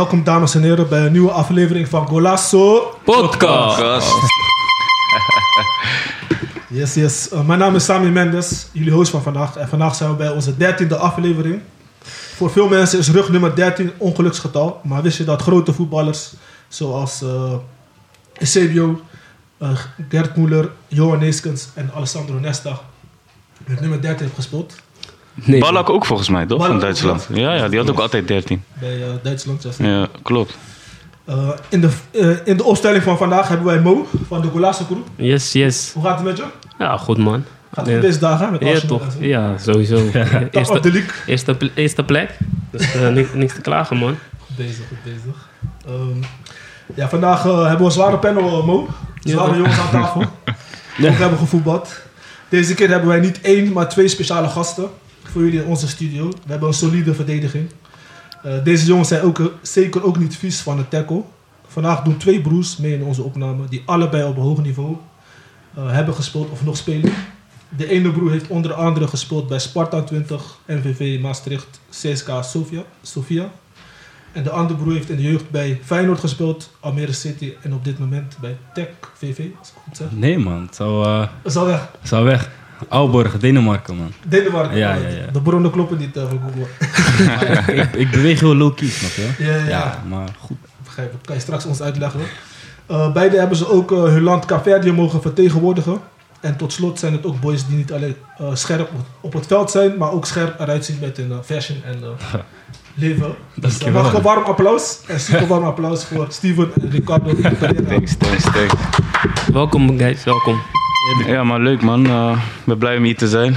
Welkom dames en heren bij een nieuwe aflevering van Golasso. Podcast. Yes, yes. Uh, mijn naam is Sami Mendes, jullie host van vandaag. En vandaag zijn we bij onze dertiende aflevering. Voor veel mensen is rug nummer 13 ongeluksgetal. Maar wist je dat grote voetballers zoals uh, Eusebio, uh, Gert Muller, Johan Neeskens en Alessandro Nesta met nummer 13 heeft gespeeld? Nee. Ballack ook volgens mij, toch? Ballack Van Duitsland. ook, Ja, ja, die had ook altijd 13. Bij uh, Duitsland. Ja. Ja, klopt. Uh, in, de, uh, in de opstelling van vandaag hebben wij Mo van de Golasso Crew. Yes, yes. Hoe gaat het met je? Ja, goed man. Gaat het Ja. deze dagen met Ja, toch? Ja, sowieso. Eerste, league. eerste, eerste plek. Dus eh, niks, niks te klagen, man. Goed bezig, goed bezig. Ehm, ja, vandaag eh, hebben we een zware panel, eh, Mo. Zware Ja, jongens aan tafel. Ook hebben gevoetbald. Deze keer hebben wij niet één, maar twee speciale gasten voor jullie in onze studio. We hebben een solide verdediging. Eh, deze jongens zijn ook, zeker ook niet vies van het tackle. Vandaag doen twee broers mee in onze opname, die allebei op een hoog niveau eh, hebben gespeeld of nog spelen. De ene broer heeft onder andere gespeeld bij Sparta 20, NVV Maastricht, CSK Sofia. Sofia. En de andere broer heeft in de jeugd bij Feyenoord gespeeld, Almere City en op dit moment bij Tech VV, als ik het goed zeg. Nee man, het zou, is al weg. het zou weg. Aalborg, Denemarken man. Denemarken. Ja, ja, ja. De bronnen kloppen niet uh, voor Google. Ik, ik, ik beweeg heel low-key, snap je? Ja, ja, ja. Ja, maar goed. Begrijp ik. Kan je straks ons uitleggen. Uh, beide hebben ze ook uh, hun land Caverdië mogen vertegenwoordigen. En tot slot zijn het ook boys die niet alleen uh, scherp op het veld zijn, maar ook scherp eruit zien met hun uh, fashion en uh, leven. Dus uh, mag een warm applaus. En super warm applaus voor Steven en Ricardo. Thanks, thanks, thanks. Welkom, guys. Welkom. Ja, maar leuk man. Uh, ik ben blij om hier te zijn.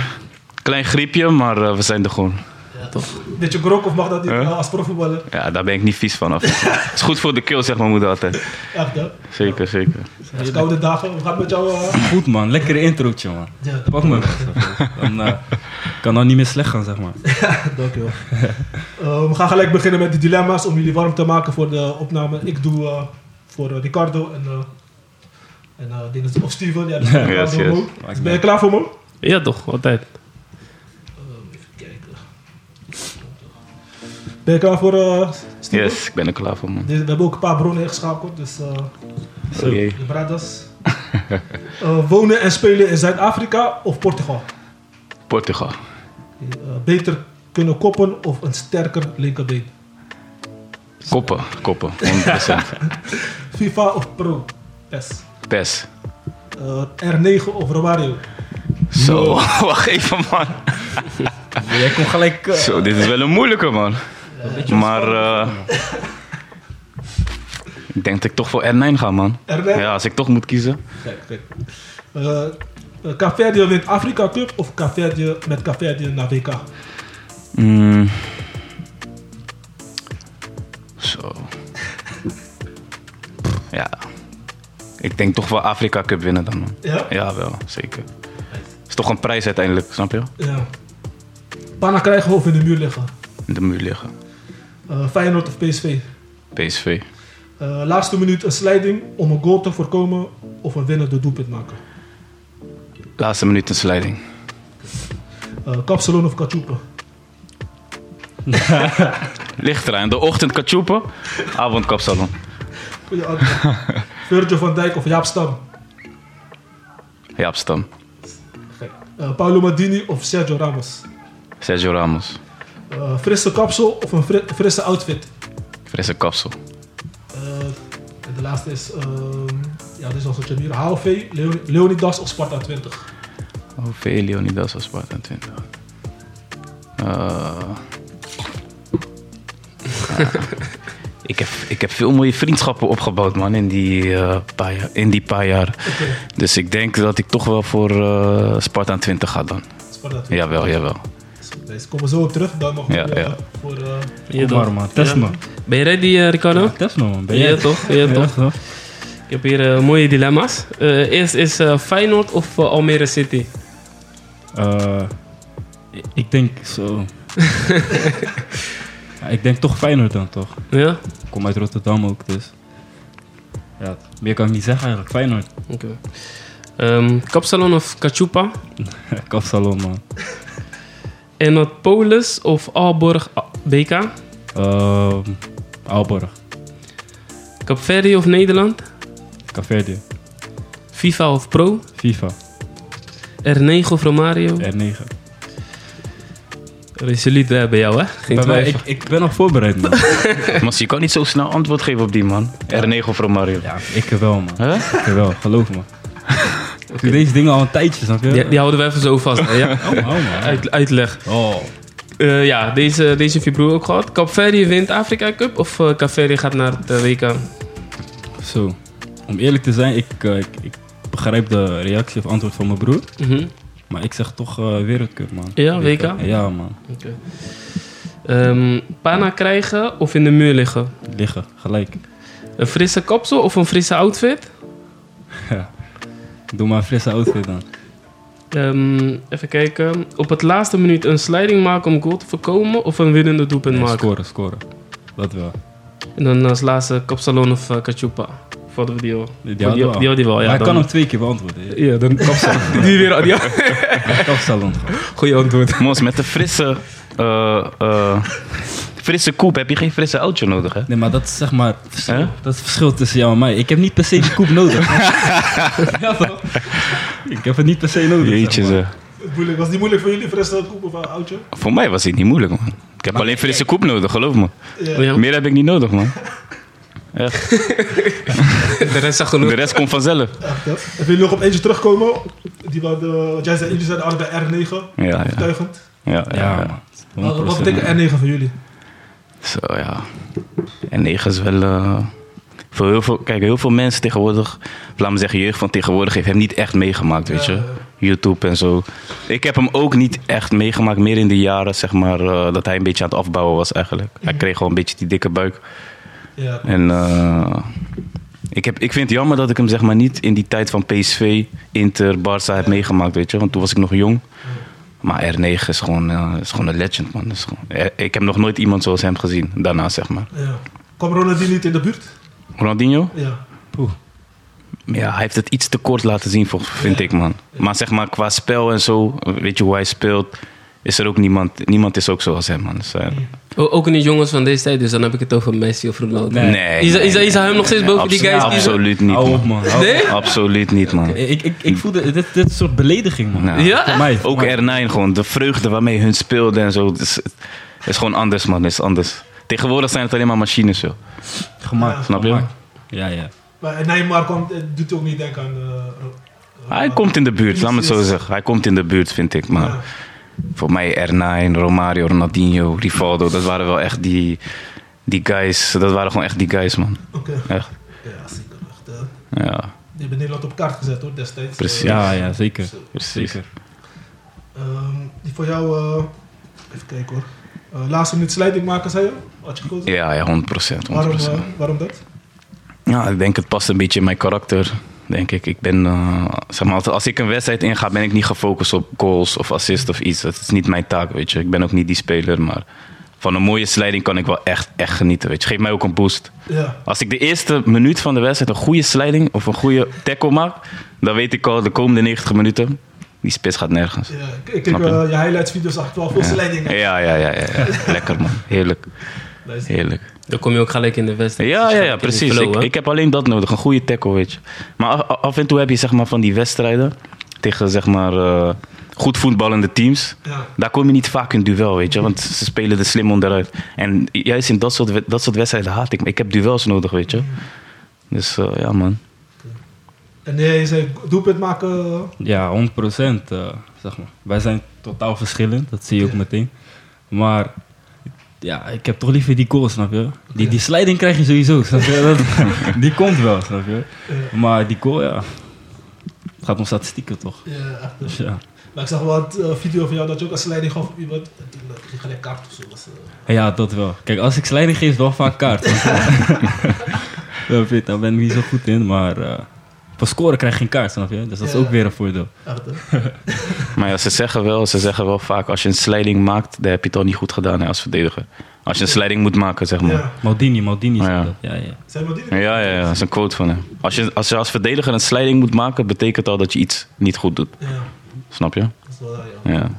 Klein griepje, maar uh, we zijn er gewoon. Ja, toch. Beetje grok of mag dat niet huh? als profvoetballer? Ja, daar ben ik niet vies van. Het is goed voor de keel, zegt mijn moeder altijd. Echt hè? Zeker, zeker. Het is koude dagen. Hoe gaat het met jou? Uh... Goed man, lekkere introotje man. Ja, Pak me weg. Dan uh, kan dat niet meer slecht gaan, zeg maar. dankjewel. uh, we gaan gelijk beginnen met de dilemma's om jullie warm te maken voor de opname. Ik doe uh, voor Ricardo en, en uh, dingen, of Steven. Ja, dus ben, je yes, yes. yes. ben je klaar voor Mo? Ja, toch? Altijd. even kijken. Ben je klaar voor uh, Steven? Yes, ik ben er klaar voor man. We hebben ook een paar bronnen ingeschakeld, dus uh, oh, de brothers. uh, wonen en spelen in Zuid-Afrika of Portugal? Portugal. Uh, beter kunnen koppen of een sterker linkerbeen? Koppen, koppen, 100%. FIFA of Pro? PES. PES. Uh, R9 of Romario? Zo, no. wacht even man. Jij komt gelijk... Uh, Zo, dit is wel een moeilijke man. Ja, maar uh, ik denk dat ik toch voor R9 ga man. R9? Ja, als ik toch moet kiezen. Kijk, kijk. Uh, Caverdië wint Afrika Cup of Caverdië met Caverdië naar WK? Mm. Zo. ja. Ik denk toch wel Afrika Cup winnen dan man. Ja? Ja, wel, zeker. Is toch een prijs uiteindelijk, snap je? Ja. Panna krijgen of in de muur liggen? In de muur liggen. Uh, Feyenoord of PSV? PSV. Uh, laatste minuut een sliding om een goal te voorkomen of een winnende doelpunt maken? Laatste minuut een sliding. Uh, kapsalon of kachupa? Ligt eraan. De ochtend kachupa, avond kapsalon. Goeie antwoord. Virgil van Dijk of Jaap Stam? Jaap Stam. Uh, Paulo Maldini of Sergio Ramos? Sergio Ramos. Uh, frisse kapsel of een fri frisse outfit? Frisse kapsel. Uh, de laatste is, uh, ja, dit is al zo'n hier. HOV, Leon Leonidas of Sparta 20? HOV, Leonidas of Sparta 20. Uh, ik, heb, ik heb veel mooie vriendschappen opgebouwd, man, in die, uh, paar, jaar, in die paar jaar. Okay. Dus ik denk dat ik toch wel voor uh, Sparta 20 ga dan. Sparta 20? Jawel, jawel. Deze komen zo op terug. Dan nog ja, uh, ja. voor... Ja, maar man, test me. Ben je ready, uh, Ricardo? Ja, test me man. Ben ja, toch? Ja, toch? Ja, ik heb hier uh, mooie dilemma's. Uh, eerst is uh, Feyenoord of Almere City? ik denk zo... ja, ik denk toch Feyenoord dan, toch? Ja? Ik kom uit Rotterdam ook, dus... Ja, meer kan ik niet zeggen eigenlijk. Feyenoord. Oké. Okay. Um, kapsalon of Kachupa? Kapsalon, man. En het Polis of Aalborg BK? Uh, Aalborg. Capverdi of Nederland? Caverde. FIFA of Pro? FIFA. R9 of Romario? R9. Resoluut eh, bij jou, hè? Geen Bij mij, twijfel. ik, ik ben nog voorbereid, man. Maar je kan niet zo snel antwoord geven op die man. R9 of Romario. ja, ik wel, man. Huh? Ik wel, geloof me. Ik doe deze dingen al een tijdje, snap je? Die, die houden we even zo vast. hè, Ja? Oh, oh, man. Uit, uitleg. Oh. Eh, ja, deze, deze heeft je broer ook gehad. Capverdi wint Afrika Cup of uh, Capverdi gaat naar het eh, WK? Zo. Om eerlijk te zijn, ik, ik, ik begrijp de reactie of antwoord van mijn broer. Mhm. Maar ik zeg toch eh, wereldcup, man. Ja, WK? Ja, man. Oké. Ehm, Pana krijgen of in de muur liggen? Liggen, gelijk. Een frisse kapsel of een frisse outfit? Ja. Doe maar een frisse outfit dan. Ehm, even kijken. Op het laatste minuut een sliding maken om goal te voorkomen of een winnende doelpunt Nee, maken? scoren, scoren. Dat wel. En dan als laatste kapsalon of uh, cachupa. Hadden we die al? Die Die, die, wel, ja. maar ik kan hem twee keer beantwoorden. Ja, dan kapsalon. die weer, die Kapsalon. Goeie antwoord. Mos, met een frisse, eh, eh, frisse koep heb je geen frisse outje nodig, hè? Nee, maar dat is zeg maar... verschil. Dat is het verschil tussen jou en mij. Ik heb niet per se die koep nodig. ja, toch? Ik heb het niet per se nodig. Jeetje, zeg maar. Moeilijk. Was het niet moeilijk voor jullie, frisse koep of een oudje? Voor mij was dit niet moeilijk, man. Ik heb alleen frisse koep nodig, geloof me. Ja. Ja? Meer heb ik niet nodig, man. Echt. De rest zag. De rest komt vanzelf. Echt, hè? En wil je nog op eentje terugkomen? Die wat, eh, wat jij zei, jullie zeiden allebei R9. Ja, ja. Overtuigend. Ja, ja, Ja, ja. man. Wat, wat 100%. betekent R9 voor jullie? Zo, ja. En 9 is wel... eh, voor heel veel, kijk, heel veel mensen tegenwoordig... Laat me zeggen, jeugd van tegenwoordig heeft hem niet echt meegemaakt, weet je. Ja, ja. YouTube en zo. Ik heb hem ook niet echt meegemaakt. Meer in de jaren, zeg maar, eh, dat hij een beetje aan het afbouwen was eigenlijk. Hij kreeg gewoon een beetje die dikke buik. Ja, En eh, ik, heb, ik vind het jammer dat ik hem zeg maar niet in die tijd van PSV, Inter, Barça heb meegemaakt, weet je. Want toen was ik nog jong. Maar R9 is gewoon, eh, is gewoon een legend, man. Is gewoon, eh, ik heb nog nooit iemand zoals hem gezien, daarna zeg maar. ja. Kwam Ronaldinho niet in de buurt? Ronaldinho? Ja. Ja, hij heeft het iets te kort laten zien, vind ik, man. Maar zeg maar, qua spel en zo, weet je hoe hij speelt, is er ook niemand, niemand is ook zoals hem, man. Dus, eh, Ook niet jongens van deze tijd, dus dan heb ik het over Messi of Ronaldo. Nee. nee. Is, is, is hij hem nog steeds boven die guys? Absoluut niet, man. man. Nee? Absoluut niet, man. Ik, ik, ik voelde dit, dit soort belediging, man. Nou, Ja? Voor mij. Ook mij. R9 gewoon, de vreugde waarmee hun speelden en zo. Het is, het is gewoon anders, man. Het is anders. Tegenwoordig zijn het alleen maar machines, joh. Gemaakt. Snap je? Ja, ja. Maar Neymar komt, doet ook niet denken aan... eh, eh, Hij komt in de buurt, laat me het zo zeggen. Hij komt in de buurt, vind ik. Maar Ja. Voor mij R9, Romario, Ronaldinho, Rivaldo, dat waren wel echt die, die guys. Dat waren gewoon echt die guys, man. Oké. Echt. Ja, zeker. Echt, eh, Ja, die hebben Nederland op kaart gezet hoor, destijds. Precies. Eh, Ja, ja, zeker. precies. Zeker. ehm, die voor jou, eh, even kijken hoor. Eh, laatste minuut slijding maken, zei je? Had je gekozen? Ja, ja, 100%. 100%. Waarom, waarom dat? Ja, ik denk het past een beetje in mijn karakter. Denk ik. Ik ben, eh, zeg maar, als ik een wedstrijd inga, ben ik niet gefocust op goals of assist of iets. Dat is niet mijn taak, weet je. Ik ben ook niet die speler, maar van een mooie slijding kan ik wel echt, echt genieten, weet je. Geef mij ook een boost. Ja. Als ik de eerste minuut van de wedstrijd een goede slijding of een goede tackle maak, dan weet ik al de komende 90 minuten, die spits gaat nergens. ja. Ik, heb je? eh, je highlights video's zag ik wel veel. Ja, ja, ja, ja, ja. Lekker man. Heerlijk. Heerlijk. Dan kom je ook gelijk in de wedstrijd. Ja, Dus ja, ja, precies. flow, Ik, heb alleen dat nodig, een goede tackle, weet je. Maar af, af en toe heb je zeg maar van die wedstrijden tegen zeg maar eh, goed voetballende teams. Ja. Daar kom je niet vaak in duel, weet je, want ze spelen er slim onderuit. En juist in dat soort, dat soort wedstrijden haat ik. me. Ik heb duels nodig, weet je. Dus eh, ja, man. En nee, je zei doelpunt maken. eh, Ja, 100 procent. zeg maar. Wij zijn totaal verschillend, dat zie je ook meteen. Maar ja, ik heb toch liever die goal, snap je? Die, die sliding krijg je sowieso, snap je? Dat, die komt wel, snap je? Maar die goal, ja. Het gaat om statistieken toch? ja, echt. Dus ja. Maar ik zag wel een eh, video van jou dat je ook een slijding gaf op iemand. En toen ging gelijk kaart of zo. Dus, eh, Ja, dat wel. Kijk, als ik sliding geef, is wel vaak kaart. je? Je? Daar ben ik niet zo goed in, maar eh, voor scoren krijg je geen kaart, snap je? Dus dat is Ja. ook weer een voordeel. Maar ja, ze zeggen wel, ze zeggen wel vaak, als je een slijding maakt, dan heb je het al niet goed gedaan hè, als verdediger. Als je een slijding moet maken, zeg maar. Ja. Maldini, Maldini Oh, ja. dat. Ja, ja. Zijn die? Ja, ja, ja, dat is een quote van hem. Als je als, je als verdediger een slijding moet maken, betekent al dat je iets niet goed doet. Ja, Snap je? Dat is wel, ja.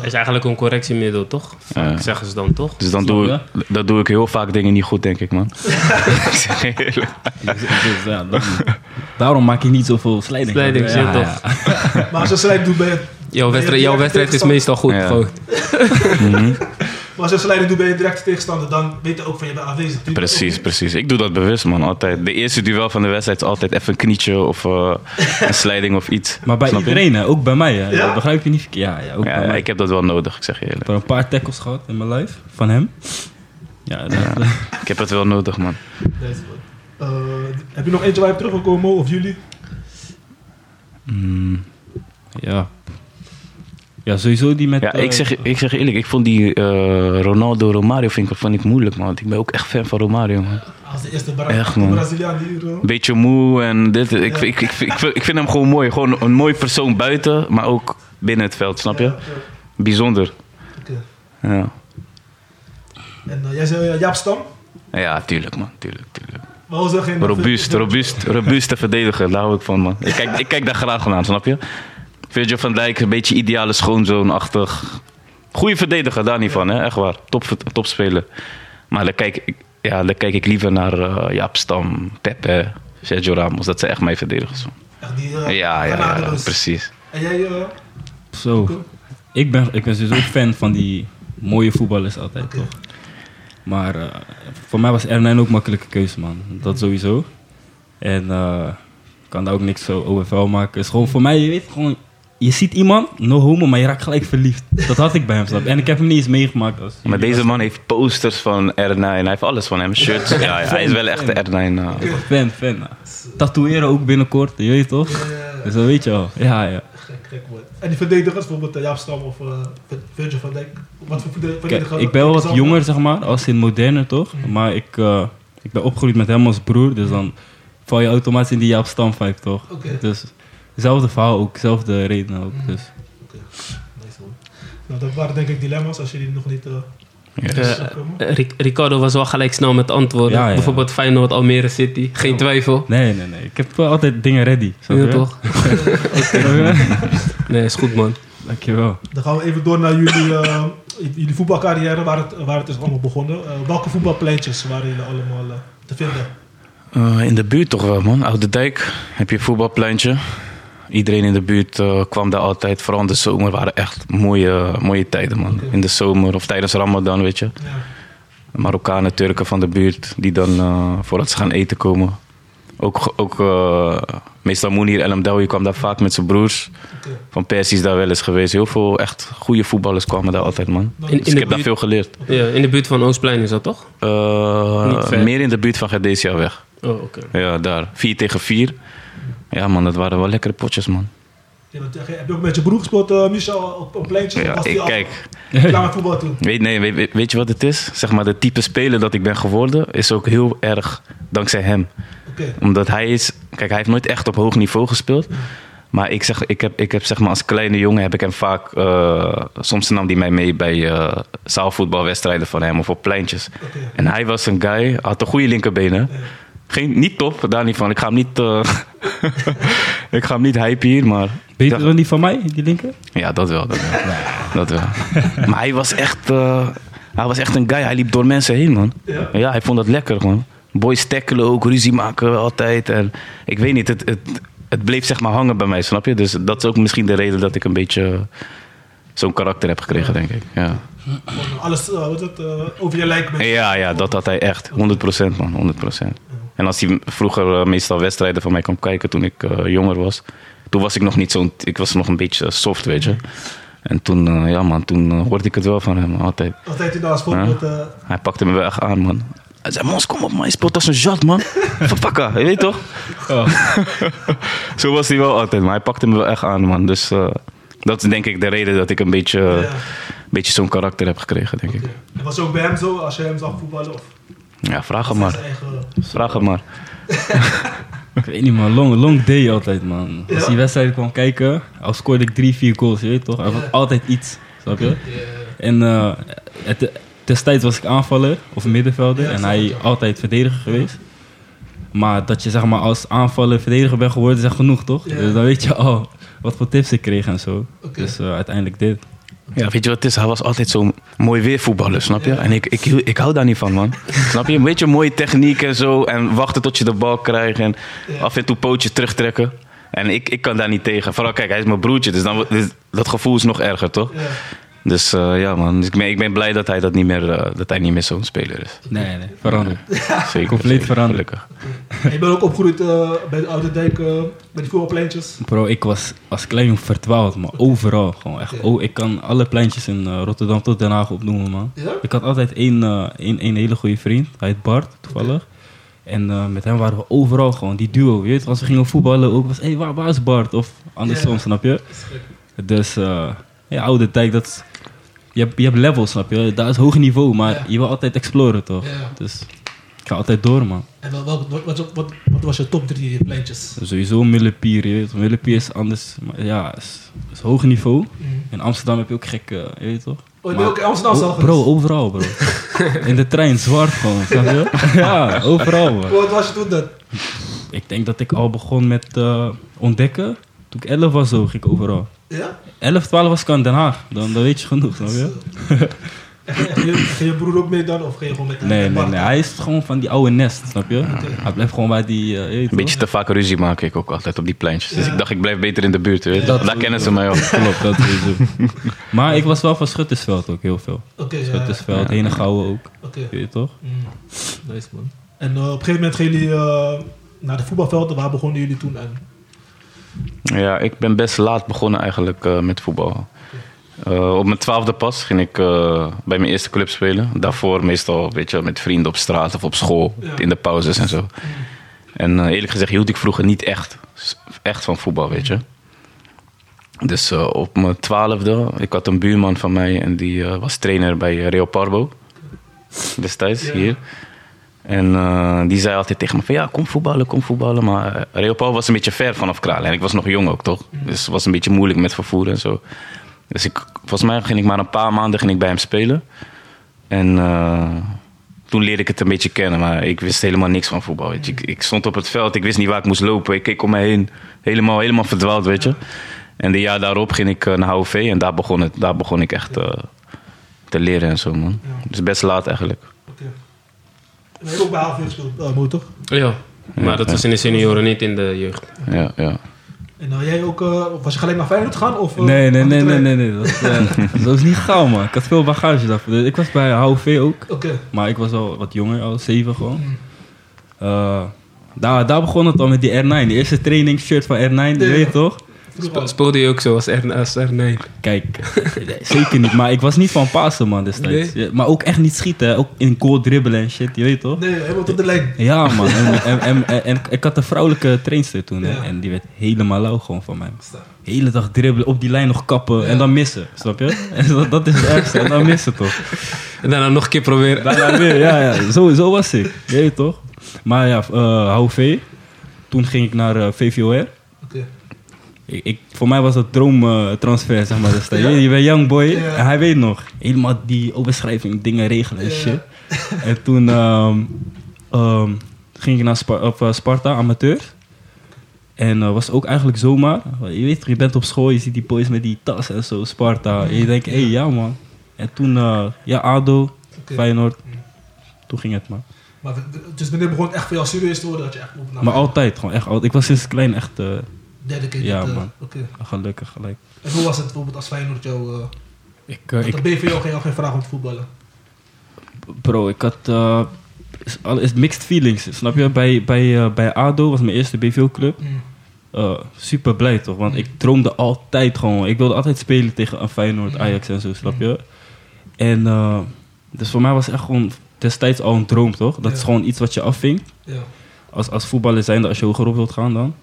Eh, is eigenlijk een correctiemiddel, toch? Vaak Ja. zeggen ze dan toch? Dus dan doe, je? ik, dat doe ik heel vaak dingen niet goed, denk ik, man. ik zeg je eerlijk. Dus, dus, ja, dat- daarom maak ik niet zoveel slijding. Slijding, ja, ja, toch? maar als je slijding doet, ben je... Jouw wedstrijd, jouw wedstrijd is meestal goed. Ja. gewoon. Maar als je slijding doet, ben je direct tegenstander. Dan weet je ook van je bent aanwezig. Precies, ook. precies. Ik doe dat bewust, man. Altijd. De eerste duel van de wedstrijd is altijd even een knietje of eh, een slijding of iets. Maar bij Snap iedereen, ook bij mij. Hè. Ja? Dat begrijp je niet verkeerd. Ja, ja, ook Ja, bij mij. ik heb dat wel nodig, ik zeg je Ik eerlijk. heb er een paar tackles gehad in mijn life van hem. Ja, dat, Ik heb het wel nodig, man. Eh, heb je nog eentje waar je teruggekomen? Of jullie? Mm. ja. Ja, sowieso die met... Ja, ik eh, zeg, ik zeg eerlijk, ik vond die eh, Ronaldo Romario vind ik, vond ik moeilijk, man. Want ik ben ook echt fan van Romario, man. Als de eerste Bra Echt, de man. Braziliaan die hier... Beetje moe en dit. Ik, ik, ik, ik, vind- ik vind hem gewoon mooi. Gewoon een mooi persoon buiten, maar ook binnen het veld, snap je? ja, ja. Bijzonder. Oké. Ja. En eh, jij zei Jaap Stam? ja, tuurlijk, man. Tuurlijk, tuurlijk. Maar. Robuust, robuust, robuust te verdedigen. Daar hou ik van, man. Ik kijk, ik kijk daar graag naar, snap je? Virgil van Dijk, een beetje ideale schoonzoon-achtig. Goeie verdediger, daar niet van, hè? Echt waar. Top, topspeler. Maar dan kijk, ik, ja, dan kijk ik liever naar eh, Jaap Stam, Pepe, Sergio Ramos. Dat zijn echt mijn verdedigers. Echt die... eh, Ja, ja, ja, precies. En jij... Zo. Ik ben, ik ben sowieso fan van die mooie voetballers altijd, toch? Maar eh, voor mij was R9 ook een makkelijke keuze, man. Dat sowieso. En eh, ik kan daar ook niks zo over vuil maken. Het is gewoon voor mij, je weet gewoon... Je ziet iemand, no homo, maar je raakt gelijk verliefd. Dat had ik bij hem, snap? En ik heb hem niet eens meegemaakt. Als Maar deze man heeft posters van R9. Hij heeft alles van hem. Shirts. Ja, ja, hij is wel echt de R9. eh. Fan, fan. Tatoeëren ook binnenkort, je weet toch? ja. Dus dat weet je al. Ja, ja. Gek, gek woord. En die verdedigers, bijvoorbeeld uh, Jaap Stam of uh, Virgil van Dijk. Wat voor verde- Kijk, verdediger? ik ben wel wat jonger, zeg maar, als in moderne toch? Maar ik, eh, ik ben opgegroeid met hem als broer, dus dan val je automatisch in die Jaap Stam vibe, toch? Oké. Dus hetzelfde verhaal ook, dezelfde reden ook. Dus. Nice man. Nou, dat waren denk ik dilemma's als jullie nog niet... uh, Ricardo was wel gelijk snel met antwoorden. Ja, ja. Bijvoorbeeld Feyenoord, Almere City. Geen twijfel. Nee, nee, nee. Ik heb wel altijd dingen ready. Ja, toch? Nee, is goed man. Dankjewel. Dan gaan we even door naar jullie, uh, jullie voetbalcarrière, waar het, waar het is allemaal begonnen. Uh, welke voetbalpleintjes waren jullie allemaal uh, te vinden? Uh, in de buurt toch wel, man. Oude Dijk heb je een voetbalpleintje. Iedereen in de buurt uh, kwam daar altijd. Vooral in de zomer waren echt mooie, mooie tijden, man. In de zomer of tijdens Ramadan, weet je. Ja. Marokkanen, Turken van de buurt die dan uh, voordat ze gaan eten komen. Ook, ook uh, meestal Mounir El Amdawi kwam daar vaak met zijn broers. Okay. Van Persie is daar wel eens geweest. Heel veel echt goede voetballers kwamen daar altijd, man. In, in dus ik heb daar veel geleerd. Ja, in de buurt van Oostplein is dat toch? Uh, meer in de buurt van Gedesia weg. Oh, oké. Okay. Ja, daar. 4 tegen 4. Ja, man, dat waren wel lekkere potjes, man. Ja, heb je ook met je broer gespeeld, uh, Michel, op, op pleintjes? Ja, ik kijk. Met voetbal toen? Weet, nee, weet, weet, je wat het is? Zeg maar, de type speler dat ik ben geworden is ook heel erg dankzij hem. Okay. Omdat hij is... Kijk, hij heeft nooit echt op hoog niveau gespeeld. Maar ik, zeg, ik heb, ik heb zeg maar als kleine jongen heb ik hem vaak... Uh, soms nam hij mij mee bij uh, zaalvoetbalwedstrijden van hem of op pleintjes. Okay. En hij was een guy, had een goede linkerbenen. Geen, niet top, daar niet van. Ik ga hem niet, uh, ik ga hem niet hypen hier, maar... Beter dan die van mij, die linker? Ja, dat wel. Dat wel. dat wel. maar hij was echt... Uh, hij was echt een guy. Hij liep door mensen heen, man. Ja, ja hij vond dat lekker, gewoon. Boys tackelen ook, ruzie maken altijd. En ik weet niet, het, het, het bleef zeg maar hangen bij mij, snap je? Dus dat is ook misschien de reden dat ik een beetje zo'n karakter heb gekregen, denk ik. Ja. Alles uh, wat het, uh, over je lijk bent. Ja, ja, dat had hij echt. 100% man, 100%. En als hij vroeger uh, meestal wedstrijden van mij kwam kijken toen ik uh, jonger was. Toen was ik nog niet zo'n... Ik was nog een beetje soft, weet je. En toen, uh, ja man, toen hoorde ik het wel van hem, altijd. Altijd hij daar. Ja? Hij pakte me wel echt aan, man. Hij zei, Mons, kom op man, je speelt als een jat, man. Verpakken, je weet toch? Oh. Zo was hij wel altijd, maar hij pakte me wel echt aan, man. Dus uh, dat is denk ik de reden dat ik een beetje, ja, ja. beetje zo'n karakter heb gekregen, denk okay. ik. En was ook bij hem zo, als je hem zag voetballen? Of? Ja, vraag hem maar. Vraag hem maar. ik weet niet, man. Long, long day altijd, man. Als die wedstrijd kwam kijken, al scoorde ik drie, vier goals, je weet toch? Hij had altijd iets, snap je? En uh, het, destijds was ik aanvaller of middenvelder en hij altijd verdediger geweest. Maar dat je zeg maar als aanvaller verdediger bent geworden, is echt genoeg, toch? Dus dan weet je al wat voor tips ik kreeg en zo. Dus eh, uiteindelijk dit. Ja, weet je wat het is? Hij was altijd zo'n mooi weervoetballer, snap je? En ik, ik, ik hou daar niet van, man. snap je? Een beetje mooie techniek en zo. En wachten tot je de bal krijgt. En af en toe pootjes terugtrekken. En ik, ik kan daar niet tegen. Vooral, kijk, hij is mijn broertje. Dus dan, dus dat gevoel is nog erger, toch? Dus eh, ja, man. Dus ik, ben, ik ben blij dat hij, dat niet meer, eh, dat hij niet meer zo'n speler is. Nee, nee, veranderd. Zeker. Compleet veranderd. Gelukkig. Je bent ook opgegroeid eh, bij de Oude Dijk, eh, bij die voetbalpleintjes. Bro, ik was als klein jong verdwaald, man. Overal. Gewoon echt. Oh, ik kan alle pleintjes in eh, Rotterdam tot Den Haag opnoemen, man. Ja? Ik had altijd één, eh, één, één hele goede vriend. Hij heet Bart, toevallig. En eh, met hem waren we overal gewoon, die duo. Je weet, als we gingen voetballen ook, was hé, hey, waar, waar is Bart? Of andersom, Ja. snap je? Dus, eh ja, oude tijd, dat je, hebt, je hebt levels, snap je? Dat is hoog niveau, maar Ja. je wil altijd exploren, toch? Ja. Dus ik ga altijd door, man. En wel- wat, wat, wat, wat, wat was je top 3 pleintjes? Sowieso Millepier, je weet. Millepier is anders, maar ja, is, is hoog niveau. In Amsterdam heb je ook gekke, je weet toch? Oh, je ook in Amsterdam zelf Bro, overal, bro. In de trein, zwart gewoon, snap je? Ja, overal, man. Wat was je toen dan? Ik denk dat ik al begon met eh, ontdekken. Toen ik 11 was, zo ging ik overal. Ja? 11, 12 was ik aan Den Haag. Dan, dan weet je genoeg, snap je? Ging je, broer ook mee dan? Of ging je gewoon met Nee, met nee, Bart? nee. Hij is gewoon van die oude nest, snap je? Hij blijft gewoon bij die... eh, Een beetje te vaak ruzie maak ik ook altijd op die pleintjes. Dus Ja. ik dacht, ik blijf beter in de buurt. Weet. je. Dat Daar kennen ze mij ook. Klopt, dat maar ik was wel van Schuttersveld ook heel veel. Oké, ja. Schuttersveld, Ja. Henegouwen ook. Oké. Weet je toch? Mm. Nice man. En eh, op een gegeven moment gingen jullie eh, naar de voetbalvelden. Waar begonnen jullie toen aan? Ja, ik ben best laat begonnen eigenlijk eh, met voetbal. Eh, op mijn twaalfde pas ging ik eh, bij mijn eerste club spelen. Daarvoor meestal weet je, met vrienden op straat of op school, Ja. in de pauzes en zo. En eerlijk gezegd hield ik vroeger niet echt, echt van voetbal, weet je. Dus op mijn twaalfde, ik had een buurman van mij en die was trainer bij Real Parbo. Destijds, Ja. hier. En eh, die zei altijd tegen me van ja, kom voetballen, kom voetballen. Maar Real Paul was een beetje ver vanaf Kralen. En ik was nog jong ook, toch? Dus het was een beetje moeilijk met vervoer en zo. Dus ik, volgens mij ging ik maar een paar maanden ging ik bij hem spelen. En eh, toen leerde ik het een beetje kennen. Maar ik wist helemaal niks van voetbal. Weet je. Ik, ik stond op het veld, ik wist niet waar ik moest lopen. Ik keek om me heen, helemaal, helemaal verdwaald, weet je. En de jaar daarop ging ik eh, naar HOV en daar begon, het, daar begon ik echt eh, te leren en zo, man. Dus best laat eigenlijk. Je hebt ook bij gespeeld, uh, motor. Ja, maar dat was in de senioren, niet in de jeugd. Ja, ja. En uh, jij ook, uh, was je gelijk naar Feyenoord gegaan? Of, uh, Nee, nee, nee, nee, nee, nee. Dat, eh, dat is niet gauw, man. Ik had veel bagage daarvoor. Dus Ik was bij HOV ook. Oké. Maar ik was al wat jonger, al zeven gewoon. Eh, daar, daar begon het al met die R9. De eerste trainingsshirt van R9, Ja. je weet toch? Al. Speelde je ook zo als R, als R9? Kijk, nee, zeker niet. Maar ik was niet van pasen, man, destijds. Ja, Maar ook echt niet schieten. Ook in goal dribbelen en shit, je weet toch? Nee, helemaal tot de lijn. Ja, man. En, en, en, en- en ik had een vrouwelijke trainster toen. Ja. En die werd helemaal lauw gewoon van mij. Hele dag dribbelen, op die lijn nog kappen Ja. en dan missen. Snap je? En dat, dat is het ergste. En dan missen toch? En daarna nog een keer proberen. Daarna weer, ja, ja. Zo, zo was ik. Je weet toch? Maar ja, eh HOV. Toen ging ik naar eh, VVOR. Ik, ik- voor mij was dat droomtransfer, zeg maar. Ja. Je, je bent young boy Ja. en hij weet nog. Helemaal die overschrijving, dingen regelen en shit. En toen ehm, ehm, ging ik naar op, eh, Sparta, amateur. En eh, was ook eigenlijk zomaar. Je weet, je bent op school, je ziet die boys met die tas en zo, Sparta. En je denkt, hé, hey, ja man. En toen, eh, ja, ADO. Feyenoord. Toen ging het maar. Maar dus wanneer begon het echt voor jou serieus te worden dat je echt op Maar altijd, gewoon echt altijd. Ik was sinds klein echt eh, dedicated, Ja, eh, man. Gelukkig gelijk. En hoe was het bijvoorbeeld als Feyenoord jou... eh Ik, eh, ik, de BVO geen, geen vraag om te voetballen? bro, ik had eh, is, mixed feelings, snap je? Bij, bij, bij ADO was mijn eerste BVO-club. Mm. Eh, super blij toch, want ik droomde altijd gewoon. Ik wilde altijd spelen tegen een Feyenoord, Ajax en zo, snap je? En eh, dus voor mij was het echt gewoon destijds al een droom toch? Dat is gewoon iets wat je afvinkt. Ja. Als, als voetballer zijnde, als je hoger op wilt gaan dan.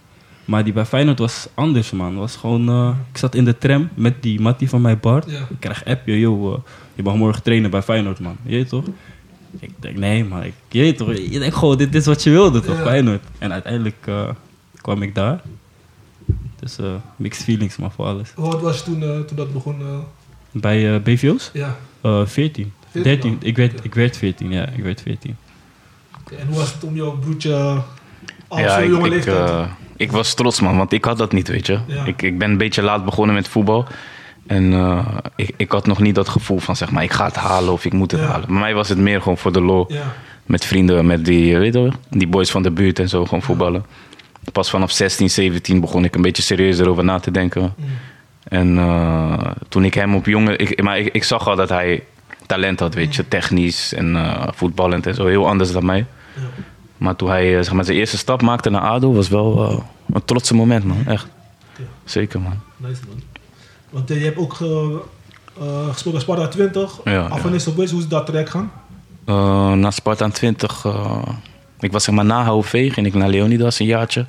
Maar die bij Feyenoord was anders, man. Was gewoon, eh, ik zat in de tram met die mattie van mij, Bart. Ja. Ik krijg appje, yo, eh, je mag morgen trainen bij Feyenoord, man. Je weet toch? Ik denk, nee, maar ik, je weet toch? Je denkt gewoon, dit is wat je wilde, toch? Ja. Feyenoord. En uiteindelijk eh, kwam ik daar. Dus eh, mixed feelings, maar voor alles. Hoe oud was je toen, toen dat begon? eh? Bij eh, BVO's? ja. Eh 14. 14 13. al? Ik werd, ik werd 14, ja. Ik werd 14. Oké, En hoe was het om jouw broertje Op ja, zo'n ik, jonge ik, leeftijd. eh, ik was trots, man, want ik had dat niet, weet je. Ja. Ik, ik ben een beetje laat begonnen met voetbal. En eh, ik, ik had nog niet dat gevoel van, zeg maar, ik ga het halen of ik moet het Ja. halen. Bij mij was het meer gewoon voor de lol. ja. Met vrienden, met die, eh, weet je wel, die boys van de buurt en zo, gewoon voetballen. Pas vanaf 16, 17 begon ik een beetje serieus erover na te denken. Mm. En eh, toen ik hem op jongen... Ik, maar ik, ik zag al dat hij talent had, weet je. Technisch en eh, voetballend en zo. Heel anders dan mij. Ja. Maar toen hij eh, zeg maar, zijn eerste stap maakte naar ADO... was wel eh, een trotse moment, man. Echt. Ja. Zeker, man. Nice man. Want eh, je hebt ook eh, gespeeld bij Sparta 20. Ja, Af ja. en is Boys, hoe is dat traject gaan? Na Sparta 20... eh, ik was zeg maar na HOV, ging ik naar Leonidas een jaartje.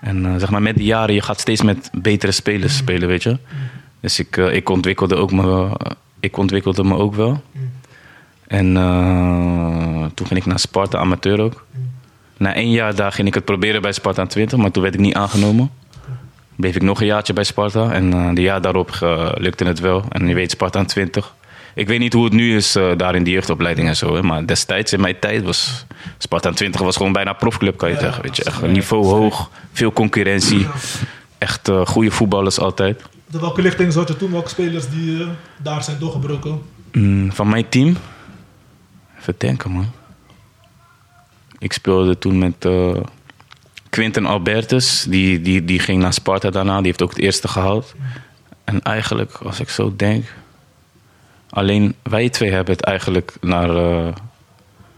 En zeg maar met die jaren, je gaat steeds met betere spelers spelen, weet je. Dus ik, ik, ontwikkelde ook me, ik ontwikkelde me ook wel. En eh, toen ging ik naar Sparta amateur ook. Na één jaar daar ging ik het proberen bij Sparta 20, maar toen werd ik niet aangenomen. Bleef ik nog een jaartje bij Sparta en eh de jaar daarop eh, lukte het wel. En je weet, Sparta 20. Ik weet niet hoe het nu is daar in die jeugdopleiding en zo. Hè, maar destijds in mijn tijd was Sparta 20 was gewoon bijna profclub, kan je Ja, zeggen. Weet je. Echt niveau hoog, veel concurrentie. Echt goede voetballers altijd. De welke lichting zat je toen? Welke spelers die daar zijn doorgebroken? Mm, van mijn team? Even denken, man. Ik speelde toen met eh Quinten Albertus. Die, die, die ging naar Sparta daarna. Die heeft ook het eerste gehaald. En eigenlijk, als ik zo denk... Alleen wij twee hebben het eigenlijk naar eh,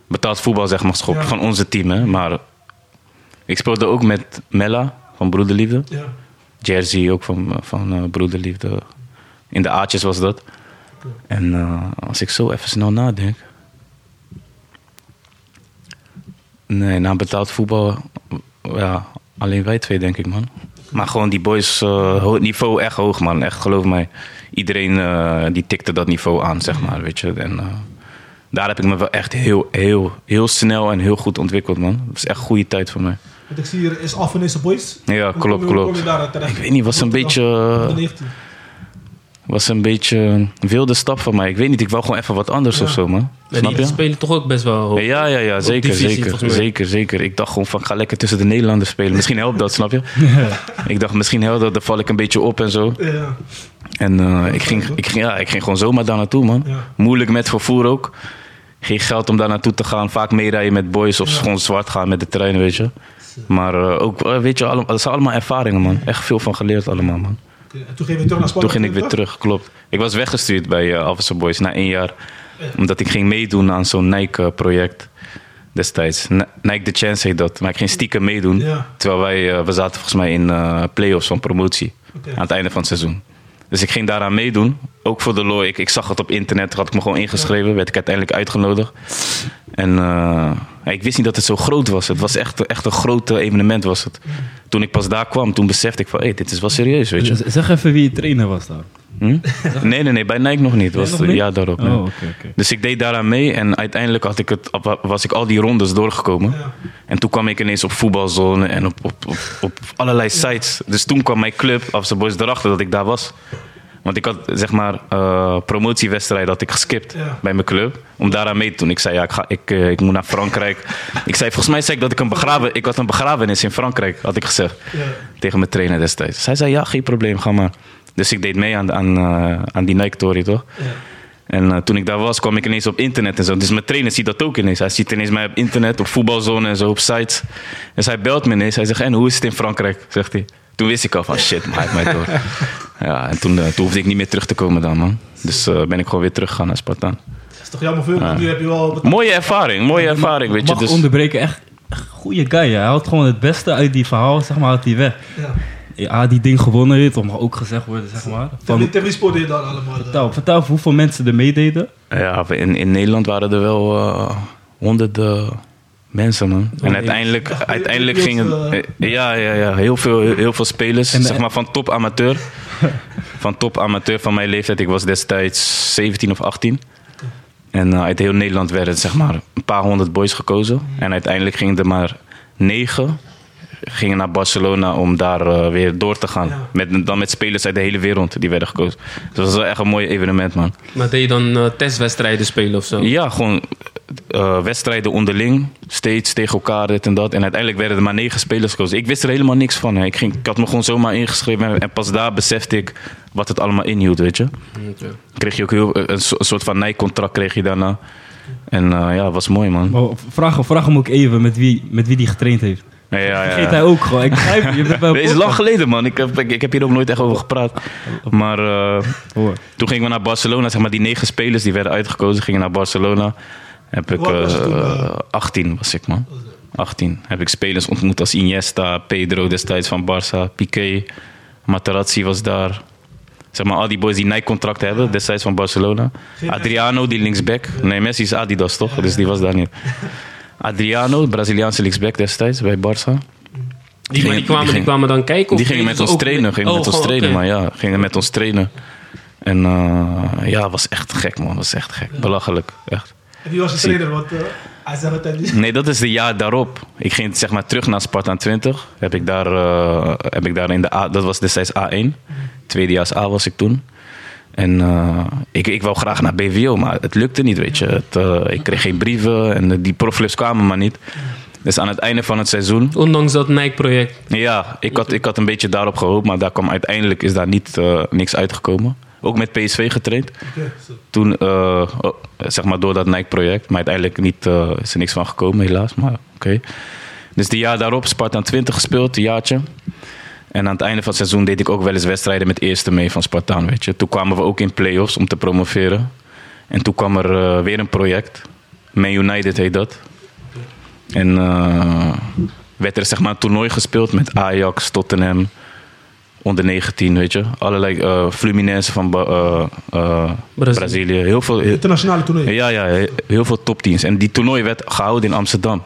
betaald voetbal zeg maar, geschopt. Ja. Van onze team, hè. Maar ik speelde ook met Mella van Broederliefde. Ja. Jersey ook van, van eh, Broederliefde. In de Aatjes was dat. En als ik zo even snel nadenk. Nee, na betaald voetbal. Ja, alleen wij twee, denk ik, man. Maar gewoon die boys, eh, ho- niveau echt hoog, man. Echt, geloof mij. Iedereen eh, die tikte dat niveau aan, zeg maar, weet je. En eh, daar heb ik me wel echt heel, heel, heel snel en heel goed ontwikkeld, man. Dat was echt een goede tijd voor mij. Want ik zie hier is Af en is Boys. Ja, klopt, klopt. Ik weet niet, was een beetje, Onder 19. Was een beetje een wilde stap van mij. Ik weet niet, ik wou gewoon even wat anders Ja. of zo, man. Snap die je? spelen toch ook best wel hoog. Ja, ja, ja, zeker, divisie, zeker, zeker, zeker. Ik dacht gewoon van, ga lekker tussen de Nederlanders spelen. Misschien helpt dat, snap je? Ik dacht, misschien helpt dat, dan val ik een beetje op en zo. Ja. En eh, ik, ging, ik, ging, ja, ik ging gewoon zomaar daar naartoe, man. Moeilijk met vervoer ook. Geen geld om daar naartoe te gaan. Vaak meerijden met boys of gewoon zwart gaan met de trein, weet je. Maar eh, ook, eh, weet je, allemaal, dat zijn allemaal ervaringen, man. Echt veel van geleerd allemaal, man. En toen ging je terug naar Sparta Toen ging ik weer 20? terug, klopt. Ik was weggestuurd bij uh, Officer Boys na één jaar. Omdat ik ging meedoen aan zo'n Nike-project destijds. Nike The Chance heet dat. Maar ik ging stiekem meedoen. Ja. Terwijl wij, eh, we zaten volgens mij in eh play-offs van promotie. Aan het einde van het seizoen. Dus ik ging daaraan meedoen. Ook voor de lol. Ik, ik zag het op internet. Had ik me gewoon ingeschreven. Werd ik uiteindelijk uitgenodigd. En ja, ik wist niet dat het zo groot was. Het was echt, echt een groot eh, evenement was het. Toen ik pas daar kwam, toen besefte ik van... Dit is wel serieus, weet je. Zeg even wie je trainer was daar. Hm? Nee, nee, nee, bij Nike nog niet. Was nog jaar daarop. nee. Oh. Dus ik deed daaraan mee en uiteindelijk had ik het, was ik al die rondes doorgekomen. Ja. En toen kwam ik ineens op voetbalzone en op, op, op, op allerlei sites. Dus toen kwam mijn club, Afse Boys, erachter dat ik daar was. Want ik had zeg maar eh promotiewedstrijd had ik geskipt Ja. bij mijn club. Om daaraan mee te doen. Ik zei ja, ik, ga, ik, eh, ik moet naar Frankrijk. ik zei, volgens mij zei ik dat ik een begraven, ik had een begrafenis in Frankrijk, had ik gezegd Ja. tegen mijn trainer destijds. Zij zei, ja, geen probleem, ga maar. Dus ik deed mee aan, aan, eh, aan die Nike-tory, toch? Ja. En toen ik daar was, kwam ik ineens op internet en zo. Dus mijn trainer ziet dat ook ineens. Hij ziet ineens mij op internet, op voetbalzone en zo, op sites. Dus hij belt me ineens. Hij zegt, en hoe is het in Frankrijk? Zegt hij. Toen wist ik al van, shit, maar mij door. Ja, en toen, eh, toen hoefde ik niet meer terug te komen dan, man. Dus eh, ben ik gewoon weer teruggegaan naar Spartaan. Dat is toch jammer voor nu heb je wel... Mooie ervaring, mooie ervaring, weet je. Mag Dus, onderbreken, echt goede guy. Hij haalt gewoon het beste uit die verhaal, zeg maar, uit die weg. Ja. Ja, die ding gewonnen heeft, dat mag ook gezegd worden, zeg maar. Van, wie- tegen wie dan allemaal? eh? vertel, vertel hoeveel mensen er meededen. ja, in, in Nederland waren er wel eh, honderden mensen, man. En uiteindelijk, uiteindelijk gingen... veel, eh, Ja, ja, ja. Heel veel, heel veel spelers. En- zeg maar van top amateur. van top amateur van mijn leeftijd. Ik was destijds 17 of 18. En eh, uit heel Nederland werden zeg maar een paar honderd boys gekozen. En uiteindelijk gingen er maar negen gingen naar Barcelona om daar eh, weer door te gaan. Ja. Met, dan met spelers uit de hele wereld die werden gekozen. Dus dat was wel echt een mooi evenement, man. Maar deed je dan eh, testwedstrijden spelen of zo? Ja, gewoon eh, wedstrijden onderling, steeds tegen elkaar, dit en dat. En uiteindelijk werden er maar negen spelers gekozen. Ik wist er helemaal niks van. Hè. Ik, ging, ik had me gewoon zomaar ingeschreven en, pas daar besefte ik wat het allemaal inhield, weet je. Oké. Kreeg je ook heel, een, so- een soort van Nike-contract kreeg je daarna. En eh, ja, was mooi, man. Maar vraag, vraag hem ook even met wie, met wie die getraind heeft. Ja, ja, ja. Vergeet hij ook gewoon. Ik begrijp je. bent bij is lang geleden, man. Ik heb, ik, ik heb hier ook nooit echt over gepraat. Maar eh, toen gingen we naar Barcelona. Zeg maar, die negen spelers die werden uitgekozen gingen naar Barcelona. Heb ik, was je eh, toen, eh? 18 was ik, man. 18. Heb ik spelers ontmoet als Iniesta, Pedro destijds van Barça, Piqué, Materazzi was daar. Zeg maar, al die boys die Nike-contract hebben, destijds van Barcelona. Adriano, die linksback. Nee, Messi is Adidas, toch? Dus die was daar niet. Adriano, Braziliaanse linksback destijds bij Barça. Die, die, kwamen, die ging- kwamen dan kijken? Die of gingen met ons trainen, gingen Oh, met ons gewoon, trainen, maar ja, gingen met ons trainen. En eh, ja, was echt gek, man. Was echt gek. Belachelijk, echt. En wie was trainer? Want eh. Nee, dat is de jaar daarop. Ik ging zeg maar terug naar Sparta 20. Heb ik daar, eh, heb ik daar in de A, dat was destijds A1. Tweedejaars A was ik toen. En eh, ik, ik wou graag naar BVO, maar het lukte niet, weet je. Het, ik kreeg geen brieven en die profclubs kwamen maar niet. Dus aan het einde van het seizoen Ondanks dat Nike-project. Ja, ik had, ik had een beetje daarop gehoopt, maar daar kwam uiteindelijk is daar niet, niks uitgekomen. Ook met PSV getraind. Toen, eh, oh, zeg maar door dat Nike-project. Maar uiteindelijk niet, eh, is er niks van gekomen, helaas. Maar oké. Dus die jaar daarop, Sparta 20 gespeeld, een jaartje. En aan het einde van het seizoen deed ik ook wel eens wedstrijden met eerste mee van Spartaan, weet je. Toen kwamen we ook in play-offs om te promoveren. En toen kwam er eh, weer een project. Man United heet dat. En werd er zeg maar een toernooi gespeeld met Ajax, Tottenham, onder 19, weet je. Allerlei eh Fluminense van eh, eh, Brazilië. Brazilië. Heel veel, Internationale toernooi. ja, ja, he- heel veel topteams. En die toernooi werd gehouden in Amsterdam.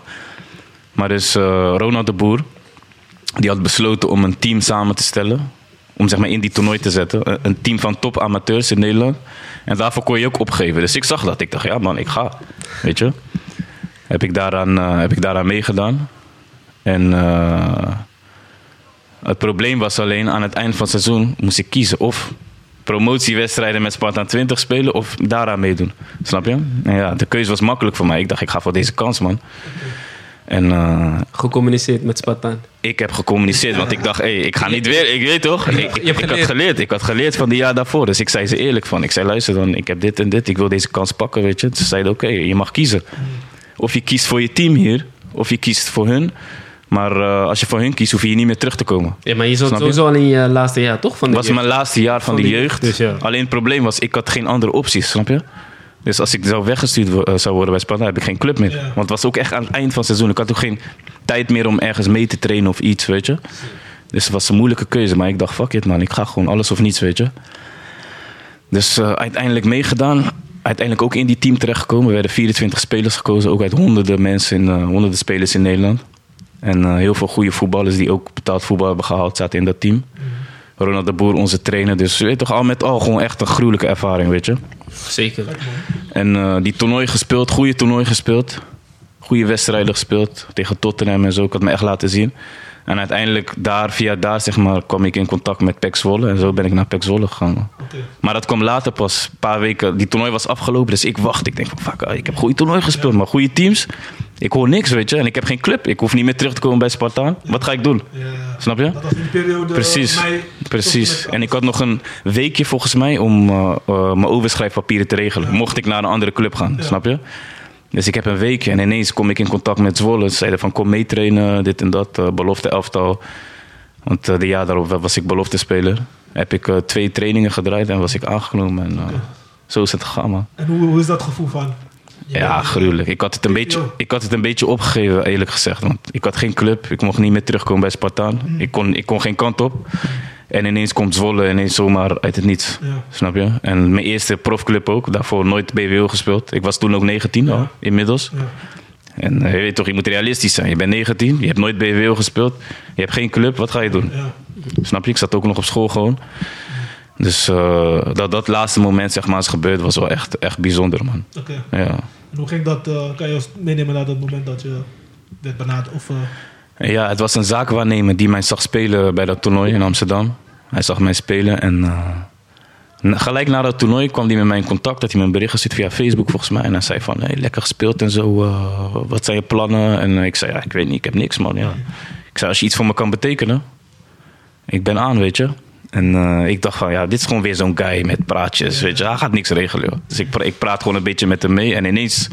Maar dus eh, Ronald de Boer, die had besloten om een team samen te stellen. Om zeg maar in die toernooi te zetten. Een- team van top amateurs in Nederland. En daarvoor kon je ook opgeven. Dus ik zag dat. Ik dacht, ja man, ik ga. Weet je. Heb ik daaraan, heb ik daaraan meegedaan. En eh, het probleem was alleen aan het eind van het seizoen moest ik kiezen of promotiewedstrijden met Sparta 20 spelen of daaraan meedoen. Snap je? En ja, de keuze was makkelijk voor mij. Ik dacht, ik ga voor deze kans, man. En eh, Gecommuniceerd met Spartaan. ik heb gecommuniceerd, want ik dacht, hey, ik ga niet weer. Ik weet toch? Ik, ik, hebt ik had geleerd. geleerd. Ik had geleerd van die jaar daarvoor. Dus ik zei ze eerlijk van. Ik zei, luister dan, ik heb dit en dit. Ik wil deze kans pakken, weet je. Ze zeiden, oké, je mag kiezen. Of je kiest voor je team hier, of je kiest voor hun. Maar eh, als je voor hun kiest, hoef je hier niet meer terug te komen. Ja, maar je zat sowieso al in je laatste jaar, toch? Van de Het was jeugd? mijn laatste jaar van, Van de de jeugd. dus ja. Alleen het probleem was, ik had geen andere opties, snap je? Dus als ik zou weggestuurd wo- eh, zou worden bij Sparta, heb ik geen club meer. Ja. Want het was ook echt aan het eind van het seizoen. Ik had ook geen tijd meer om ergens mee te trainen of iets, weet je. Dus het was een moeilijke keuze. Maar ik dacht, fuck it man, ik ga gewoon alles of niets, weet je. Dus eh, uiteindelijk meegedaan. Uiteindelijk ook in die team terechtgekomen. Er werden 24 spelers gekozen, ook uit honderden mensen, in, eh, honderden spelers in Nederland. En eh, heel veel goede voetballers die ook betaald voetbal hebben gehaald, zaten in dat team. Ronald de Boer, onze trainer. Dus je weet toch, al met al gewoon echt een gruwelijke ervaring, weet je. Zeker. En eh, die toernooi gespeeld, goede toernooi gespeeld. Goede wedstrijden gespeeld tegen Tottenham en zo. Ik had me echt laten zien. En uiteindelijk daar, via daar zeg maar, kwam ik in contact met Pek Zwolle. En zo ben ik naar Pek Zwolle gegaan. Maar dat kwam later pas, een paar weken. Die toernooi was afgelopen, dus ik wacht. Ik denk van, fuck, ik heb goede toernooi gespeeld, maar goede teams. Ik hoor niks, weet je. En ik heb geen club. Ik hoef niet meer terug te komen bij Spartaan. Wat ga ik doen? Ja. Snap je? Dat was de periode Precies, precies. En ik had nog een weekje volgens mij om eh, eh, mijn overschrijfpapieren te regelen. Mocht ik naar een andere club gaan, snap je? Dus ik heb een weekje en ineens kom ik in contact met Zwolle. Ze zeiden van kom meetrainen, dit en dat, eh, belofte elftal. Want de jaar daarop was ik belofte speler. Heb ik twee trainingen gedraaid en was ik aangenomen. En, Zo is het gegaan, man. En hoe, hoe is dat gevoel van? Ja, gruwelijk. Ik had, het een beetje, ik had het een beetje opgegeven, eerlijk gezegd. Want ik had geen club. Ik mocht niet meer terugkomen bij Spartaan. Ik, kon, ik kon geen kant op. En ineens komt Zwolle ineens zomaar uit het niets. Ja. Snap je? En mijn eerste profclub ook. Daarvoor nooit BWO gespeeld. Ik was toen ook 19 al, inmiddels. Ja. En eh, je weet toch, je moet realistisch zijn. Je bent 19, je hebt nooit BWO gespeeld. Je hebt geen club, wat ga je doen? Ja. Snap je? Ik zat ook nog op school gewoon. Dus eh, dat dat laatste moment zeg maar is gebeurd was wel echt, echt bijzonder, man. Oké. Ja. En hoe ging dat? eh, kan je ons meenemen naar dat moment dat je werd benaderd? Of, eh, Ja, het was een zaakwaarnemer die mij zag spelen bij dat toernooi in Amsterdam. Hij zag mij spelen en Gelijk na dat toernooi kwam hij met mij in contact. Dat hij me een bericht gestuurd via Facebook volgens mij. En hij zei van, hey, lekker gespeeld en zo. wat zijn je plannen? En ik zei, ja, ik weet niet, ik heb niks man. Ja. Ik zei, als je iets voor me kan betekenen. Ik ben aan, weet je. En eh, ik dacht van, ja, dit is gewoon weer zo'n guy met praatjes, weet je. Hij gaat niks regelen, joh. Dus ik, pra- ik praat gewoon een beetje met hem mee. En ineens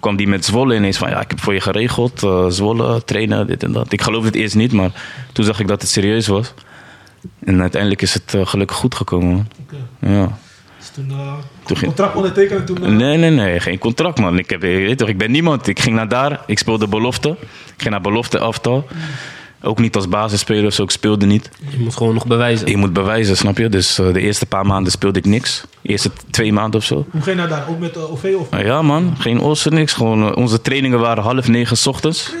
kwam die met Zwolle ineens van, ja, ik heb voor je geregeld. eh, Zwolle, trainen, dit en dat. Ik geloofde het eerst niet, maar toen zag ik dat het serieus was. En uiteindelijk is het eh, gelukkig goed gekomen. Ja. Dus toen, Toen ging- contract ondertekenen toen... eh, Nee, nee, nee, geen contract, man. Ik, heb, weet toch, ik ben niemand. Ik ging naar daar, ik speelde belofte. Ik ging naar belofte aftal. Ook niet als basisspeler of zo, ik speelde niet. Je moet gewoon nog bewijzen. Je moet bewijzen, snap je? Dus eh, de eerste paar maanden speelde ik niks. De eerste twee maanden of zo. Hoe ging je nou daar? Ook met eh, OV of... Ja, man, geen ossen, niks. Gewoon, eh, onze trainingen waren half negen 's ochtends.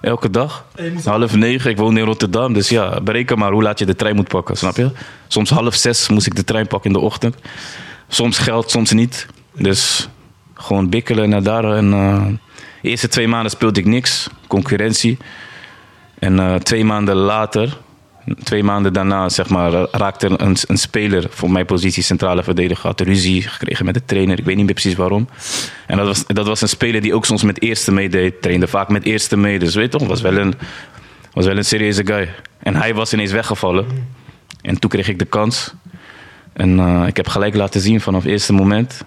Elke dag. Half negen, ik woon in Rotterdam. Dus ja, bereken maar hoe laat je de trein moet pakken, snap je? Soms half zes moest ik de trein pakken in de ochtend. Soms geld, soms niet. Dus gewoon bikkelen naar daar. En eh, de eerste twee maanden speelde ik niks. Concurrentie. En eh, twee maanden later, twee maanden daarna, zeg maar, raakte een, een speler voor mijn positie centrale verdediger. Had ruzie gekregen met de trainer. Ik weet niet meer precies waarom. En dat was, dat was een speler die ook soms met eerste meedeed. Trainde vaak met eerste mee. Dus weet je toch, was wel een, was wel een serieuze guy. En hij was ineens weggevallen. En toen kreeg ik de kans. En eh, ik heb gelijk laten zien vanaf het eerste moment.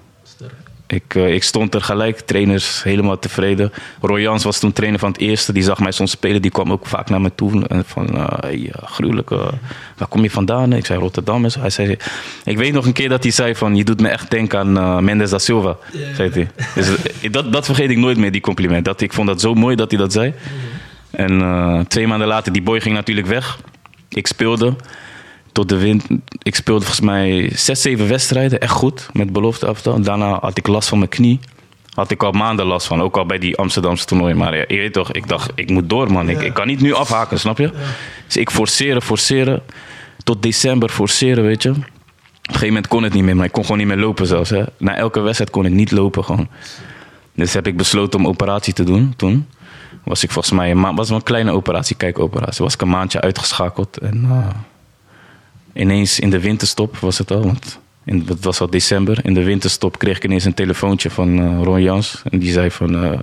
Ik, eh, ik stond er gelijk, trainers helemaal tevreden. Roy Jans was toen trainer van het eerste. Die zag mij soms spelen, die kwam ook vaak naar me toe. En van, eh, hey, eh, gruwelijk, eh, waar kom je vandaan? Ik zei Rotterdam. En zo. Hij zei, ik weet nog een keer dat hij zei van, je doet me echt denken aan eh, Mendes da Silva. Ja. Zei hij. Dus, eh, dat, dat vergeet ik nooit meer, die compliment. Dat, ik vond dat zo mooi dat hij dat zei. En eh, twee maanden later, die boy ging natuurlijk weg. Ik speelde tot de wind. Ik speelde volgens mij zes, zeven wedstrijden. Echt goed, met belofte aftal. Daarna had ik last van mijn knie. Had ik al maanden last van. Ook al bij die Amsterdamse toernooi. Maar ja, je weet toch, ik dacht, ik moet door man. Ik, ik kan niet nu afhaken, snap je? Dus ik forceren, forceren. Tot december forceren, weet je. Op een gegeven moment kon het niet meer. Maar ik kon gewoon niet meer lopen zelfs. Hè. Na elke wedstrijd kon ik niet lopen gewoon. Dus heb ik besloten om operatie te doen toen. Was ik volgens mij een maand, was wel een kleine operatie, kijkoperatie. Was ik een maandje uitgeschakeld. En eh, ineens in de winterstop was het al. Want in, het was al december. In de winterstop kreeg ik ineens een telefoontje van eh Ron Jans. En die zei van... eh,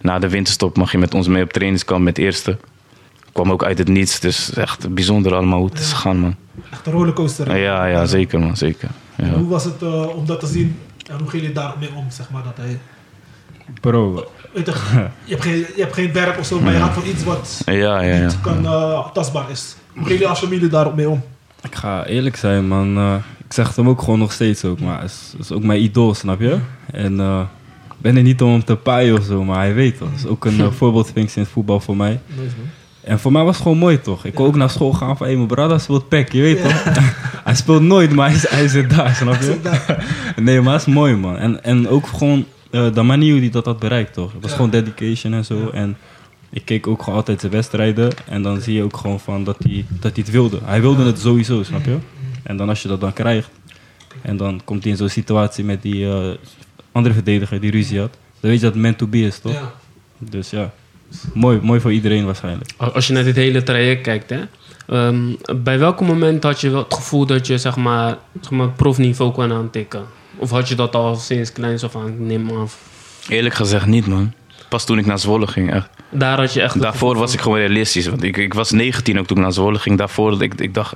na de winterstop mag je met ons mee op trainingskamp met eerste. Kwam ook uit het niets. Dus echt bijzonder allemaal hoe het is gegaan, man. Echt een rollercoaster. Ja, ja, zeker, man. Zeker. Ja. Hoe was het eh, om dat te zien? En hoe ging je daar mee om, zeg maar, dat hij... Bro, Weet je, je, hebt geen, je hebt geen werk of zo, maar je gaat voor iets wat Ja, ja, ja. niet kan, eh, tastbaar is. Hoe ging je als familie daarop mee om? Ik ga eerlijk zijn, man. eh, ik zeg het hem ook gewoon nog steeds ook, maar het is, ook mijn idool, snap je? En eh, ik ben er niet om hem te paaien of zo, maar hij weet toch. Het is ook een uh, voorbeeldfunctie in het voetbal voor mij. Nice. En voor mij was het gewoon mooi, toch? Ik kon ook naar school gaan van, hé, mijn brother speelt pek, je weet toch? hij speelt nooit, maar hij, zit daar, snap je? nee, maar het is mooi, man. En, en ook gewoon eh, de manier hoe hij dat had bereikt, toch? Het was Ja. gewoon dedication en zo. En ik keek ook gewoon altijd zijn wedstrijden. En dan zie je ook gewoon van dat hij, dat hij het wilde. Hij wilde het sowieso, snap je? En dan als je dat dan krijgt. En dan komt hij in zo'n situatie met die eh, andere verdediger die ruzie had. Dan weet je dat het meant to be is, toch? Ja. Dus ja, mooi, mooi voor iedereen waarschijnlijk. Als je naar dit hele traject kijkt, hè, ehm, bij welk moment had je wel het gevoel dat je zeg maar, zeg maar profniveau kon aantikken? Of had je dat al sinds kleins af aan? Neem maar af. Eerlijk gezegd niet, man. Pas toen ik naar Zwolle ging, echt. Daar had je echt. Daarvoor was ik gewoon realistisch. Want ik, ik was 19 ook toen ik naar Zwolle ging. Daarvoor, ik, ik dacht...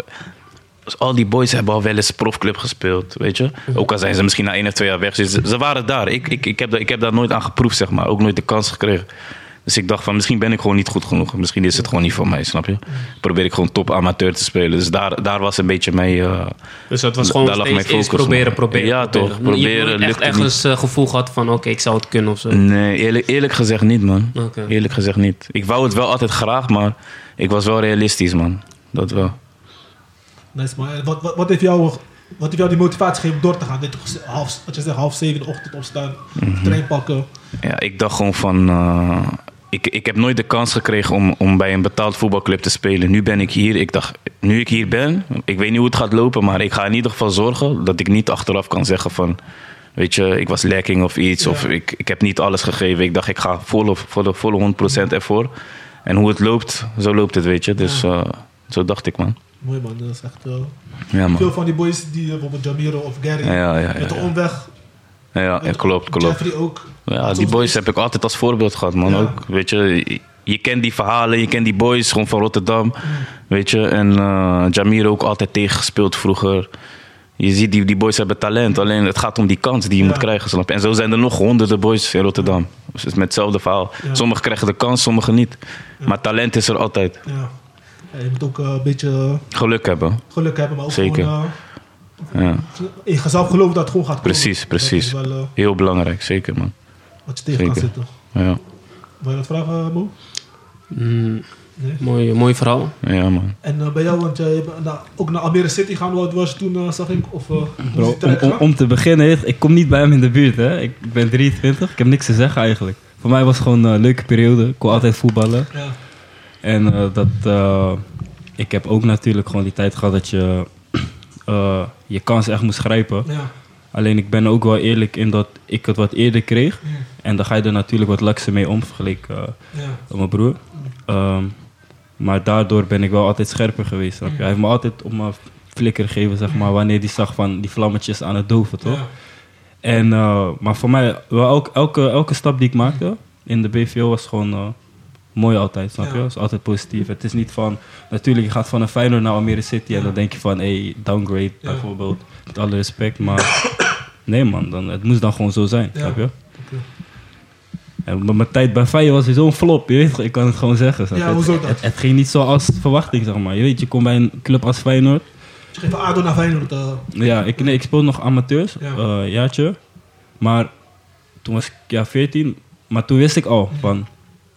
dus al die boys hebben al wel eens profclub gespeeld, weet je. Ook al zijn ze misschien na één of twee jaar weg. Ze, ze waren daar. Ik, ik, ik, heb, daar- ik heb daar nooit aan geproefd, zeg maar. Ook nooit de kans gekregen. Dus ik dacht van, misschien ben ik gewoon niet goed genoeg. Misschien is het gewoon niet voor mij, snap je? Probeer ik gewoon top amateur te spelen. Dus daar, daar was een beetje mee... eh, Dus dat was gewoon Daar steeds mijn eerst focus proberen, proberen. Ja, toch, Je hebt proberen, nooit echt het ergens eh, gevoel gehad van oké, ik zou het kunnen of zo. Nee, eerlijk, eerlijk gezegd niet, man. Oké. Eerlijk gezegd niet. Ik wou het wel altijd graag, maar ik was wel realistisch, man. Dat wel. Nice, man. En Wat, wat, wat, heeft jou, wat heeft jou die motivatie gegeven om door te gaan? Dit, half, wat je zegt, half zeven in de ochtend opstaan, Mhm. trein pakken. Ja, ik dacht gewoon van... eh, ik, ik heb nooit de kans gekregen om, om bij een betaald voetbalclub te spelen. Nu ben ik hier. Ik dacht, nu ik hier ben, ik weet niet hoe het gaat lopen, maar ik ga in ieder geval zorgen dat ik niet achteraf kan zeggen van... Weet je, ik was lekking of iets, Ja. of ik, ik heb niet alles gegeven. Ik dacht, ik ga volle, volle, volle 100% ervoor. En hoe het loopt, zo loopt het, weet je. Dus eh, zo dacht ik, man. Mooi man, dat is echt... eh, Ja, man. veel van die boys die bijvoorbeeld Jamiro of Gary, met de omweg. Ja, ja, klopt, klopt. Jeffrey ook. Ja, die boys heb ik altijd als voorbeeld gehad, man. Ja. Ook, weet je, je- kent die verhalen, je kent die boys gewoon van Rotterdam. Weet je, en eh Jamir ook altijd tegengespeeld vroeger. Je ziet, die, die boys hebben talent. Alleen het gaat om die kans die je moet krijgen. Snap je? En zo zijn er nog honderden boys in Rotterdam. Dus het is met hetzelfde verhaal. Sommigen krijgen de kans, sommigen niet. Maar talent is er altijd. Ja. Je moet ook eh, een beetje eh, Geluk hebben. geluk hebben, maar ook Zeker. gewoon Ja. in jezelf geloven dat het gewoon gaat komen. Precies, precies. Wel eh, Heel belangrijk, zeker man. wat je tegen kan Zeker. zitten. Ja, Wil je wat vragen, eh, Mo? Mm, Nee? mooi, mooi verhaal. ja man. En eh, bij jou, want jij bent na- ook naar Almere City gaan, wat was je toen, zag ik? Of, eh, Bro, om, tijd om, te beginnen, ik kom niet bij hem in de buurt. Hè. Ik, ik ben 23, ik heb niks te zeggen eigenlijk. Voor mij was het gewoon een leuke periode. Ik kon altijd voetballen. Ja. En dat, eh, ik heb ook natuurlijk gewoon die tijd gehad dat je eh, je kans echt moest grijpen. Ja. Alleen ik ben ook wel eerlijk in dat ik het wat eerder kreeg. En dan ga je er natuurlijk wat lakser mee om, vergeleken Ja. met mijn broer. Ehm, maar daardoor ben ik wel altijd scherper geweest. Hij heeft me altijd op mijn flikker gegeven, zeg maar, wanneer hij zag van die vlammetjes aan het doven, toch? En, eh, maar voor mij, wel elke, elke, elke stap die ik maakte in de BVO was gewoon mooi altijd, snap je? Het is altijd positief. Het is niet van, natuurlijk, je gaat van een Feyenoord naar Almere City en dan denk je van, hey, downgrade bijvoorbeeld. Met alle respect, maar nee man, dan, het moest dan gewoon zo zijn, snap je? En mijn tijd bij Feyenoord was zo'n flop, je weet ik kan het gewoon zeggen. Ja, hoezo het, het, het ging niet zoals verwachting, zeg maar. Je weet, je komt bij een club als Feyenoord. Je geeft ADO naar Feyenoord. eh, Ja, ik, nee, ik speelde nog amateurs, Ja. eh, jaartje. Maar toen was ik ja, 14. Maar toen wist ik al van,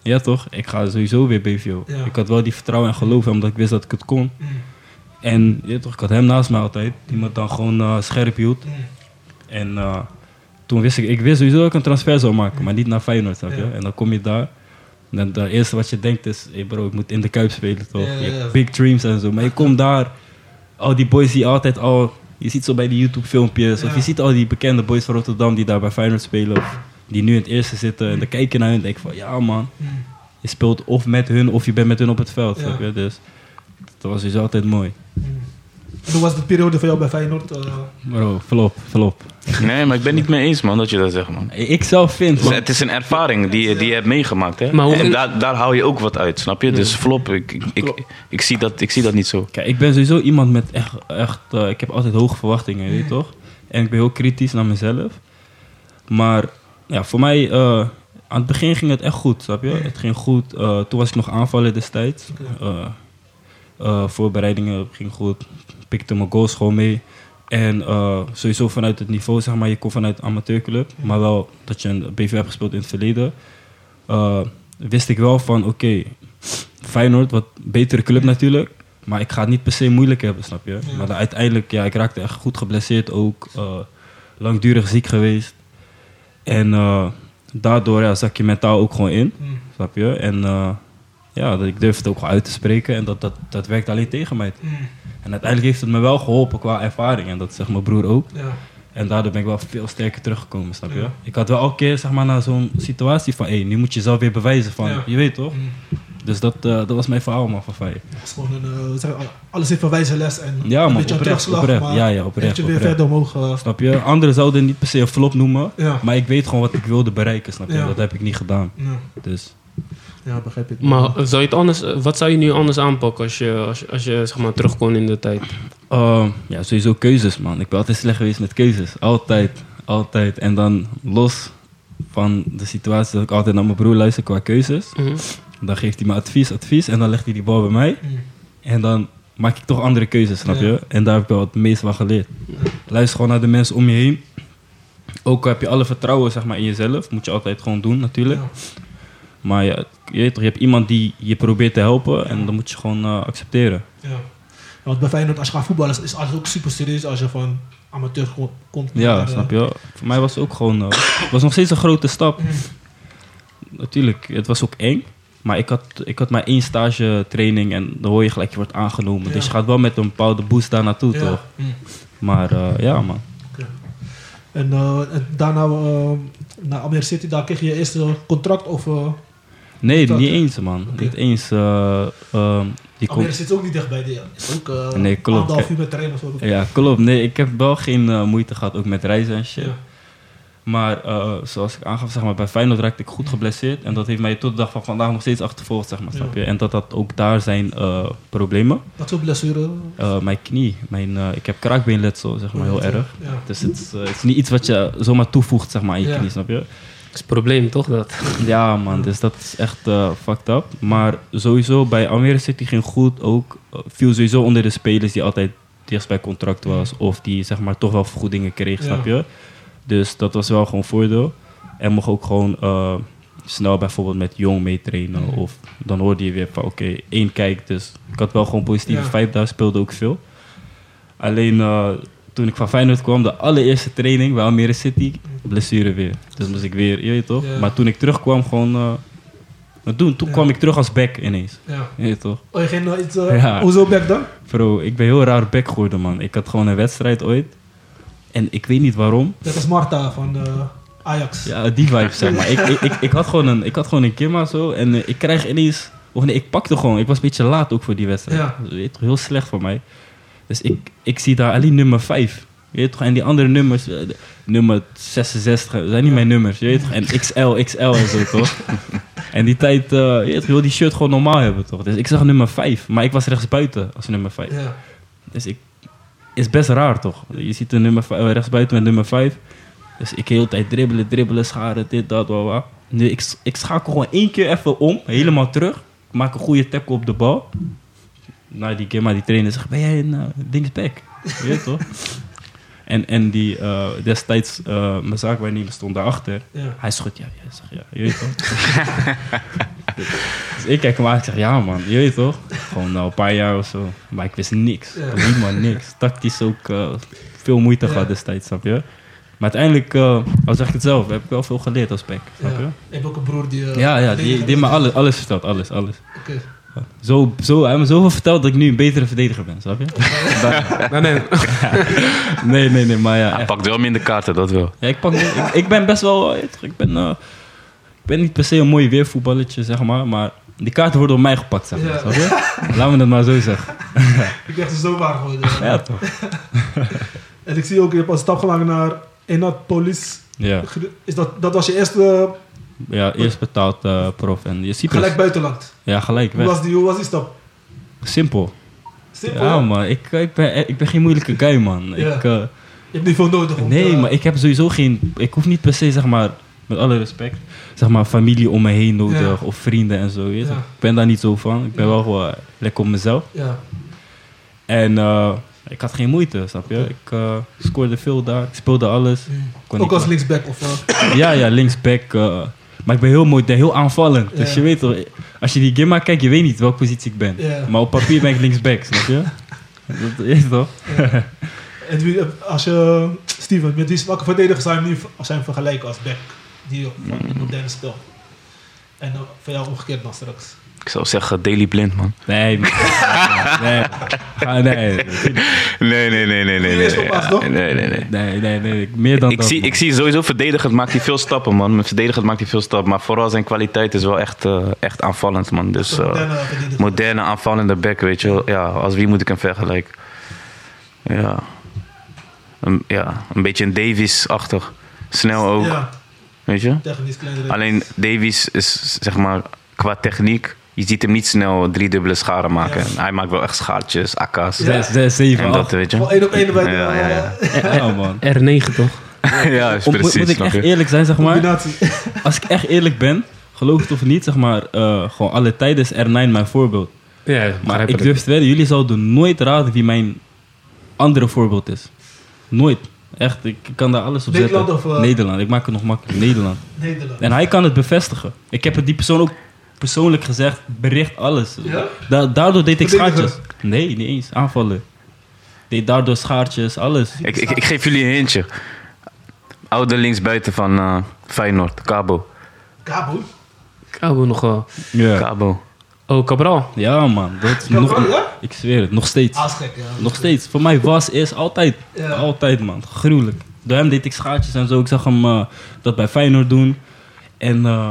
ja toch, ik ga sowieso weer BVO. Ja. Ik had wel die vertrouwen en geloof, omdat ik wist dat ik het kon. mm, En ja, toch, ik had hem naast mij altijd, die me dan gewoon eh, scherp hield. mm. En eh, toen wist ik, ik wist sowieso dat ik een transfer zou maken, maar niet naar Feyenoord, snap je? En dan kom je daar. En dan het eerste wat je denkt is, hey bro, ik moet in de Kuip spelen, toch? Je big dreams en zo. Maar je komt daar, al die boys die altijd al... Je ziet zo bij die YouTube filmpjes, of je ziet al die bekende boys van Rotterdam die daar bij Feyenoord spelen, of die nu in het eerste zitten. En dan kijk je naar hun en denk van, ja man, je speelt of met hun, of je bent met hun op het veld, Ja. snap je? Dus dat was dus altijd mooi. Hoe was de periode voor jou bij Feyenoord? eh, Bro, flop, flop. Nee, maar ik ben niet mee eens, man, dat je dat zegt, man. Ik zelf vind, Het is- man, Het is een ervaring die, je- die je hebt meegemaakt, hè? Maar hoe- en daar, daar hou je ook wat uit, snap je? Dus flop, ik, ik, ik, ik, zie dat, ik zie dat niet zo. Kijk, ik ben sowieso iemand met echt, echt eh, ik heb altijd hoge verwachtingen, weet je toch? En ik ben heel kritisch naar mezelf. Maar ja, voor mij, eh, aan het begin ging het echt goed, snap je? Het ging goed. Eh, toen was ik nog aanvallen destijds. Eh, voorbereidingen ging goed. Pikte mijn goals gewoon mee. En sowieso vanuit het niveau, zeg maar, je komt vanuit amateurclub. Maar wel dat je een BV hebt gespeeld in het verleden. wist ik wel van, oké, Feyenoord, wat betere club natuurlijk. Maar ik ga het niet per se moeilijk hebben, snap je? Maar dan uiteindelijk, ja, ik raakte echt goed geblesseerd ook. langdurig ziek geweest. En eh, daardoor ja, zak je mentaal ook gewoon in, mm. snap je? En eh, ja, dat ik durf het ook wel uit te spreken. En dat, dat, dat werkt alleen tegen mij. Mm. En uiteindelijk heeft het me wel geholpen qua ervaring. En dat zegt mijn broer ook. Ja. En daardoor ben ik wel veel sterker teruggekomen, snap je? Ja. Ik had wel elke keer zeg maar, naar zo'n situatie van... Hé, nu moet je zelf weer bewijzen van... Je weet toch? Mm. Dus dat, eh, dat was mijn verhaal, man, van Feyenoord. Het is gewoon een, eh, alles heeft een wijze les en Ja, een man, beetje een oprecht, terugslag, oprecht. maar Ja, ja, oprecht, je weer oprecht. verder omhoog. eh, Snap je? Anderen zouden het niet per se een flop noemen. Ja. Maar ik weet gewoon wat ik wilde bereiken, snap je? Ja. Dat heb ik niet gedaan. ja. Dus ja, begrijp ik. Maar zou je het anders, wat zou je nu anders aanpakken als je, als, je- als je zeg maar, terug kon in de tijd? Ehm, ja, sowieso keuzes, man. Ik ben altijd slecht geweest met keuzes. Altijd, altijd. En dan los van de situatie dat ik altijd naar mijn broer luister qua keuzes. Mhm. Dan geeft hij me advies, advies. En dan legt hij die bal bij mij. Mm. En dan maak ik toch andere keuzes, snap Ja. je? En daar heb ik wel het meest van geleerd. Luister gewoon naar de mensen om je heen. Ook heb je alle vertrouwen zeg maar, in jezelf. Moet je altijd gewoon doen, natuurlijk. Ja. Maar ja, je, weet toch, je hebt iemand die je probeert te helpen. En dan moet je gewoon eh, accepteren. Ja. Want bij Feyenoord, als je gaat voetballen, is- alles ook super serieus als je van amateur komt. Ja, naar, eh, snap je? Voor mij was het ook gewoon... eh, was nog steeds een grote stap. Mm. Natuurlijk, het was ook eng. Maar ik had, ik had maar één stage training en dan hoor je gelijk, je wordt aangenomen. Ja. Dus je gaat wel met een bepaalde boost daar naartoe, Ja. toch? Mm. Maar eh, ja, man. En, eh, en daarna eh, naar Almere City, daar kreeg je je eerste contract of... Nee, niet eens, man. Niet eens. eh, ehm, Die Almere zit ook niet dichtbij. Die is ook uh, Nee, klopt. anderhalf uur met trein of zo. Ja, klopt. Nee, ik heb wel geen moeite gehad, ook met reizen en shit. Ja. Maar eh, zoals ik aangaf, zeg maar, bij Feyenoord raakte ik goed geblesseerd. En dat heeft mij tot de dag van vandaag nog steeds achtervolgd, zeg maar, Ja. snap je? En dat dat ook daar zijn eh, problemen. Wat voor blessure? Eh, mijn knie, mijn, eh, ik heb kraakbeenletsel, zeg maar, heel erg. Ja. Dus het is, het is niet iets wat je zomaar toevoegt, zeg maar, aan je Ja. knie, snap je? Dat is het probleem, toch? Dat? Ja, man, dus dat is echt eh, fucked up. Maar sowieso, bij Almere City ging goed ook. viel sowieso onder de spelers die altijd dichtst bij contract was. Of die, zeg maar, toch wel vergoedingen kreeg, Ja. snap je? Dus dat was wel gewoon voordeel. En mocht ook gewoon eh, snel bijvoorbeeld met Jong meetrainen. Mhm. Of dan hoorde je weer van, oké, één kijk. Dus ik had wel gewoon positieve Ja. daar, speelde ook veel. Alleen eh, toen ik van Feyenoord kwam, de allereerste training bij Almere City, blessure weer. Dus moest ik weer, je weet toch? Ja. Maar toen ik terugkwam, gewoon... eh, maar toen, toen Ja. kwam ik terug als back ineens. Ja. Je weet toch? Oh, je ging nou iets... Ja. Hoezo back dan? Bro, ik ben heel raar back geworden, man. Ik had gewoon een wedstrijd ooit. En ik weet niet waarom. Dat is Marta van eh, Ajax. Ja, die vibe, zeg maar. ik, ik, ik, ik had gewoon een, ik had gewoon een kimma zo. En eh, ik krijg ineens... Of nee, ik pakte gewoon. Ik was een beetje laat ook voor die wedstrijd. Ja. Dat is toch heel slecht voor mij. Dus ik, ik zie daar alleen nummer 5. Je weet toch? En die andere nummers... eh, de- nummer 66, dat zijn niet Ja. mijn nummers. Je weet toch? En XL, XL en zo, toch? En die tijd... je weet toch, wil die shirt gewoon normaal hebben, toch? Dus ik zag nummer 5. Maar ik was rechts buiten als nummer 5. Ja. Dus ik... Is best raar, toch? Je ziet een nummer eh, rechts buiten met nummer 5. Dus ik de hele tijd dribbelen, dribbelen, scharen, dit, dat, wat. Nu, ik, ik schakel gewoon één keer even om, helemaal terug. Ik maak een goede tackle op de bal. Nou, die Gemma, die trainer zegt, ben jij een uh, dingsback? Je weet toch? En, en die eh, destijds, eh, mijn zaakwaarnemer stond daarachter. Ja. Hij schudt, ja, ja, zeg, ja, je weet toch? dus ik kijk hem aan, ik zeg, ja man, je weet toch? Gewoon nou, een paar jaar of zo. Maar ik wist niks, Ja. helemaal niks. Tactisch ook eh, veel moeite Ja. gehad destijds, snap je? Maar uiteindelijk, al zeg ik het zelf, heb ik wel veel geleerd als back, snap je? Ik heb ook een broer die... Ja, ja, die, die me Oké. alles, alles verteld, alles, alles. Zo, zo, hij heeft me zoveel verteld dat ik nu een betere verdediger ben, snap je? Nee, nee. nee, nee, nee, maar ja, Hij echt. pakt wel minder kaarten, dat wel. Ja, ik, pak, ik, ik ben best wel. Ik ben, eh, ik ben niet per se een mooi weervoetballetje, zeg maar. Maar die kaarten worden op mij gepakt, zeg maar. Ja. snap je? Laten we het maar zo zeggen. Ik dacht, ze zo waar geworden. Ja, toch? En ik zie ook, je hebt een stap gemaakt naar Enat Police. Ja, Is dat, dat was je eerste ja eerst betaald eh, prof. En je ziet gelijk buitenland. Ja, gelijk. Hoe was, die, hoe was die stap? Simpel. Simpel, Ja, man. Ik, ik, ben, ik ben geen moeilijke guy, man. Ja. Ik, eh, Je hebt niet veel nodig om nee, te- maar ik heb sowieso geen... Ik hoef niet per se, zeg maar... Met alle respect. Zeg maar, familie om me heen nodig. Ja. Of vrienden en zo. weet je. Ja. Ik ben daar niet zo van. Ik ben wel gewoon lekker op mezelf. Ja. En eh, ik had geen moeite, snap je? Ik eh, scoorde veel daar, ik speelde alles. Kon Ook als linksback of... eh, Ja, ja, linksback. eh, maar ik ben heel mooi, heel aanvallend. Dus je weet toch, als je die gimma kijkt, je weet niet welke positie ik ben. Ja. Maar op papier ben ik linksback, snap je? Dat is toch? en wie, als je... Steven, met wie, welke verdedigers zijn nu zijn vergelijken als back? Die van moderne spel. En uh, voor jou omgekeerd dan straks. Ik zou zeggen Daily Blind, man. Nee. Ah, nee. Nee, nee, nee, nee, nee. Nee, nee, nee, nee. Nee, nee. Meer dan Ik dat. zie, man. ik zie sowieso verdedigend maakt hij veel stappen, man. Met verdedigend maakt hij veel stappen. Maar vooral zijn kwaliteit is wel echt, eh, echt aanvallend, man. Dus eh, moderne aanvallende back, weet je wel. Ja, als wie moet ik hem vergelijken? Ja. Een, ja, een beetje een Davies-achtig. Snel ook, Ja, weet je. technisch kleiner. Alleen Davies is, zeg maar, qua techniek... Je ziet hem niet snel drie dubbele scharen maken. Hij maakt wel echt schaartjes, akka's. Zes, zes, zeven, En dat, acht. weet je. Één op één erbij. Ja, ja, ja. Ja, man. R9 toch? ja, is Om- moet- precies, moet ik echt je? eerlijk zijn, zeg maar. Combinatie. Als ik echt eerlijk ben, geloof het of niet, zeg maar, eh, gewoon alle tijden is R9 mijn voorbeeld. Ja, Maar ik durf te wedden, jullie zouden nooit raden wie mijn andere voorbeeld is. Nooit. Echt, ik kan daar alles op Nederland zetten. of, eh? Nederland, ik maak het nog makkelijk. Nederland. Nederland. En hij kan het bevestigen. Ik heb het die persoon ook persoonlijk gezegd, bericht alles. Ja? Da- daardoor deed ik schaartjes. Nee, niet eens. Aanvallen. Deed daardoor schaartjes, alles. Ik, ik, ik geef jullie een hintje. Oude linksbuiten van eh, Feyenoord, Cabo. Cabo? Cabo nog wel. Ja, Cabo. Oh, Cabral. ja man. Dat nog, ja? ik zweer het, nog steeds. Ah, gek, ja. Nog steeds. Voor mij was, is, altijd. Ja. Altijd, man. Gruwelijk. Door hem deed ik schaartjes en zo. Ik zag hem eh, dat bij Feyenoord doen. En eh,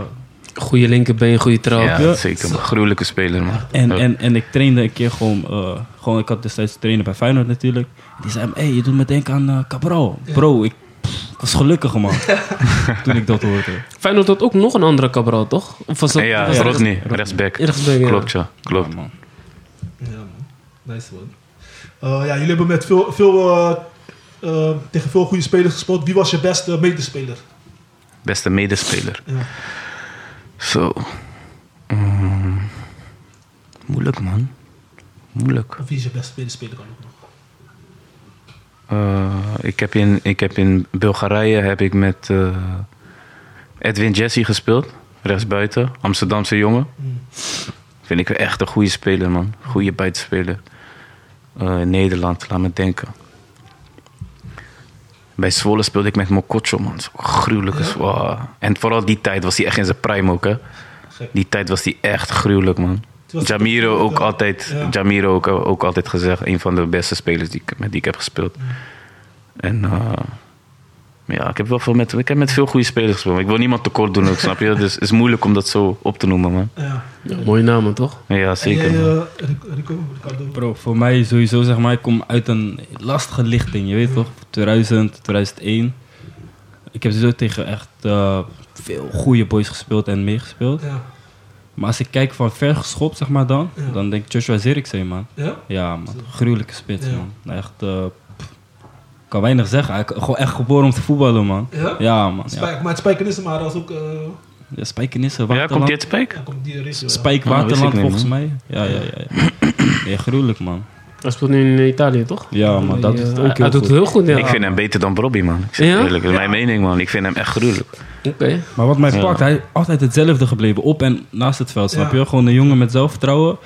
Goede linkerbeen, goede trap. Ja, Ja. zeker. man. Gruwelijke speler, man. En, Ja. en, en ik trainde een keer gewoon, eh, gewoon ik had destijds trainen bij Feyenoord natuurlijk. Die zei, hé, hey, je doet me denken aan eh, Cabral. Bro, ik, pff, ik was gelukkig man, toen ik dat hoorde. Feyenoord had ook nog een andere Cabral, toch? Of was dat, ja, was dat- Rodney, rechtsback. Rechtsback, ja. Klopt, ja. Klopt. Ja, man. Ja, man. Nice, man. Eh, ja, jullie hebben met veel, veel, tegen veel goede spelers gespeeld. Wie was je beste medespeler? Beste medespeler. Ja. Zo. Mm. Moeilijk, man. Moeilijk. Of wie is je beste medespeler dan ook nog? Eh, ik, heb in, ik heb in Bulgarije heb ik met eh, Edwin Jesse gespeeld. Rechtsbuiten. Amsterdamse jongen. Hmm. Vind ik echt een goede speler, man. Goede buitenspeler. Eh, in Nederland, laat me denken. Bij Zwolle speelde ik met Mokotjo, man. Ja? wow. En vooral die tijd was hij echt in zijn prime ook, hè. Gek. Die tijd was hij echt gruwelijk, man. Jamiro ook altijd, Ja. Jamiro ook, ook altijd gezegd, een van de beste spelers die ik, met die ik heb gespeeld. En eh, ja, ik heb wel veel met, ik heb met veel goede spelers gespeeld. Ik wil niemand tekort doen ook, snap je? Dus het is moeilijk om dat zo op te noemen, man. Ja. Ja, mooie namen, toch? Ja, zeker. Jij, eh, Rico, Rico, Ricardo? Bro, voor mij sowieso zeg maar, ik kom uit een lastige lichting, je weet toch? 2000, 2001. Ik heb sowieso tegen echt eh, veel goede boys gespeeld en meegespeeld. Ja. Maar als ik kijk van ver geschopt, zeg maar dan, Ja. dan denk ik Joshua Zirkzee, man. Ja? Ja, man. Gruwelijke spits, Ja. man. Echt, eh, kan weinig zeggen. Hij is gewoon echt geboren om te voetballen, man. Ja? Ja, man. Ja, Spijk, maar het Spijkenissen, maar dat is ook... eh ja Spijkenissen, ja, komt Waterland. uit Spijk? ja, komt die regio. Spijk ik Waterland, volgens mij. Ja, ja, ja. ja. gruwelijk, man. Hij speelt nu in Italië, toch? Ja, man. Dat is het ook heel Hij doet goed. het heel goed, ja. Ik vind hem beter dan Robbie, man. Ik zeg Ja? eerlijk, dat is mijn mening, man. Ik vind hem echt gruwelijk. Oké. Maar wat mij Ja. pakt, hij is altijd hetzelfde gebleven. Op en naast het veld, snap Ja. je? Gewoon een jongen met zelfvertrouwen.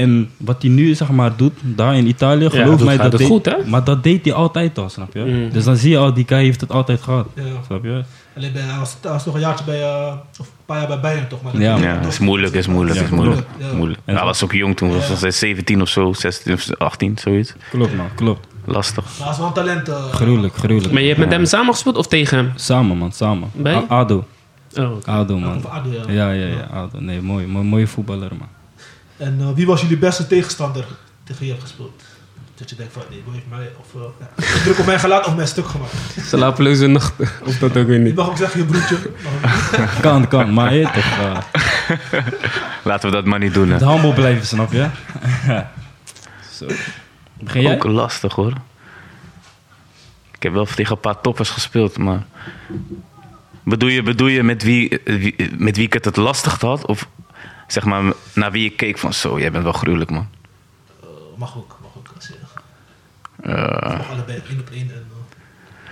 En wat hij nu zeg maar doet, daar in Italië, geloof mij, dat deed, goed, hè? maar dat deed hij altijd al, snap je? Mm. Dus dan zie je al, die guy heeft het altijd gehad. Ja. Snap je? Alleen bij, hij, was, hij was nog een jaartje bij, eh, of een paar jaar bij Bayern toch? Maar Ja, Ja, is moeilijk, is moeilijk, Ja, is moeilijk. Ja. moeilijk. En Hij zo- was ook jong toen, was hij 17 of zo, 16 of 18, zoiets. Klopt man, klopt. Lastig. Maar hij is wel een talent. eh, Gruwelijk, gruwelijk. Maar je hebt met hem samen gespeeld of tegen hem? Samen man, samen. Bij? A- Ado. Oh, oké. Ado man. Ado, ja. Ja, ja, ja, Ado. Nee, mooi, mooi, mooie voetballer man. En eh, wie was jullie beste tegenstander tegen wie je hebt gespeeld? Dat je denkt van, nee, heeft mij of, ja, druk op mijn gelaat of mijn stuk gemaakt. Slapeloze nachten. Of dat ook weer Je niet. mag ook zeggen je broertje. Kan, kan, maar je toch, eh, Laten we dat maar niet doen, hè. het humble blijven, snap je? Zo. Begin jij? Ook lastig, hoor. Ik heb wel tegen een paar toppers gespeeld, maar... Bedoel je, bedoel je met, wie, wie- met wie ik het het lastig had? Of zeg maar naar wie ik keek van... Zo, jij bent wel gruwelijk, man. Eh, mag ook, mag ook. Als je, Eh, mag allebei één op één. En, eh,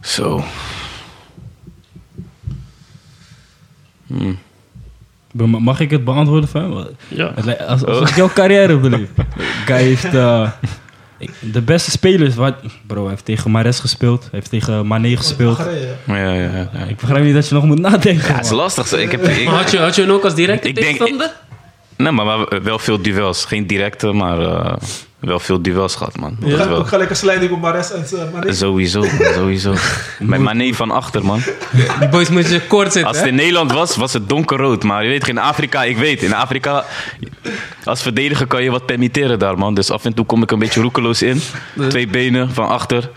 zo. Hmm. Ma- Mag ik het beantwoorden van? Ja. Als, als ik jouw carrière beleef. Guy heeft eh, de beste spelers. Wat, bro, hij heeft tegen Mares gespeeld. Hij heeft tegen Mané gespeeld. Ja. Ja, ja. Ik begrijp niet dat je nog moet nadenken. Ja, het is man. lastig. zo. Ik heb, ik, Maar had je, had je hem ook als directe Ik denk- tegenstander? nee, maar wel- wel veel duels. Geen directe, maar eh, wel veel duels gehad, man. Ook Dat wel. Ook gelijk een slijding op Mares en uh, Mané. Sowieso, sowieso. Met Mané van achter, man. Die boys moeten je kort zitten, Als het hè? in Nederland was, was het donkerrood. Maar je weet, in Afrika, ik weet, in Afrika... Als verdediger kan je wat permitteren daar, man. Dus af en toe kom ik een beetje roekeloos in. Twee benen van achter.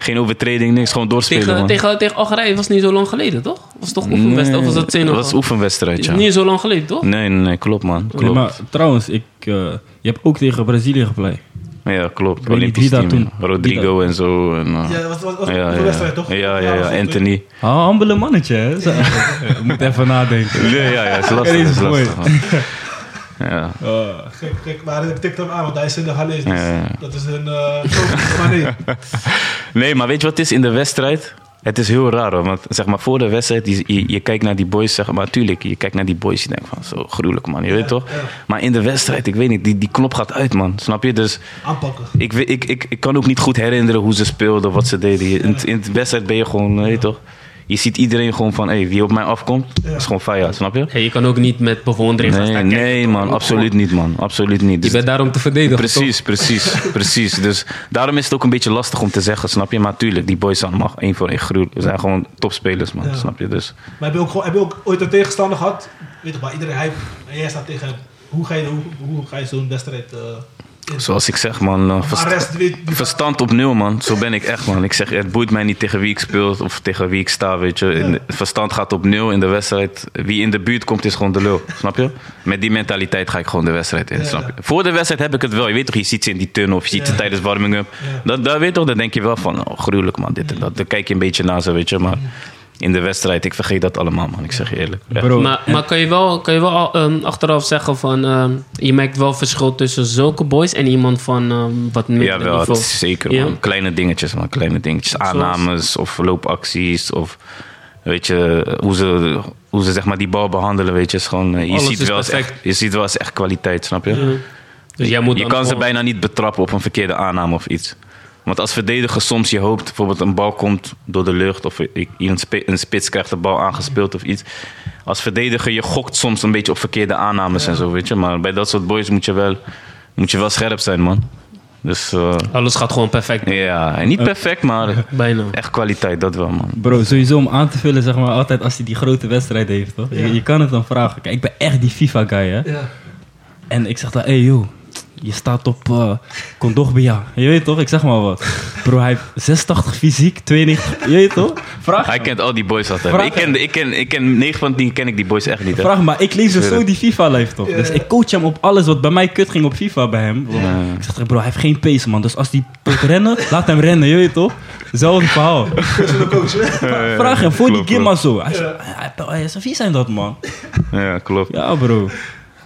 Geen overtreding, niks. Gewoon doorspelen, Tegen, man. tegen, tegen Algerije was niet zo lang geleden, toch? Was toch oefenwedstrijd? Of was dat dat Senegal? was oefenwedstrijd, ja. Niet zo lang geleden, toch? Nee, nee, nee, klopt, man. Nee, Klopt. maar trouwens, ik, eh, je hebt ook tegen Brazilië gepleit. Ja, klopt. Olympisch team, toen- ja. Rodrigo en zo. En, uh, Ja, dat was, was, was ja, een ja, wedstrijd toch? ja, ja, ja, dat Anthony. Ah, humble mannetje, hè? Moet even nadenken. Nee, ja, ja, is lastig. Is lastig. Ja. Gek, gek, maar ik tikte hem aan, want hij is Senegalees. Dus Ja, ja. dat is een... eh maar nee. Nee, maar weet je wat het is in de wedstrijd? Het is heel raar hoor, want zeg maar voor de wedstrijd, je, je, je kijkt naar die boys, zeg maar, tuurlijk, je kijkt naar die boys, je denkt van zo gruwelijk man, je weet toch? ja. Maar in de wedstrijd, ik weet niet, die, die knop gaat uit man, snap je? Dus Aanpakken. ik, weet- ik, ik, ik kan ook niet goed herinneren hoe ze speelden, wat ze deden. In, in de wedstrijd ben je gewoon, weet je toch? Je ziet iedereen gewoon van, hey, wie op mij afkomt, Ja. is gewoon fire, snap je? Hey, je kan ook niet met bewondering gaan Nee, staan kijken, nee man, absoluut niet man, absoluut niet. Je Dus- bent daar om te verdedigen, Precies, precies, precies. Dus daarom is het ook een beetje lastig om te zeggen, snap je? Maar tuurlijk, die boys zijn allemaal één voor één gruwelijk. Ze zijn gewoon topspelers, man, Ja. snap je? Dus Maar heb je ook, gewoon, heb je ook ooit een tegenstander gehad? Weet je, waar iedereen en jij staat tegen hem. Hoe ga je, hoe, hoe ga je zo'n wedstrijd uh, in? Zoals ik zeg, man, eh, verst- verstand op nul, man. Zo ben ik echt, man. Ik zeg, het boeit mij niet tegen wie ik speel of tegen wie ik sta, weet je. In verstand gaat op nul in de wedstrijd. Wie in de buurt komt, is gewoon de lul, snap je? Met die mentaliteit ga ik gewoon de wedstrijd in, Ja. snap je? Voor de wedstrijd heb ik het wel. Je weet toch, je ziet ze in die tunnel of je ziet ze tijdens warming-up. Ja. Dat, dat weet toch, dan denk je wel van, oh, gruwelijk, man, dit en dat. Dan kijk je een beetje naar ze, weet je. Maar in de wedstrijd, ik vergeet dat allemaal, man. Ik zeg je eerlijk. Bro, Maar, maar kan je wel, kan je wel ehm, achteraf zeggen van... ehm, je merkt wel verschil tussen zulke boys en iemand van ehm, wat minder Ja, wel, niveau. zeker, Ja? man. Kleine dingetjes, man. Kleine dingetjes. Zoals? Aannames of loopacties of... Weet je, hoe ze, hoe ze zeg maar die bal behandelen, weet je. Is gewoon, eh, je, Alles ziet is wel eens perfect. echt, je ziet wel eens echt kwaliteit, snap je? Ja. Dus jij moet Je kan ze bijna niet betrappen op een verkeerde aanname of iets. Want als verdediger soms je hoopt, bijvoorbeeld een bal komt door de lucht... of ik- een, spi- een spits krijgt de bal aangespeeld of iets. Als verdediger, je gokt soms een beetje op verkeerde aannames en zo, weet je. Maar bij dat soort boys moet je wel, moet je wel scherp zijn, man. Dus eh, Alles gaat gewoon perfect. ja, en niet perfect, maar Bijna. echt kwaliteit, dat wel, man. Bro, sowieso om aan te vullen, zeg maar, altijd als hij die grote wedstrijd heeft, toch? Ja. Je, je kan het dan vragen. Kijk, ik ben echt die FIFA-guy, hè? Ja. En ik zeg dan, hey joh, je staat op uh, Condogbia. Je weet toch, ik zeg maar wat. Bro, hij heeft 86 fysiek, 92, je weet toch? Vraag, Hij kent al die boys altijd. Vraag Ik ken, ik, ken, ik ken 9 van 10 ken ik die boys echt niet. Hè? vraag maar, ik lees dus zo die FIFA-life toch? Ja. Dus ik coach hem op alles wat bij mij kut ging op FIFA bij hem. Ik zeg tegen bro, hij heeft geen pace man, dus als hij moet rennen, laat hem rennen, je weet toch? Hetzelfde verhaal. Vraag hem, voor klopt, die Gimma zo. Hij Ja. zegt, hij- hij- hij zegt, wie zijn dat man? Ja, klopt. Ja bro.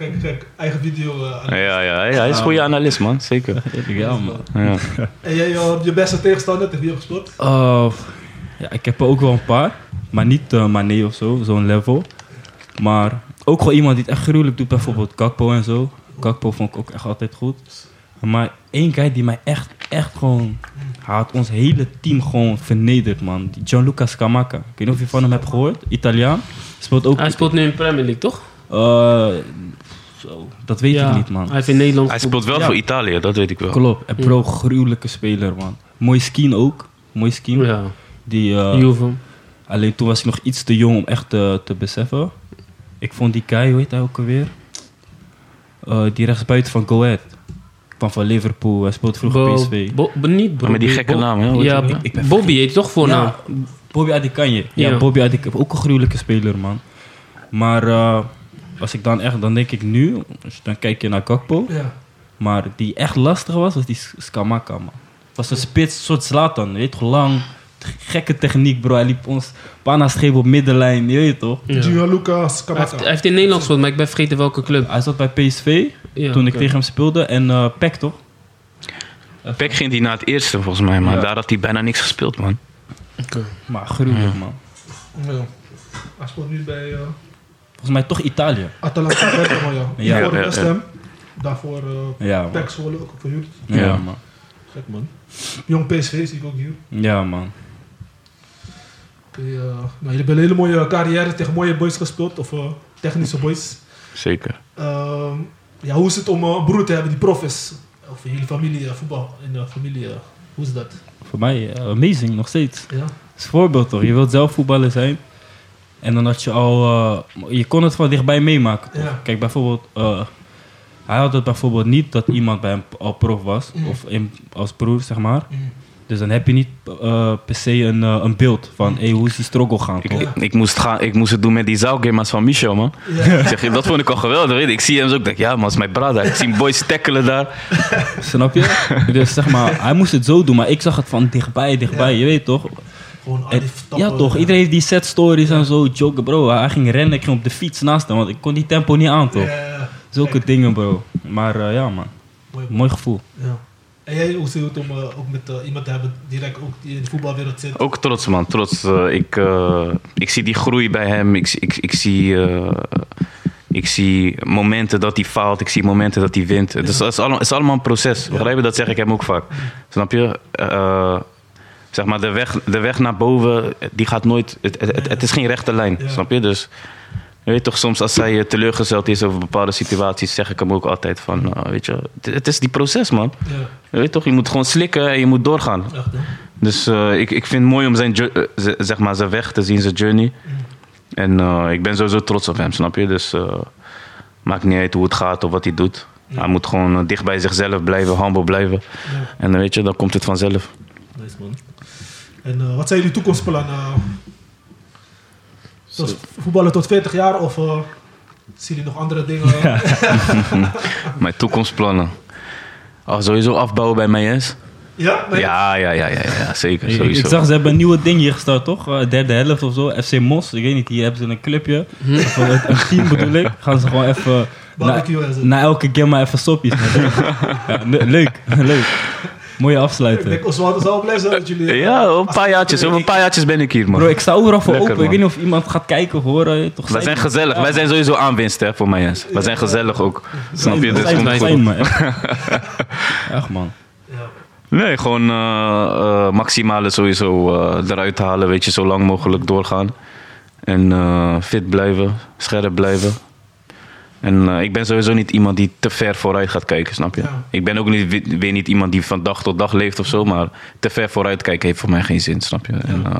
Gek, gek. Eigen video. eh, aan- Ja, ja, ja, hij is een goede analist, man. Zeker. Ja man. Ja. En jij, eh, je beste tegenstander, tegen wie heb je gespeeld? Uh, ja, ik heb er ook wel een paar. Maar niet uh, Mané of zo, zo'n level. Maar ook gewoon iemand die het echt gruwelijk doet. Bijvoorbeeld Kakpo en zo. Kakpo vond ik ook echt altijd goed. Maar één guy die mij echt, echt gewoon... Hij had ons hele team gewoon vernederd, man. Die Gianluca Scamacca. Ik weet niet of je van hem hebt gehoord. Italiaan. Speelt ook... Hij speelt nu in Premier League, toch? Uh, zo, dat weet ik niet, man. Hij heeft in Nederland Hij speelt wel Ja. voor Italië, dat weet ik wel. Klopt. En bro, gruwelijke speler, man. Mooi skin ook. Mooi skin. Ja, Die... uh, Juve. Alleen toen was ik nog iets te jong om echt te, te beseffen. Ik vond die guy, hoe heet hij ook alweer? Eh, die rechtsbuiten van Go Ahead. Kwam van Liverpool, hij speelt vroeger Bo- PSV. Bo- Bo- niet Bobby. met die gekke Bo- naam, hè? Ja, Ik Bobby heet toch voornaam? Ja, Bobby Adikanje. Ja, Ja. Bobby Adikanje. Ook een gruwelijke speler, man. Maar als ik dan echt, dan denk ik nu, dan kijk je naar Kakpo. Ja. Maar die echt lastig was, was die Skamaka, man. Was een spits, een soort Zlatan, weet je toch, lang. Gekke techniek, bro. Hij liep ons bijna scheef op middenlijn, je weet toch? Ja. Gianluca Hij heeft, Scamacca. hij heeft in Nederland gespeeld, maar ik ben vergeten welke club. Hij zat bij PSV, Ja, toen ik oké. tegen hem speelde. En eh Peck, toch? Peck ging hij naar het eerste, volgens mij. Maar Ja. daar had hij bijna niks gespeeld, man. Maar gruwelijk, man. Ja. Hij speelt nu bij eh, Volgens mij toch Italië. Atalanta Bergamo, ja. Ja, Voor ja, West ja. Ham. Daarvoor eh Ja, Zwolle, ook verhuurd. Ja, Ja. man. Gek man. Jong PSV zie ik ook hier. Ja, man. Eh, nou, jullie hebben een hele mooie carrière tegen mooie boys gespeeld, of eh, technische boys. Zeker. Ehm, ja, hoe is het om een broer te hebben die prof is? Of in jullie familie, voetbal, in de familie, hoe is dat? Voor mij amazing, nog steeds. Ja? Dat is een voorbeeld, toch? Je wilt zelf voetballer zijn. En dan had je al... eh, je kon het van dichtbij meemaken, toch? Ja. Kijk, bijvoorbeeld... eh, hij had het bijvoorbeeld niet dat iemand bij hem al prof was. Mm. Of in, als broer, zeg maar. Mm. Dus dan heb je niet eh, per se een, een beeld van... Hey, hoe is die struggle gaan, Ik, toch? ik, ik moest gaan, ik moest het doen met die zaalgamers van Michel, man. Ja. Ik zeg, dat vond ik al geweldig. weet je. Ik zie hem zo, ik denk, ja, man, is mijn brother. Ik zie boys tackelen daar. Snap je? dus zeg maar, hij moest het zo doen. Maar ik zag het van dichtbij, dichtbij. Ja. Je weet toch? Gewoon al En- die stappen, ja, toch? eh, Iedereen heeft die set stories en zo. Joggen, bro. Hij ging rennen. Ik ging op de fiets naast hem. Want ik kon die tempo niet aan, toch? Zulke Kijk, dingen, bro. Maar eh, ja, man. mooi, Mooi gevoel. Ja. En jij, hoe het om eh, ook met eh, iemand te hebben direct ook die in de voetbalwereld zit? Ook trots, man. Trots. Eh, ik, eh, ik zie die groei bij hem. Ik, ik, ik, zie, eh, ik zie momenten dat hij faalt. Ik zie momenten dat hij wint. Dus dat is allemaal, is allemaal een proces. Begrijp je? Dat zeg ik hem ook vaak. Snap je? Zeg maar, de weg, de weg naar boven, die gaat nooit... Het, het, het, is geen rechte lijn, Ja. snap je? Dus je weet toch, soms als zij eh, teleurgesteld is over bepaalde situaties... zeg ik hem ook altijd van, eh, weet je, het, het is die proces, man. Ja, Je weet toch, je moet gewoon slikken en je moet doorgaan. echt? Dus eh, ik, ik vind het mooi om zijn, zeg maar, zijn weg te zien, zijn journey. En eh, ik ben sowieso trots op hem, snap je? Dus maakt niet uit hoe het gaat of wat hij doet. Hij moet gewoon dicht bij zichzelf blijven, humble blijven. En dan weet je, dan komt het vanzelf. nice man. En eh, wat zijn jullie toekomstplannen? Tot voetballen tot 40 jaar of eh zien jullie nog andere dingen? Mijn toekomstplannen. Oh, sowieso afbouwen bij mij is. Ja? Ja, ja, ja, ja, ja zeker. Ik, Sowieso. ik zag, ze hebben een nieuwe ding hier gestart, toch? Eh, derde helft of zo. FC Mos. Ik weet niet, hier hebben ze een clubje. Of een, een team bedoel ik. Gaan ze gewoon even... Na, na elke game maar even sopjes. ja, le- leuk, leuk. Mooie Ik afsluiten. denk Oswald zal blij zijn dat jullie... Ja, over een paar jaartjes. Over een paar jaartjes ben ik hier, man. Bro, ik sta overal voor Lekker, open. Ik weet niet of iemand gaat kijken of horen. Toch Wij zijn gezellig. Wij zijn sowieso aanwinst hè, voor mij. Jens. Wij zijn gezellig ook. Snap je? Dus Zijn, komt wij goed. zijn, man. Echt. Man. Ja. Nee, gewoon eh, eh, maximale sowieso eh, eruit halen. Weet je, zo lang mogelijk doorgaan. En eh, fit blijven, scherp blijven. En eh, ik ben sowieso niet iemand die te ver vooruit gaat kijken, snap je? Ja. Ik ben ook niet, weer niet iemand die van dag tot dag leeft of zo. Maar te ver vooruit kijken heeft voor mij geen zin, snap je? En, eh,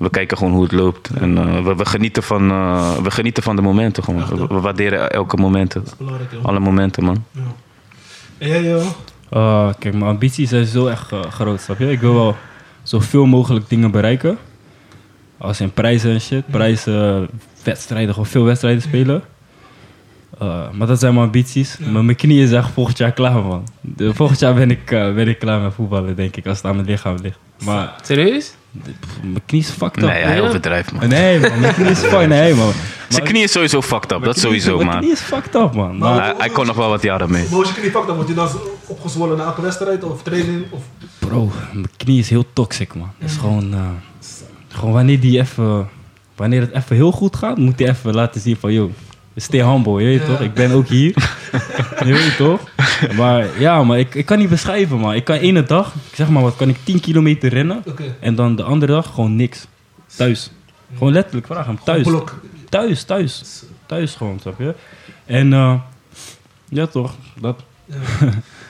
we kijken gewoon hoe het loopt. En eh, we, we, genieten van, eh, we genieten van de momenten gewoon. We, we waarderen elke momenten. Alle momenten, man. Ja. En jij, joh? Uh, kijk, mijn ambities zijn zo echt groot, snap je? Ik wil wel zoveel mogelijk dingen bereiken. Als in prijzen en shit. Prijzen, wedstrijden, gewoon veel wedstrijden spelen. Uh, maar dat zijn mijn ambities. Ja. Maar mijn knie is echt volgend jaar klaar, man. De, volgend jaar ben ik, eh, ben ik klaar met voetballen, denk ik, als het aan mijn lichaam ligt. Maar Serieus? pff, mijn knie is fucked up. Nee, hij Ja? overdrijft, man. Nee, man, mijn knie is fucked Nee, man. Zijn knie is sowieso fucked up, dat sowieso, Mijn maar knie is fucked up, man. Maar- Maar, hij, hij kon nog wel wat jaren mee. Hoe is je knie pak dan? Wordt je dan zo opgezwollen na elke wedstrijd of training? Of... Bro, mijn knie is heel toxic, man. Het is gewoon, eh, gewoon wanneer die even, wanneer het even heel goed gaat, moet hij even laten zien van, yo, stay humble, je weet Ja. toch? Ik ben ook hier, je weet toch? Maar ja, maar ik, ik kan niet beschrijven, man. Ik kan ene dag, ik zeg maar wat, kan ik 10 kilometer rennen en dan de andere dag gewoon niks. Thuis. Gewoon letterlijk, vraag hem, thuis. Blok. Thuis, thuis. Thuis gewoon, snap je? En eh, ja toch, dat Ja.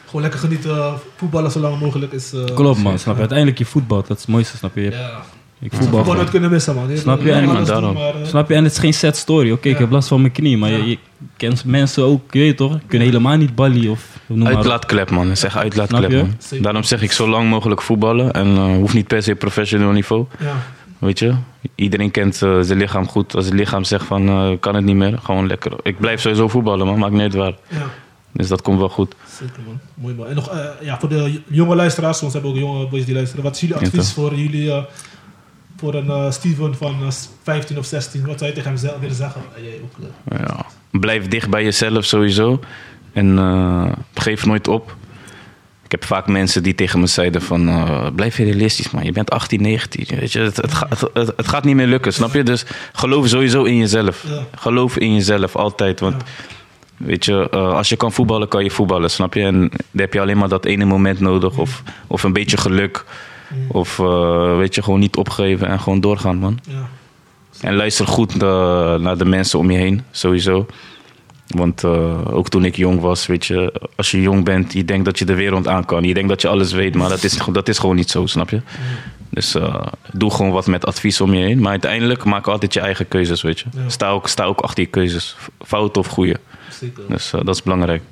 Gewoon lekker genieten, voetballen zo lang mogelijk is... eh, klopt, man. Snap je? Uiteindelijk je voetbal, dat is het mooiste, snap je? Je- Ja. Ik Voetbal voetbal nooit gewoon. kunnen missen, man. Snap je? Ja, En- alles doen, daarom. maar, eh, Snap je? En het is geen sad story. Oké, ik Ja. heb last van mijn knie, maar Ja. je, je kent mensen ook, je weet toch? Kunnen helemaal niet ballie of noem maar op. Uitlaatklep, man. Zeg uitlaatklep, man. Daarom zeg ik zo lang mogelijk voetballen. En eh, hoeft niet per se professioneel niveau. Ja. Weet je? Iedereen kent eh, zijn lichaam goed. Als het lichaam zegt van, eh, kan het niet meer, gewoon lekker. Ik blijf sowieso voetballen, man. Maakt niet uit waar. ja. Dus dat komt wel goed. Zeker man, mooi man. En nog ja, voor de jonge luisteraars, want we hebben ook jonge boys die luisteren. Wat is jullie advies voor jullie, eh, voor een eh, Steven van eh, 15 of 16? Wat zou je tegen hem zelf willen zeggen? Jij ook, eh, Ja. Blijf dicht bij jezelf sowieso. En eh, geef nooit op. Ik heb vaak mensen die tegen me zeiden van... eh, blijf realistisch man, je bent 18, 19. Weet je? Het, het, ga- het, het, het gaat niet meer lukken, snap je? Dus geloof sowieso in jezelf. Ja. Geloof in jezelf, altijd. Want weet je, eh, als je kan voetballen, kan je voetballen, snap je? En dan heb je alleen maar dat ene moment nodig. Of, of een beetje geluk. Of eh, weet je, gewoon niet opgeven en gewoon doorgaan, man. ja. En luister goed naar de mensen om je heen, sowieso. Want eh, ook toen ik jong was, weet je, als je jong bent, je denkt dat je de wereld aan kan. Je denkt dat je alles weet, maar dat is, dat is gewoon niet zo, snap je? Dus eh, doe gewoon wat met advies om je heen. Maar uiteindelijk maak altijd je eigen keuzes, weet je. Ja. Sta, ook, sta ook achter je keuzes, fout of goede. Zeker. Dus dat is belangrijk.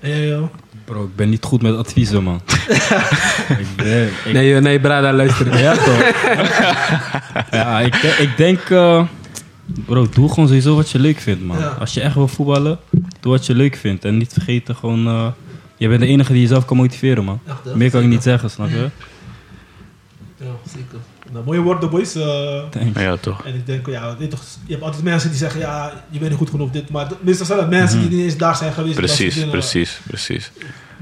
Jij, joh? Bro, ik ben niet goed met adviezen, man. ik ben, ik, Nee, nee, Brada, luister. Ja, toch? ja, ik, ik denk... eh, bro, doe gewoon sowieso wat je leuk vindt, man. Ja. Als je echt wil voetballen, doe wat je leuk vindt. En niet vergeten gewoon... eh, je bent de enige die jezelf kan motiveren, man. Meer kan ik niet zeggen, snap je? Ja, zeker. Nou, mooie woorden, boys. eh, Thanks. Ja, toch? en ik denk, ja, weet toch, je hebt altijd mensen die zeggen, ja, je bent niet goed genoeg dit. Maar meestal zijn het mensen die niet eens daar zijn geweest. Precies, dingen. precies, precies.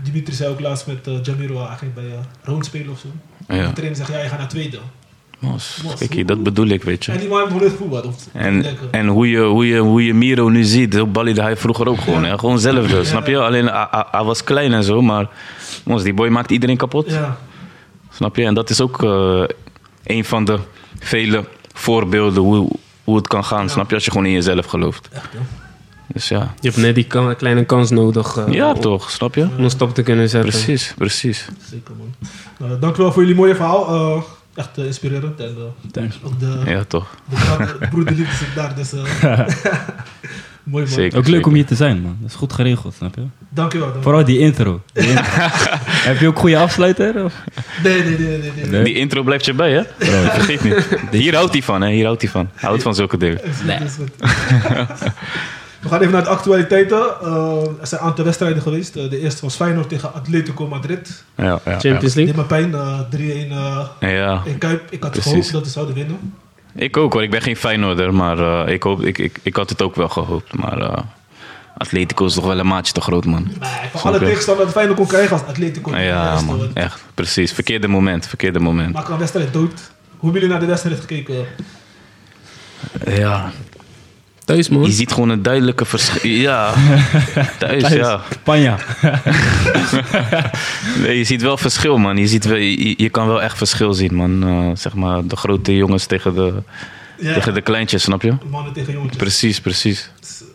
Dimitri zei ook laatst met uh, Jamiro, hij ging bij uh, Roon spelen of zo. Ja. De trainer zegt, ja, je gaat naar tweede. Mos, Mos, kijk hoe- hier, dat bedoel ik, weet je. En die man heeft voetbal. En, en hoe, je, hoe, je, hoe je Miro nu ziet, zo balliede hij vroeger ook gewoon. Hè? Gewoon zelf dus, snap je? Alleen hij, was klein en zo, maar mos, die boy maakt iedereen kapot. ja, Snap Snap je? En dat is ook eh, een van de vele voorbeelden hoe, hoe het kan gaan. Snap je? Als je gewoon in jezelf gelooft. Echt, hè? Dus ja. Je hebt net die kan- kleine kans nodig eh, Ja, om- toch? Snap je? om een stap te kunnen zetten. Precies, precies. Zeker, man. Nou, dank u wel voor jullie mooie verhaal. Eh, echt inspirerend. En Thanks. ook de, Ja, toch. de, de broederliefde zit daar. Dus, mooi, man. Zeker. Ook leuk om hier te zijn, man. Dat is goed geregeld, snap je? Dank u wel. dank u Vooral die intro. Die intro. Heb je ook goede afsluiter? Of? Nee, nee, nee. nee, nee. Nee. Die intro blijft je bij, hè? Vergeet niet. Hier houdt hij van, hè? Hier houdt hij van. Hij houdt van zulke dingen. Goed. We gaan even naar de actualiteiten. Eh, er zijn een aantal wedstrijden geweest. Eh, de eerste was Feyenoord tegen Atletico Madrid. Ja, ja. Champions Dit League. me pijn. eh 3-1 eh, Ja, in Kuip. Ik had Precies. gehoopt dat ze zouden winnen. Ik ook hoor. Ik ben geen Feyenoorder, maar eh, ik, hoop, ik, ik, ik had het ook wel gehoopt. Maar eh, Atletico is toch wel een maatje te groot, man. Nee, van alle tegenstanders dat Feyenoord kon krijgen als Atletico. Ja, man. Echt, precies. Verkeerde moment, verkeerde moment. Maak een wedstrijd dood. Hoe hebben jullie naar de wedstrijd gekeken? Ja, Thuis, man. je ziet gewoon een duidelijke verschil. Ja, thuis, ja. Panja. Nee, je ziet wel verschil, man. Je, ziet wel, je, je kan wel echt verschil zien, man. Eh, zeg maar, de grote jongens tegen de, Ja, tegen de kleintjes, snap je? mannen tegen jongetjes. Precies, precies.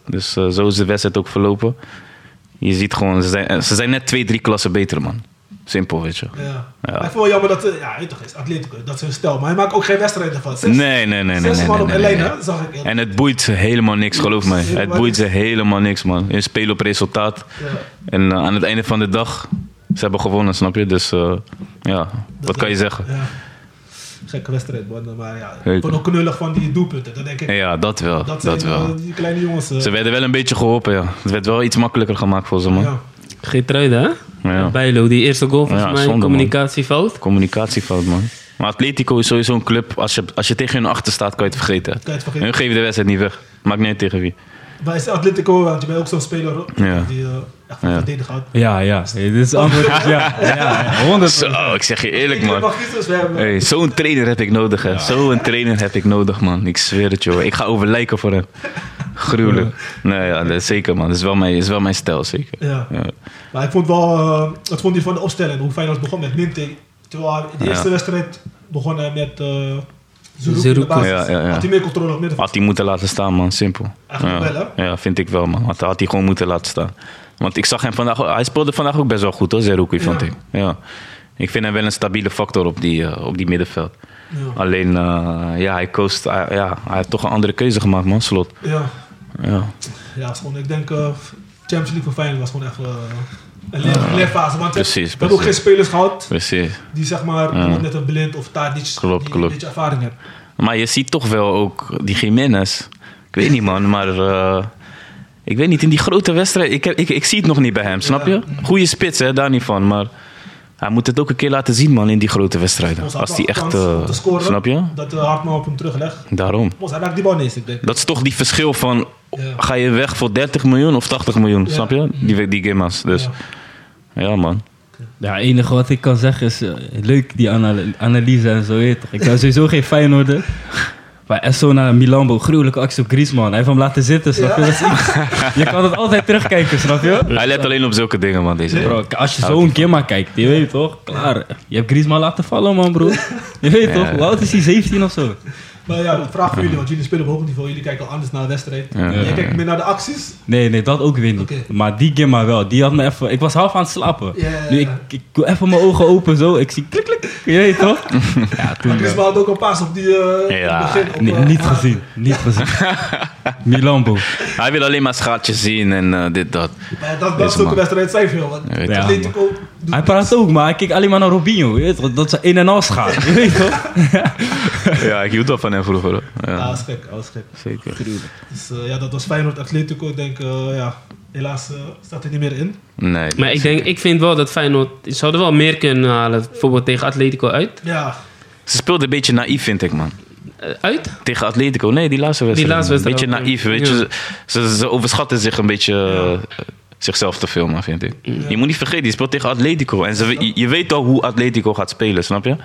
Dus eh, zo is de wedstrijd ook verlopen. Je ziet gewoon, ze zijn, ze zijn net twee, drie klassen beter, man. Simpel, weet je. Ja. Ja. Ik vind wel jammer dat, eh, ja, je toch, is Atletico, dat is hun stel. Maar hij maakt ook geen wedstrijden van. Zes, Nee, nee, nee, nee. zes nee, man nee, op nee, zag ik. En het boeit ze helemaal niks, geloof mij. Het boeit ze helemaal niks, man. Je speelt op resultaat. Ja. En eh, aan het einde van de dag, ze hebben gewonnen, snap je? Dus eh, ja, wat kan je zeggen? Ja. Gekke wedstrijd, man. Maar ja, ik Zeker. vond ook knullig van die doelpunten. Dan denk ik, Ja, dat wel. dat Dat, zijn wel. die kleine jongens. Ze werden wel een beetje geholpen, ja. Het werd wel iets makkelijker gemaakt voor ze, man. ja. Geertruiden, hè? Ja. Bijlo, die eerste goal volgens Ja, mij, zonde, man. communicatiefout. Communicatiefout, man. Maar Atletico is sowieso een club. Als je, als je tegen hun achter staat, kan je het vergeten. Kan je het vergeten. Hun geven de wedstrijd niet weg. Maakt niet uit tegen wie. Maar is Atletico, want je bent ook zo'n speler hoor, Ja. die eh, echt van Ja. verdedigen houdt. Ja, ja. Hey, dit is antwoord ja. Ja, ja. 100 Zo, ik zeg je eerlijk, man. Hey, Zo'n trainer heb ik nodig, hè. Zo'n trainer heb ik nodig, man. Ik zweer het, joh. Ik ga overlijken voor hem. Gruwelijk. Nee, ja, dat is zeker, man. Dat is wel mijn, dat is wel mijn stijl, zeker. Ja. Ja. Maar ik vond wel, eh wat vond je van de opstelling? Hoe Feyenoord begon met Minte. Terwijl de Ja. eerste wedstrijd begon hij met uh, in de. Ja, ja, ja. Had hij meer controle op middenveld? Had hij moeten laten staan, man. Simpel. Eigenlijk ja. wel, hè? Ja, vind ik wel, man. Had, had hij gewoon moeten laten staan. Want ik zag hem vandaag... Hij speelde vandaag ook best wel goed, hoor, Zerouki, vond ik. Ja. Ik vind hem wel een stabiele factor op die, eh, op die middenveld. Ja. Alleen, eh, ja, hij, koos, ja, hij heeft toch een andere keuze gemaakt, man. Slot. Ja. Ja. Ja, is gewoon, ik denk, eh Champions League voor Feyenoord was gewoon echt eh, een leer, leerfase. Want Precies, we hebben ook geen spelers gehad Precies. die zeg maar, net een blind of Tadic, Klopt, die klopt. een beetje ervaring hebben. Maar je ziet toch wel ook die Jiménez. Ik weet niet, man, maar... eh, ik weet niet, in die grote wedstrijd... Ik, heb, ik, ik zie het nog niet bij hem, snap je? Goeie spits, hè, daar niet van. Maar hij moet het ook een keer laten zien, man, in die grote wedstrijden. Als die echt... eh, te scoren, snap je? Dat uh, Hartman op hem teruglegt. Daarom. Ons, hij raakt die bal niet eens, ik denk. Dat is toch die verschil van... Ja. Ga je weg voor 30 miljoen of 80 miljoen, Ja. snap je? Die, die Gimmas. Dus Ja. ja, man. Ja, het enige wat ik kan zeggen is, eh, leuk die anal- analyse en zo, toch. Ik ben sowieso geen Feyenoorder. Maar Esso naar Milambo, gruwelijke actie op Griezmann. Hij heeft hem laten zitten, snap je? Je kan het altijd terugkijken, snap je? Hij let alleen op zulke dingen, man, deze Bro, als je zo'n Gimma kijkt, je weet toch? Klaar. Je hebt Griezmann laten vallen, man, bro. Je weet toch? Hoe oud is hij? 17 of zo? Maar ja, een vraag voor jullie, want jullie spelen op hoog niveau. Jullie kijken al anders naar de wedstrijd. Ja. Jij kijkt meer naar de acties. Nee, nee, dat ook weer niet. Maar die Gimma wel. Die had me even... Ik was half aan het slapen. Nu, ik, ja. ik doe even mijn ogen open zo. Ik zie klik, klik. Je weet toch? Ja, Maar toen... Griezmann had ook een paas op die eh Ja, het begin. Op, eh, niet gezien. Niet gezien. Milambo. Hij wil alleen maar schaatjes zien en eh, dit, dat. Maar dat, dat een wedstrijd zijn veel. Want Ja, je. Hij praat ook, maar hij kijkt alleen maar naar Robinho. Je weet toch? Dat ze in en gaat. Je weet toch? Ja, ik hield wel van hem vroeger. hoor. Ja, is gek, dat is gek. zeker. Dus eh, ja, dat was Feyenoord Atletico. Ik denk, eh, ja, helaas eh, staat er niet meer in. Nee. Maar ik, denk, ik vind wel dat Feyenoord... Ze zouden wel meer kunnen halen. Bijvoorbeeld tegen Atletico uit. Ja, Ze speelde een beetje naïef, vind ik, man. Uit? Tegen Atletico. Nee, die laatste wedstrijd. laatste man. wedstrijd Een beetje naïef, weet ja. je. Ze, ze, ze overschatten zich een beetje zichzelf te veel, man, vind ik. Je moet niet vergeten, die speelt tegen Atletico. En ze, je, je weet al hoe Atletico gaat spelen, snap je?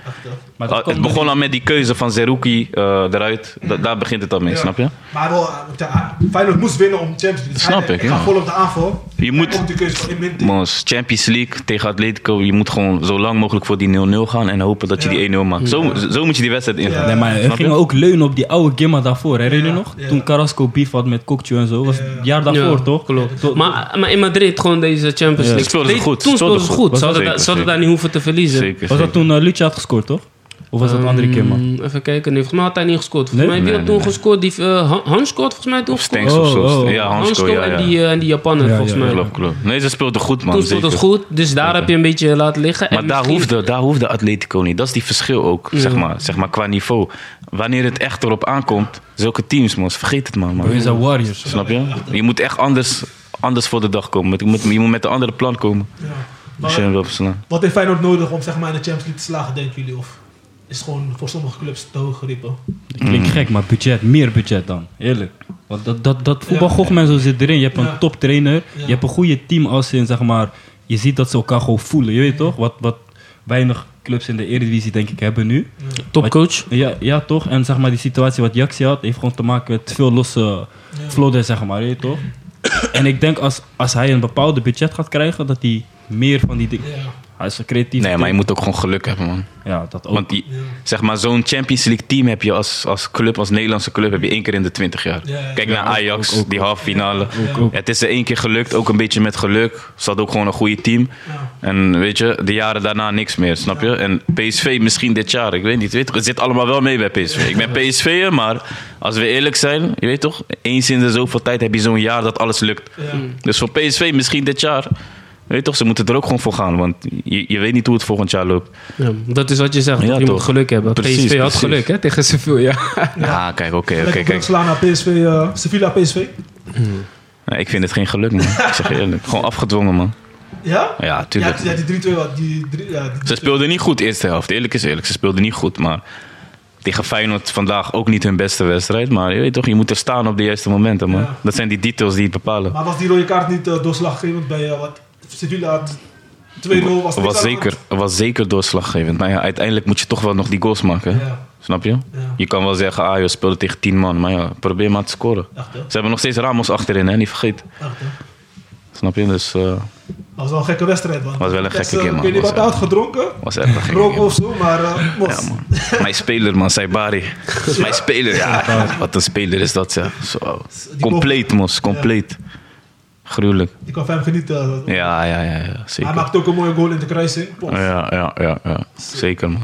Maar dat Ah, het begon al met die keuze van Zerouki eh, eruit. Da- daar begint het al mee, Ja. snap je? Maar wel, eh, Feyenoord moest winnen om Champions League. Dus Snap Ik ga ja. vol op de aanval. Je moet. Mons, Champions League tegen Atletico, je moet gewoon zo lang mogelijk voor die 0-0 gaan en hopen dat je Ja. die 1-0 maakt. Zo, zo moet je die wedstrijd ingaan. Ja. Nee, maar we gingen ook leunen op die oude Gimma daarvoor. Herinner je Ja, nog? ja. Toen Carrasco beef had met Kokchu en zo. Was Ja. het jaar daarvoor, Ja, toch? Klopt. Maar, maar in Madrid gewoon deze Champions League. Speelden ze goed, Toen speelden ze goed. Ze hadden, daar niet hoeven te verliezen. Zeker. Was dat toen uh, Lucia had gescoord, toch? Of was dat andere Gimma? Ehm, Even kijken. Nee, volgens mij had hij niet gescoord. Volgens Nee? mij had toen nee, nee. gescoord. Die, eh, Han- Hans scoort volgens mij toen Of of Oh, zo. oh. Ja, Hansko ja, ja. en die, eh, en die Japaner Ja, volgens ja, mij. Klopt, klopt. Nee, ze speelden goed, man. Toen speelde het zeker. goed, dus daar heb je een beetje laten liggen. Maar En daar misschien- hoefde, daar hoefde Atletico niet. Dat is die verschil ook, Ja. zeg, maar, zeg maar, qua niveau. Wanneer het echt erop aankomt, zulke teams, man, vergeet het man. man. We zijn Warriors. Snap je? Je moet echt anders, anders voor de dag komen. Je moet, je moet met een andere plan komen. Ja. Als je hem Maar wil verslaan. wat heeft Feyenoord nodig om zeg maar, in de Champions League te slagen, denken jullie? Of is gewoon voor sommige clubs te hoog geriepen? Klinkt gek, maar budget, meer budget dan. Eerlijk. Want dat, dat, dat voetbalgochme en zo zit erin. Je hebt een Ja. toptrainer. Ja. Je hebt een goede team als in, zeg maar... Je ziet dat ze elkaar gewoon voelen. Je weet toch? Wat, wat weinig clubs in de Eredivisie denk ik hebben nu. Topcoach. Ja, ja, toch? En zeg maar, die situatie wat Jaxi had, heeft gewoon te maken met veel losse vlodden, zeg maar, weet je toch? en ik denk als, als hij een bepaalde budget gaat krijgen, dat hij meer van die dingen... Ja. Hij is een creatief. Nee, maar je moet ook gewoon geluk hebben, man. Ja, dat ook. Want die, zeg maar, zo'n Champions League team heb je als, als club, als Nederlandse club, heb je één keer in de twintig jaar. Ja, ja. Kijk naar Ajax, ook, ook, die halve finale. Ook, ook. Het is er één keer gelukt, ook een beetje met geluk. Ze hadden ook gewoon een goede team. Ja. En weet je, de jaren daarna niks meer, snap je? En PSV misschien dit jaar, ik weet niet. Weet je, het zit allemaal wel mee bij PSV. Ik ben PSV'er, maar als we eerlijk zijn, je weet toch, eens in de zoveel tijd heb je zo'n jaar dat alles lukt. Ja. Dus voor PSV misschien dit jaar. Weet je toch, ze moeten er ook gewoon voor gaan, want je, je weet niet hoe het volgend jaar loopt. Ja, dat is wat je zegt. Ja, je moet geluk hebben. Precies, PSV had precies. geluk hè, tegen Sevilla. Ja, kijk, oké, oké, Lekker kijk. slaan naar PSV, eh, Sevilla PSV. Nee, ik vind het geen geluk, man. Ik zeg je eerlijk. Gewoon afgedwongen, man. Ja? Ja, tuurlijk. Ja, ja, die 3-2 wat, die drie- ja, die Ze speelden niet goed de eerste helft. Eerlijk is eerlijk, ze speelden niet goed. Maar tegen Feyenoord vandaag ook niet hun beste wedstrijd. Maar je weet toch, je moet er staan op de juiste momenten, man. Ja. Dat zijn die details die het bepalen. Maar was die rode kaart niet uh, doorslaggevend bij uh, wat Sevilla had 2-0 was Het was, zeker, het was zeker doorslaggevend. Maar ja, uiteindelijk moet je toch wel nog die goals maken. hè? Ja, Snap je? ja. Je kan wel zeggen, ah, je speelde tegen 10 man. Maar ja, probeer maar te scoren. Echt hè? Ze hebben nog steeds Ramos achterin, hè? Niet vergeten. Echt hè? Snap je? Dus uh, Dat was wel een gekke wedstrijd man. Was wel een gekke game, man. Ik weet niet wat had gedronken. was echt een gekke of zo, maar uh, mos. Ja, man. Mijn speler, man, Saibari. Mijn speler, ja. Wat een speler is dat, zeg. Zo. Compleet, mos. Compleet. Gruwelijk. Ik kan van hem genieten. Ja, ja, ja, ja. Hij Zeker. maakt ook een mooie goal in de kruising. Ja, ja, ja, ja. Zeker, man.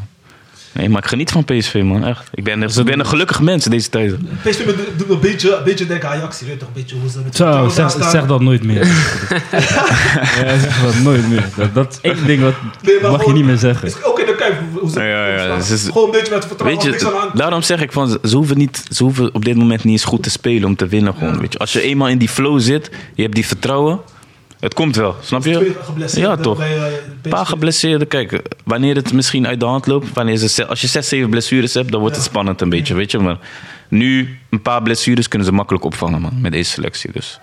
Nee, maar ik geniet van PSV, man. Echt. Ik ben, ik ben een gelukkig mens in deze tijden. PSV me doet een beetje, een beetje denken aan Ajax. Je weet toch een beetje hoe ze met Zo, zeg, zeg dat nooit meer. ja, zeg dat nooit meer. Dat, dat is één ding wat Nee, mag je gewoon- niet meer zeggen. Is ook in de hoe- hoe ze Ja, ja, is- Gewoon een beetje met vertrouwen. Weet je, daarom zeg ik van, ze hoeven, niet, ze hoeven op dit moment niet eens goed te spelen om te winnen. Gewoon, weet je. Als je eenmaal in die flow zit, je hebt die vertrouwen, het komt wel, snap je? Ja, toch. eh, Een paar geblesseerden. Kijk, wanneer het misschien uit de hand loopt, wanneer ze, als je zes, zeven blessures hebt, dan wordt het Ja. spannend een beetje, weet je. Maar nu, een paar blessures kunnen ze makkelijk opvangen, man, met deze selectie. Dus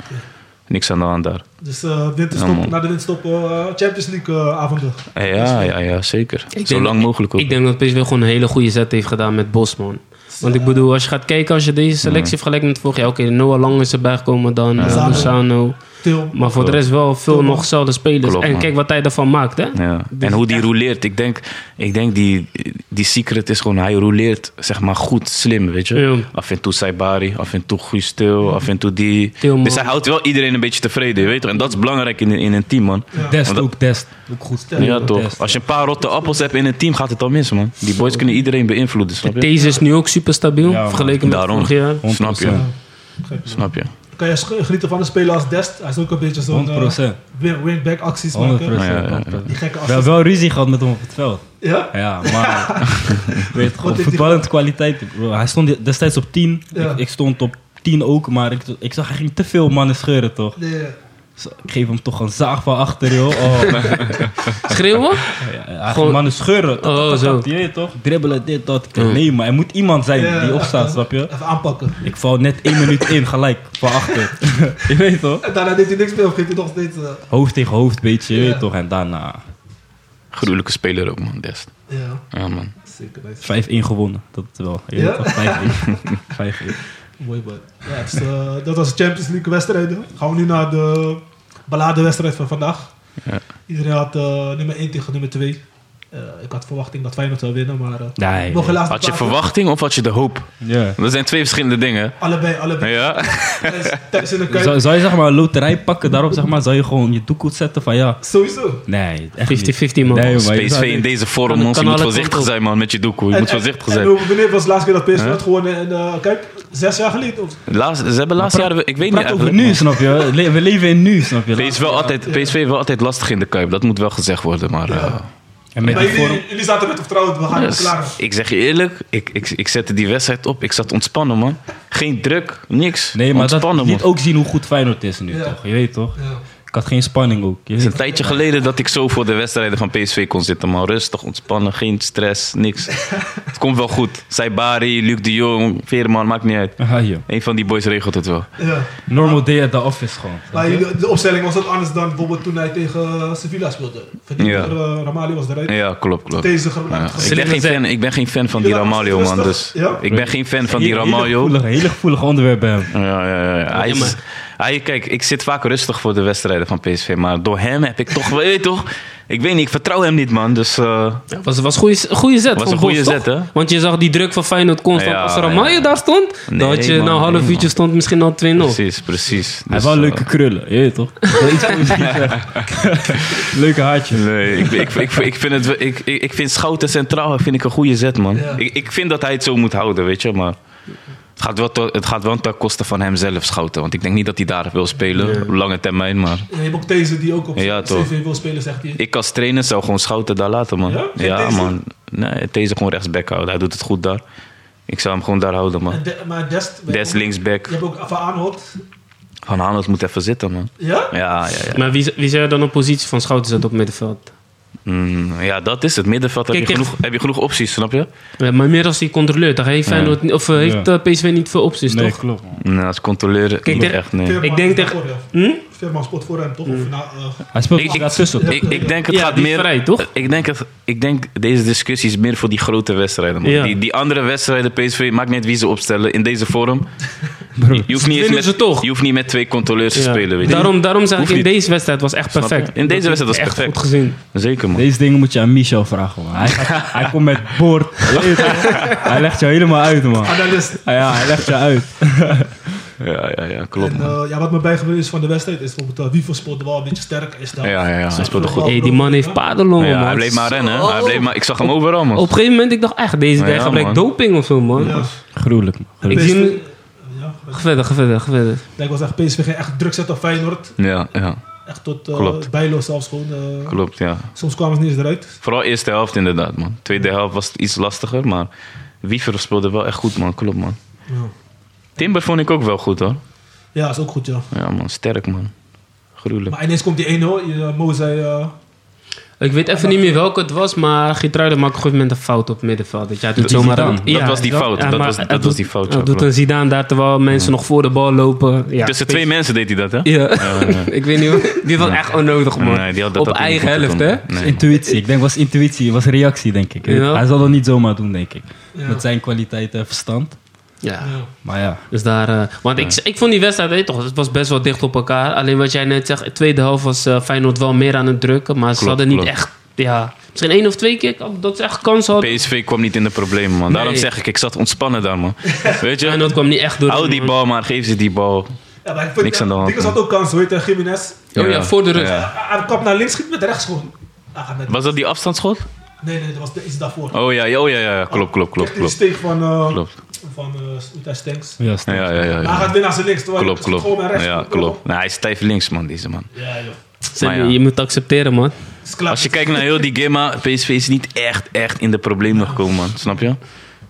niks aan de hand daar. Dus eh, winterstop, Ja, na de winterstop eh, Champions League eh, avonden. Ja, ja, ja, zeker. Ik Zo denk- lang mogelijk ook. Ik denk dat PSV gewoon een hele goede zet heeft gedaan met Bosman. Want ik bedoel, als je gaat kijken, als je deze selectie vergelijkt met vorig jaar... Oké, Noah Lang is erbij gekomen dan, ja. Lozano. Maar voor de rest wel veel nog dezelfde spelers. Klopt, en kijk wat hij ervan maakt, hè? Ja. Dus en hoe die echt- rouleert. Ik denk, ik denk die, die secret is gewoon, hij rouleert zeg maar goed, slim, weet je. Ja. Af en toe Saibari, af en toe Guus Til, af en toe die. Tilman. Dus hij houdt wel iedereen een beetje tevreden, je weet toch. En dat is belangrijk in, in een team, man. Dest dat- ook, Dest. Ook goed. Ja, Dest. toch. Als je een paar rotte appels hebt in een team, gaat het al mis, man. Die boys kunnen iedereen beïnvloeden, snap je? Deze is nu ook super stabiel, Ja, vergeleken met Daarom. vorig jaar. 100%. Snap je? Snap je? Kan je genieten van een speler als Dest? Hij is ook een beetje zo'n 100%. uh, win- wingback acties 100%. maken. Ja, ja, ja. 100%. Die gekke We hebben acties. wel ruzie gehad met hem op het veld. Ja? Ja, maar weet hij voetballende kwaliteit. bro. Hij stond destijds op 10. Ja. Ik, ik stond op 10 ook, maar ik, ik zag hij ging te veel mannen scheuren toch. Nee, Dus ik geef hem toch een zaag van achter, joh. Oh, Schreeuwen? ja, Gewoon- mannen scheuren. Oh, zo. Je toch? Dribbelen, dit, dat. Nee, maar er moet iemand zijn Ja, die opstaat, snap je? Even aanpakken. Ik val net één minuut in, gelijk, van achter. je weet toch? En daarna deed hij niks meer of geeft hij nog steeds... eh, Hoofd tegen hoofd, beetje, je Ja. weet toch? En daarna Gruwelijke speler ook, man. Dest. ja, Ja, man. zeker. nice. 5-1 gewonnen. Dat wel. Ja? toch? 5-1. 5-1. Mooi man. Ja, dus, eh, dat was de Champions League wedstrijden. Gaan we nu naar de balladewedstrijd van vandaag. Ja. Iedereen had eh, nummer 1 tegen nummer 2. Eh, ik had verwachting dat Feyenoord zou winnen, maar... eh Nee, nog helaas Had je verwachting of had je de hoop? Ja. Dat zijn twee verschillende dingen. Allebei, allebei. Ja. Tijdens- Tijdens in de kuip. Zou, zou je zeg maar een loterij pakken daarop, zeg maar, zou je gewoon je doekoe zetten van ja, Sowieso. nee, echt 50-50 man. Nee, PSV in deze vorm, man. Je moet voorzichtig zijn, man, met je doekoe. Je En- moet en- voorzichtig en zijn. Wanneer was de laatste keer dat PSV Huh? had gewonnen in de Kuip? Zes jaar geleden? Of, Laatst, ze hebben laatst jaren, ik weet niet Praat over nu, snap je? We leven in nu, snap je? PSV, wel altijd, PSV heeft wel altijd lastig in de Kuip. Dat moet wel gezegd worden, maar... En met maar jullie, vorm... jullie zaten met vertrouwen, we gaan het klaar. ik zeg je eerlijk, ik, ik, ik zette die wedstrijd op. Ik zat ontspannen, man. Geen druk, niks. Nee, maar dat ontspannen, man. ook zien hoe goed Feyenoord is nu, Ja. toch? Je weet toch? Ja. Ik had geen spanning ook. Je Het is een tijdje geleden dat ik zo voor de wedstrijden van PSV kon zitten, man. Rustig, ontspannen, geen stress, niks. het komt wel goed. Saibari, Luc de Jong, Veerman, maakt niet uit. Een van die boys regelt het wel. Ja. Normal day at the office gewoon. Maar de opstelling was wat anders dan bijvoorbeeld toen hij tegen eh, Sevilla speelde. Ja. eh, Ramali was eruit. Ja, klopt, klopt. Deze Ja. Ik, ben geen fan, ik ben geen fan van die Ja, Ramaljo, man. Dus ja. ik ben geen fan van die Ramaljo. Hele gevoelige, hele gevoelige onderwerp bij hem. Ja, ja, ja. ja. Hij is, maar- hij, kijk, ik zit vaak rustig voor de wedstrijden van PSV. Maar door hem heb ik toch... Weet je toch? Ik weet niet, ik vertrouw hem niet, man. Dus eh, Ja, was, was een goede, goede zet Was een goede zet, toch? hè? Want je zag die druk van Feyenoord constant. Ja, Als Ramalje ja. daar stond, dan Nee, had je man, na een half nee, uurtje stond misschien al 2-0. precies, precies. Hij Dus, heeft wel eh, leuke krullen, je weet toch? Leuke haartjes. Nee, ik, ik, ik, ik, vind het, ik, ik ik vind Schouten centraal vind ik een goede zet, man. Ja. Ik, ik vind dat hij het zo moet houden, weet je. Maar het gaat wel, het gaat wel ten koste van hemzelf, Schouten. Want ik denk niet dat hij daar wil spelen op lange termijn. Maar Je hebt ook deze die ook op Ja, toch. CV wil spelen, zegt hij. ik als trainer zou gewoon Schouten daar laten, man. Ja? Man. Nee, deze gewoon rechtsback houden. Hij doet het goed daar. Ik zou hem gewoon daar houden, man. De- maar Dest... Des linksback. Je hebt ook Van Aanholt. Van Aanholt moet even zitten, man. Ja? Ja, ja, ja. Maar wie, wie zou je dan op positie van Schouten zetten op middenveld? Mm, ja, dat is het. Middenveld heb je, genoeg, heb je genoeg opties, snap je? Ja, maar meer als die controleur. Dan heeft, Feyenoord, niet- of, eh, heeft Ja. eh, PSV niet veel opties, Nee, toch? klopt man. Nou, als controleur Kijk, niet echt, nee. Ik denk tegen- Hm? Ja. Veerman sport voor hem, toch? Of na, eh, Hij speelt Ik- ik, ik- daartussen toch? Ik, ik denk het Ja, gaat meer. vrij, toch? Ik denk, het, ik denk deze discussie is meer voor die grote wedstrijden. Man. Ja. Die, die andere wedstrijden, PSV, maakt niet wie ze opstellen in deze vorm. Bro, Je hoeft niet, met, toch? je hoeft niet met twee controleurs te Ja. spelen. Weet je. Daarom, daarom zeg ik, in deze wedstrijd was echt perfect. In deze wedstrijd was perfect. Echt goed gezien. Zeker, man. Deze dingen moet je aan Michel vragen man. Hij, gaat- hij komt met boord. Hij legt je helemaal uit man. Ah ja, hij legt je uit. Ja, ja, ja, klopt. En man. eh, ja, wat me bijgebleven is van de wedstrijd is bijvoorbeeld uh, Wiever speelde wel een beetje sterk. Is daar. Ja, ja, ja, hij speelde goed. Hey, die man heeft paardenlongen, Ja, man. hij bleef maar rennen. Hij bleef maar, ik zag hem overal, man. Op een gegeven moment, ik dacht echt, deze guy Ja, gebruikt doping of zo, man. Ja. Gruwelijk man. Ik zie hem... Ja, Ga verder, ga verder, ga verder. Ja, ik was echt PSV ging echt druk zetten op Feyenoord. Ja, ja, Echt tot uh. Bijlo zelfs gewoon. klopt, ja. Soms kwamen ze niet eens eruit. Vooral eerste helft inderdaad, man. Tweede helft was het iets lastiger, maar Wiever speelde wel echt goed, man. Klopt, man. Ja, Timber vond ik ook wel goed, hoor. ja is ook goed, ja. Ja, man. Sterk, man. Gruwelijk. Maar ineens komt die 1-0. Je, Mo zei... eh, Ik weet even niet meer welke het was, maar Geertruiden maakt op een gegeven moment een fout op het middenveld. Dat jij doet Dat- zomaar Zidane. een- Dat was die fout. Dat was- hij dat was doet- die fout, ja, doet een Zidane daar terwijl mensen nog voor de bal lopen. Ja, Tussen twee mensen deed hij dat, hè? Ja, ik weet niet. hoe- Die was echt onnodig, man. Nee, die had dat op eigen helft, hè? Nee. Intuïtie. Ik denk was intuïtie, was reactie denk ik. Ja. Hij zal dat niet zomaar doen denk ik. ja. Met zijn kwaliteit en verstand. Ja. Ja. Maar ja. Dus daar, eh, want ik, ik vond die wedstrijd, weet je toch, het was best wel dicht op elkaar. Alleen wat jij net zegt, de tweede helft was eh, Feyenoord wel meer aan het drukken. Maar ze Klopt, hadden niet klopt. echt, ja, misschien één of twee keer dat ze echt kans hadden. PSV kwam niet in de problemen, man. Daarom Nee. zeg ik, ik zat ontspannen daar, man. Weet je? Feyenoord kwam niet echt door. Hou die man. bal maar, geef ze die bal. Ja, maar ik vind, Niks aan de hand, had ook kans, weet je, Jiménez. Oh ja, voor de rust. Ja. Hij kapt naar links, schiet met rechts gewoon. Met- Was dat die afstandsschot? Nee, nee, dat was de- iets daarvoor. Oh ja, ja, oh, ja, ja. Klopt, klopt, klopt, Die klopt. steek van, eh Klopt. van uh, Uta Stanks. Ja, Ja, ja, ja. ja. Maar hij gaat weer naar zijn links, terwijl Klopt, klopt. gewoon naar rechts. Ja, klopt. Nou, hij is stijf links, man, deze man. Ja, joh. Ja. Je moet accepteren, man. Is klaar. Als je kijkt naar heel die game, PSV is niet echt, echt in de problemen gekomen, man. Snap je?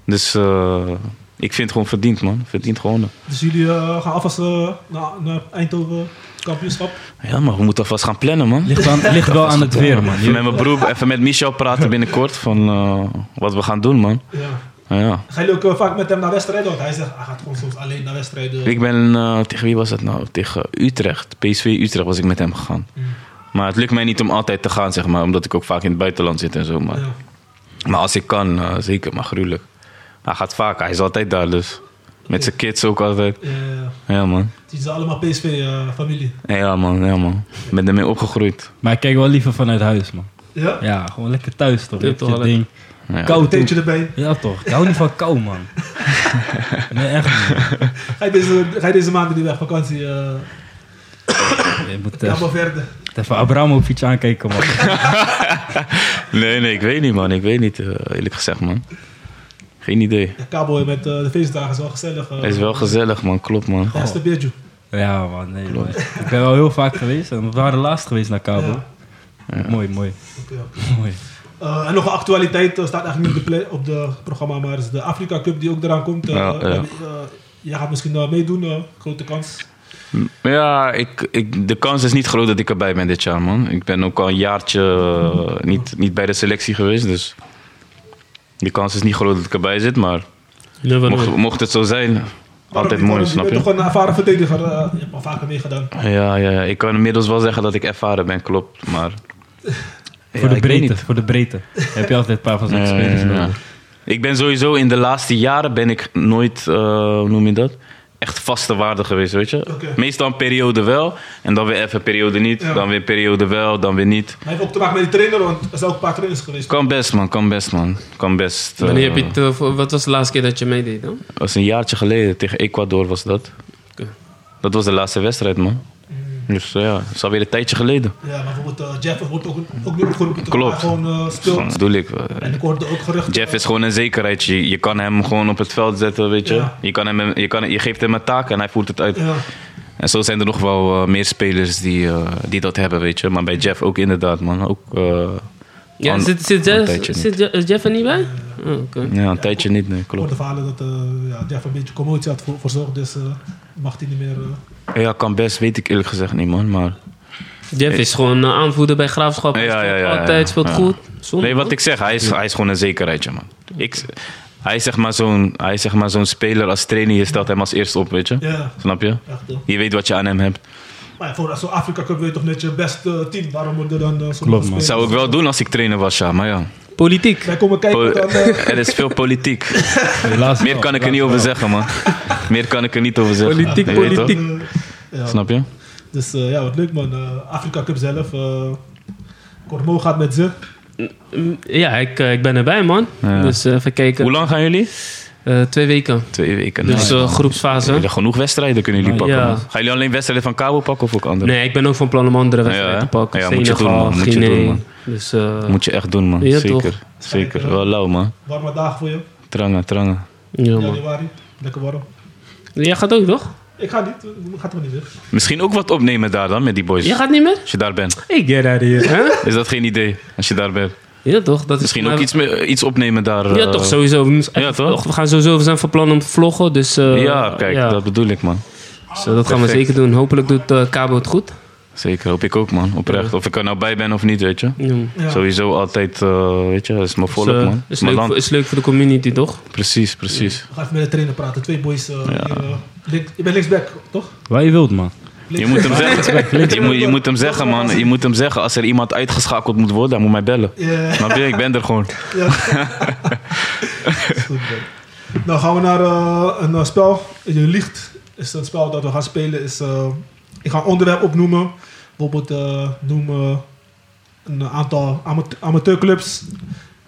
Dus eh, ik vind het gewoon verdiend, man. Verdiend gewonnen. Dus jullie eh, gaan alvast eh, naar, naar Eindhoven kampioenschap. Ja, maar we moeten alvast gaan plannen, man. Ligt, aan, ligt wel aan het weer man. Even met mijn broer, even met Michel praten binnenkort van eh, wat we gaan doen, man. Ja. Ja. Gaan jullie ook eh, vaak met hem naar wedstrijden? Want hij zegt, hij gaat gewoon soms alleen naar wedstrijden. Ik ben, eh, tegen wie was dat nou? Tegen Utrecht. PSV Utrecht was ik met hem gegaan. Mm. Maar het lukt mij niet om altijd te gaan, zeg maar. Omdat ik ook vaak in het buitenland zit en zo. Maar, Ja. maar als ik kan, zeker. Maar gruwelijk. Hij gaat vaak, hij is altijd daar, dus... Met zijn kids ook altijd. Ja, Ja, man. het is allemaal PSV-familie. Ja, man. Ja, man. Ik ben ermee opgegroeid. Maar ik kijk wel liever vanuit huis, man. ja? Ja, gewoon lekker thuis toch? Ja, je toch, ding. Ja. Koud Een theetje erbij. Ja, toch? Ik hou niet van kou, man. Nee, echt niet. Ga je deze, ga je deze maanden niet weg vakantie? uh Je moet ja, even, maar verder. even Abramovic aankijken, man. Nee, nee, ik weet niet, man. Ik weet niet, eh, eerlijk gezegd, man. Geen idee. Ja, Cowboy met eh, de feestdagen is wel gezellig. uh, Het is wel gezellig, man. Klopt, man. Ja, is de. Ja, man. Nee, man. Ik ben wel heel vaak geweest. En we waren laatst geweest naar Cabo. Ja. Mooi, mooi. Oké, oké. mooi. Eh, en nog een actualiteit staat eigenlijk niet op, de op de programma, maar is de Afrika Cup die ook eraan komt. Eh, Ja, ja. jij gaat misschien meedoen, eh, grote kans. Ja, ik, ik, de kans is niet groot dat ik erbij ben dit jaar, man. Ik ben ook al een jaartje niet, niet bij de selectie geweest, dus... De kans is niet groot dat ik erbij zit, maar mocht, mocht het zo zijn, Waarom altijd mooi, snap Je je? bent toch gewoon een ervaren verdediger. eh, je hebt al vaker meegedaan. Ja, ja, ja, ik kan inmiddels wel zeggen dat ik ervaren ben, klopt, maar... Ja, voor de breedte, voor de breedte. Heb je altijd een paar van zo'n Ja, spelers ja, ja. nodig. Ik ben sowieso in de laatste jaren ben ik nooit, eh, hoe noem je dat? Echt vaste waarde geweest, weet je? Meestal een periode wel en dan weer even een periode niet. Ja. Dan weer een periode wel, dan weer niet. Maar heeft ook te maken met die trainer, want er zijn ook een paar trainers geweest. Kan best, man, kan best, man. Kan best. Wanneer eh, heb je het, eh, wat was de laatste keer dat je meedeed dan? Dat was een jaartje geleden, tegen Ecuador was dat. Dat was de laatste wedstrijd, man. Dus eh, ja, dat is alweer een tijdje geleden. Ja, maar bijvoorbeeld eh, Jeff wordt ook, ook niet toen Klopt. gewoon eh, Dat bedoel ik. En ik hoorde ook geruchten. Jeff is gewoon een zekerheid. Je, je kan hem gewoon op het veld zetten, weet je. Ja. Je, kan hem, je, kan, je geeft hem een taak en hij voert het uit. Ja, En zo zijn er nog wel meer spelers die, die dat hebben, weet je. Maar bij Jeff ook inderdaad, man. Ook, Ja, An- zit, zit, Jeff, zit er niet bij? Oh, oké. ja, een tijdje niet, nee, ik klopt. hoorde verhalen dat eh, ja, Jeff een beetje commotie had voor, verzorgd, dus eh, mag hij niet meer. eh, Ja, kan best, weet ik eerlijk gezegd niet, man. Maar Jeff is gewoon aanvoerder bij Graafschap. Ja, ja, ja, ja, Altijd speelt ja. goed. Zonde, nee, wat man. ik zeg, hij is, hij is gewoon een zekerheidje, man. Ik, hij is zeg maar zo'n hij is zeg maar zo'n speler als trainer, je stelt hem als eerste op, weet je. ja, Snap je? echt. Je weet wat je aan hem hebt. Maar voor zo'n Afrika Cup wil je toch net je beste team. Waarom moet er dan uh, zo'n Klopt, man. Zou ik wel doen als ik trainer was, ja, maar ja. Politiek. Wij komen kijken dan. eh, er is veel politiek. Helaas Meer wel, kan ik er niet over zeggen, man. Meer kan ik er niet over zeggen. Politiek, politiek. ja. Snap je? Dus eh, ja, wat leuk man. Eh, Afrika Cup zelf. eh Kormo gaat met ze. Ja, ik, eh, ik ben erbij, man. Ja. Dus eh, even kijken. Hoe lang gaan jullie? Eh, twee weken. Twee weken. Dus eh, groepsfase. Jullie genoeg wedstrijden kunnen jullie Ja. pakken. Ja. Gaan jullie alleen wedstrijden van Cabo pakken of ook andere? Nee, ik ben ook van plan om andere wedstrijden Ja, te pakken. ja, moet je doen, man. Moet je doen, man. Dus eh, Moet je echt doen, man. Ja, Zeker. toch? Zeker. Wel lauw, man. Warme dagen voor je. Trangen, trangen. ja, man. Januari. Lekker warm. Jij gaat ook, toch? Ik ga niet. Gaat er niet weer. Misschien ook wat opnemen daar dan met die boys. Jij gaat niet meer? Als je daar bent. Hey, get out of here. Hè? Is dat geen idee? Als je daar bent. Ja, toch? Dat is Misschien voor ook iets, iets opnemen daar. Ja, eh, toch, sowieso. We, ja, toch? we gaan sowieso, we zijn van plan om te vloggen, dus... eh, Ja, kijk, ja. dat bedoel ik, man. Dus, eh, dat gaan we zeker doen. Hopelijk doet eh Cabo het goed. Zeker, hoop ik ook, man. Oprecht. Of ik er nou bij ben of niet, weet je. Ja. Sowieso altijd, eh, weet je, dat is mijn volk, Dus, eh, man. is, leuk, land. is leuk voor de community, toch? Precies, precies. We gaan even met de trainer praten. Twee boys. eh, hier, eh, link- je bent linksback, toch? Waar je wilt, man. Je moet, hem zeggen, je, moet, je moet hem zeggen, man. Je moet hem zeggen, als er iemand uitgeschakeld moet worden, hij moet mij bellen. Je? Ik ben er gewoon. Nou gaan we naar eh, een eh, spel. Je liegt is een spel dat we gaan spelen. Is, eh, ik ga een onderwerp opnoemen. Bijvoorbeeld noem eh, een aantal amate- amateurclubs.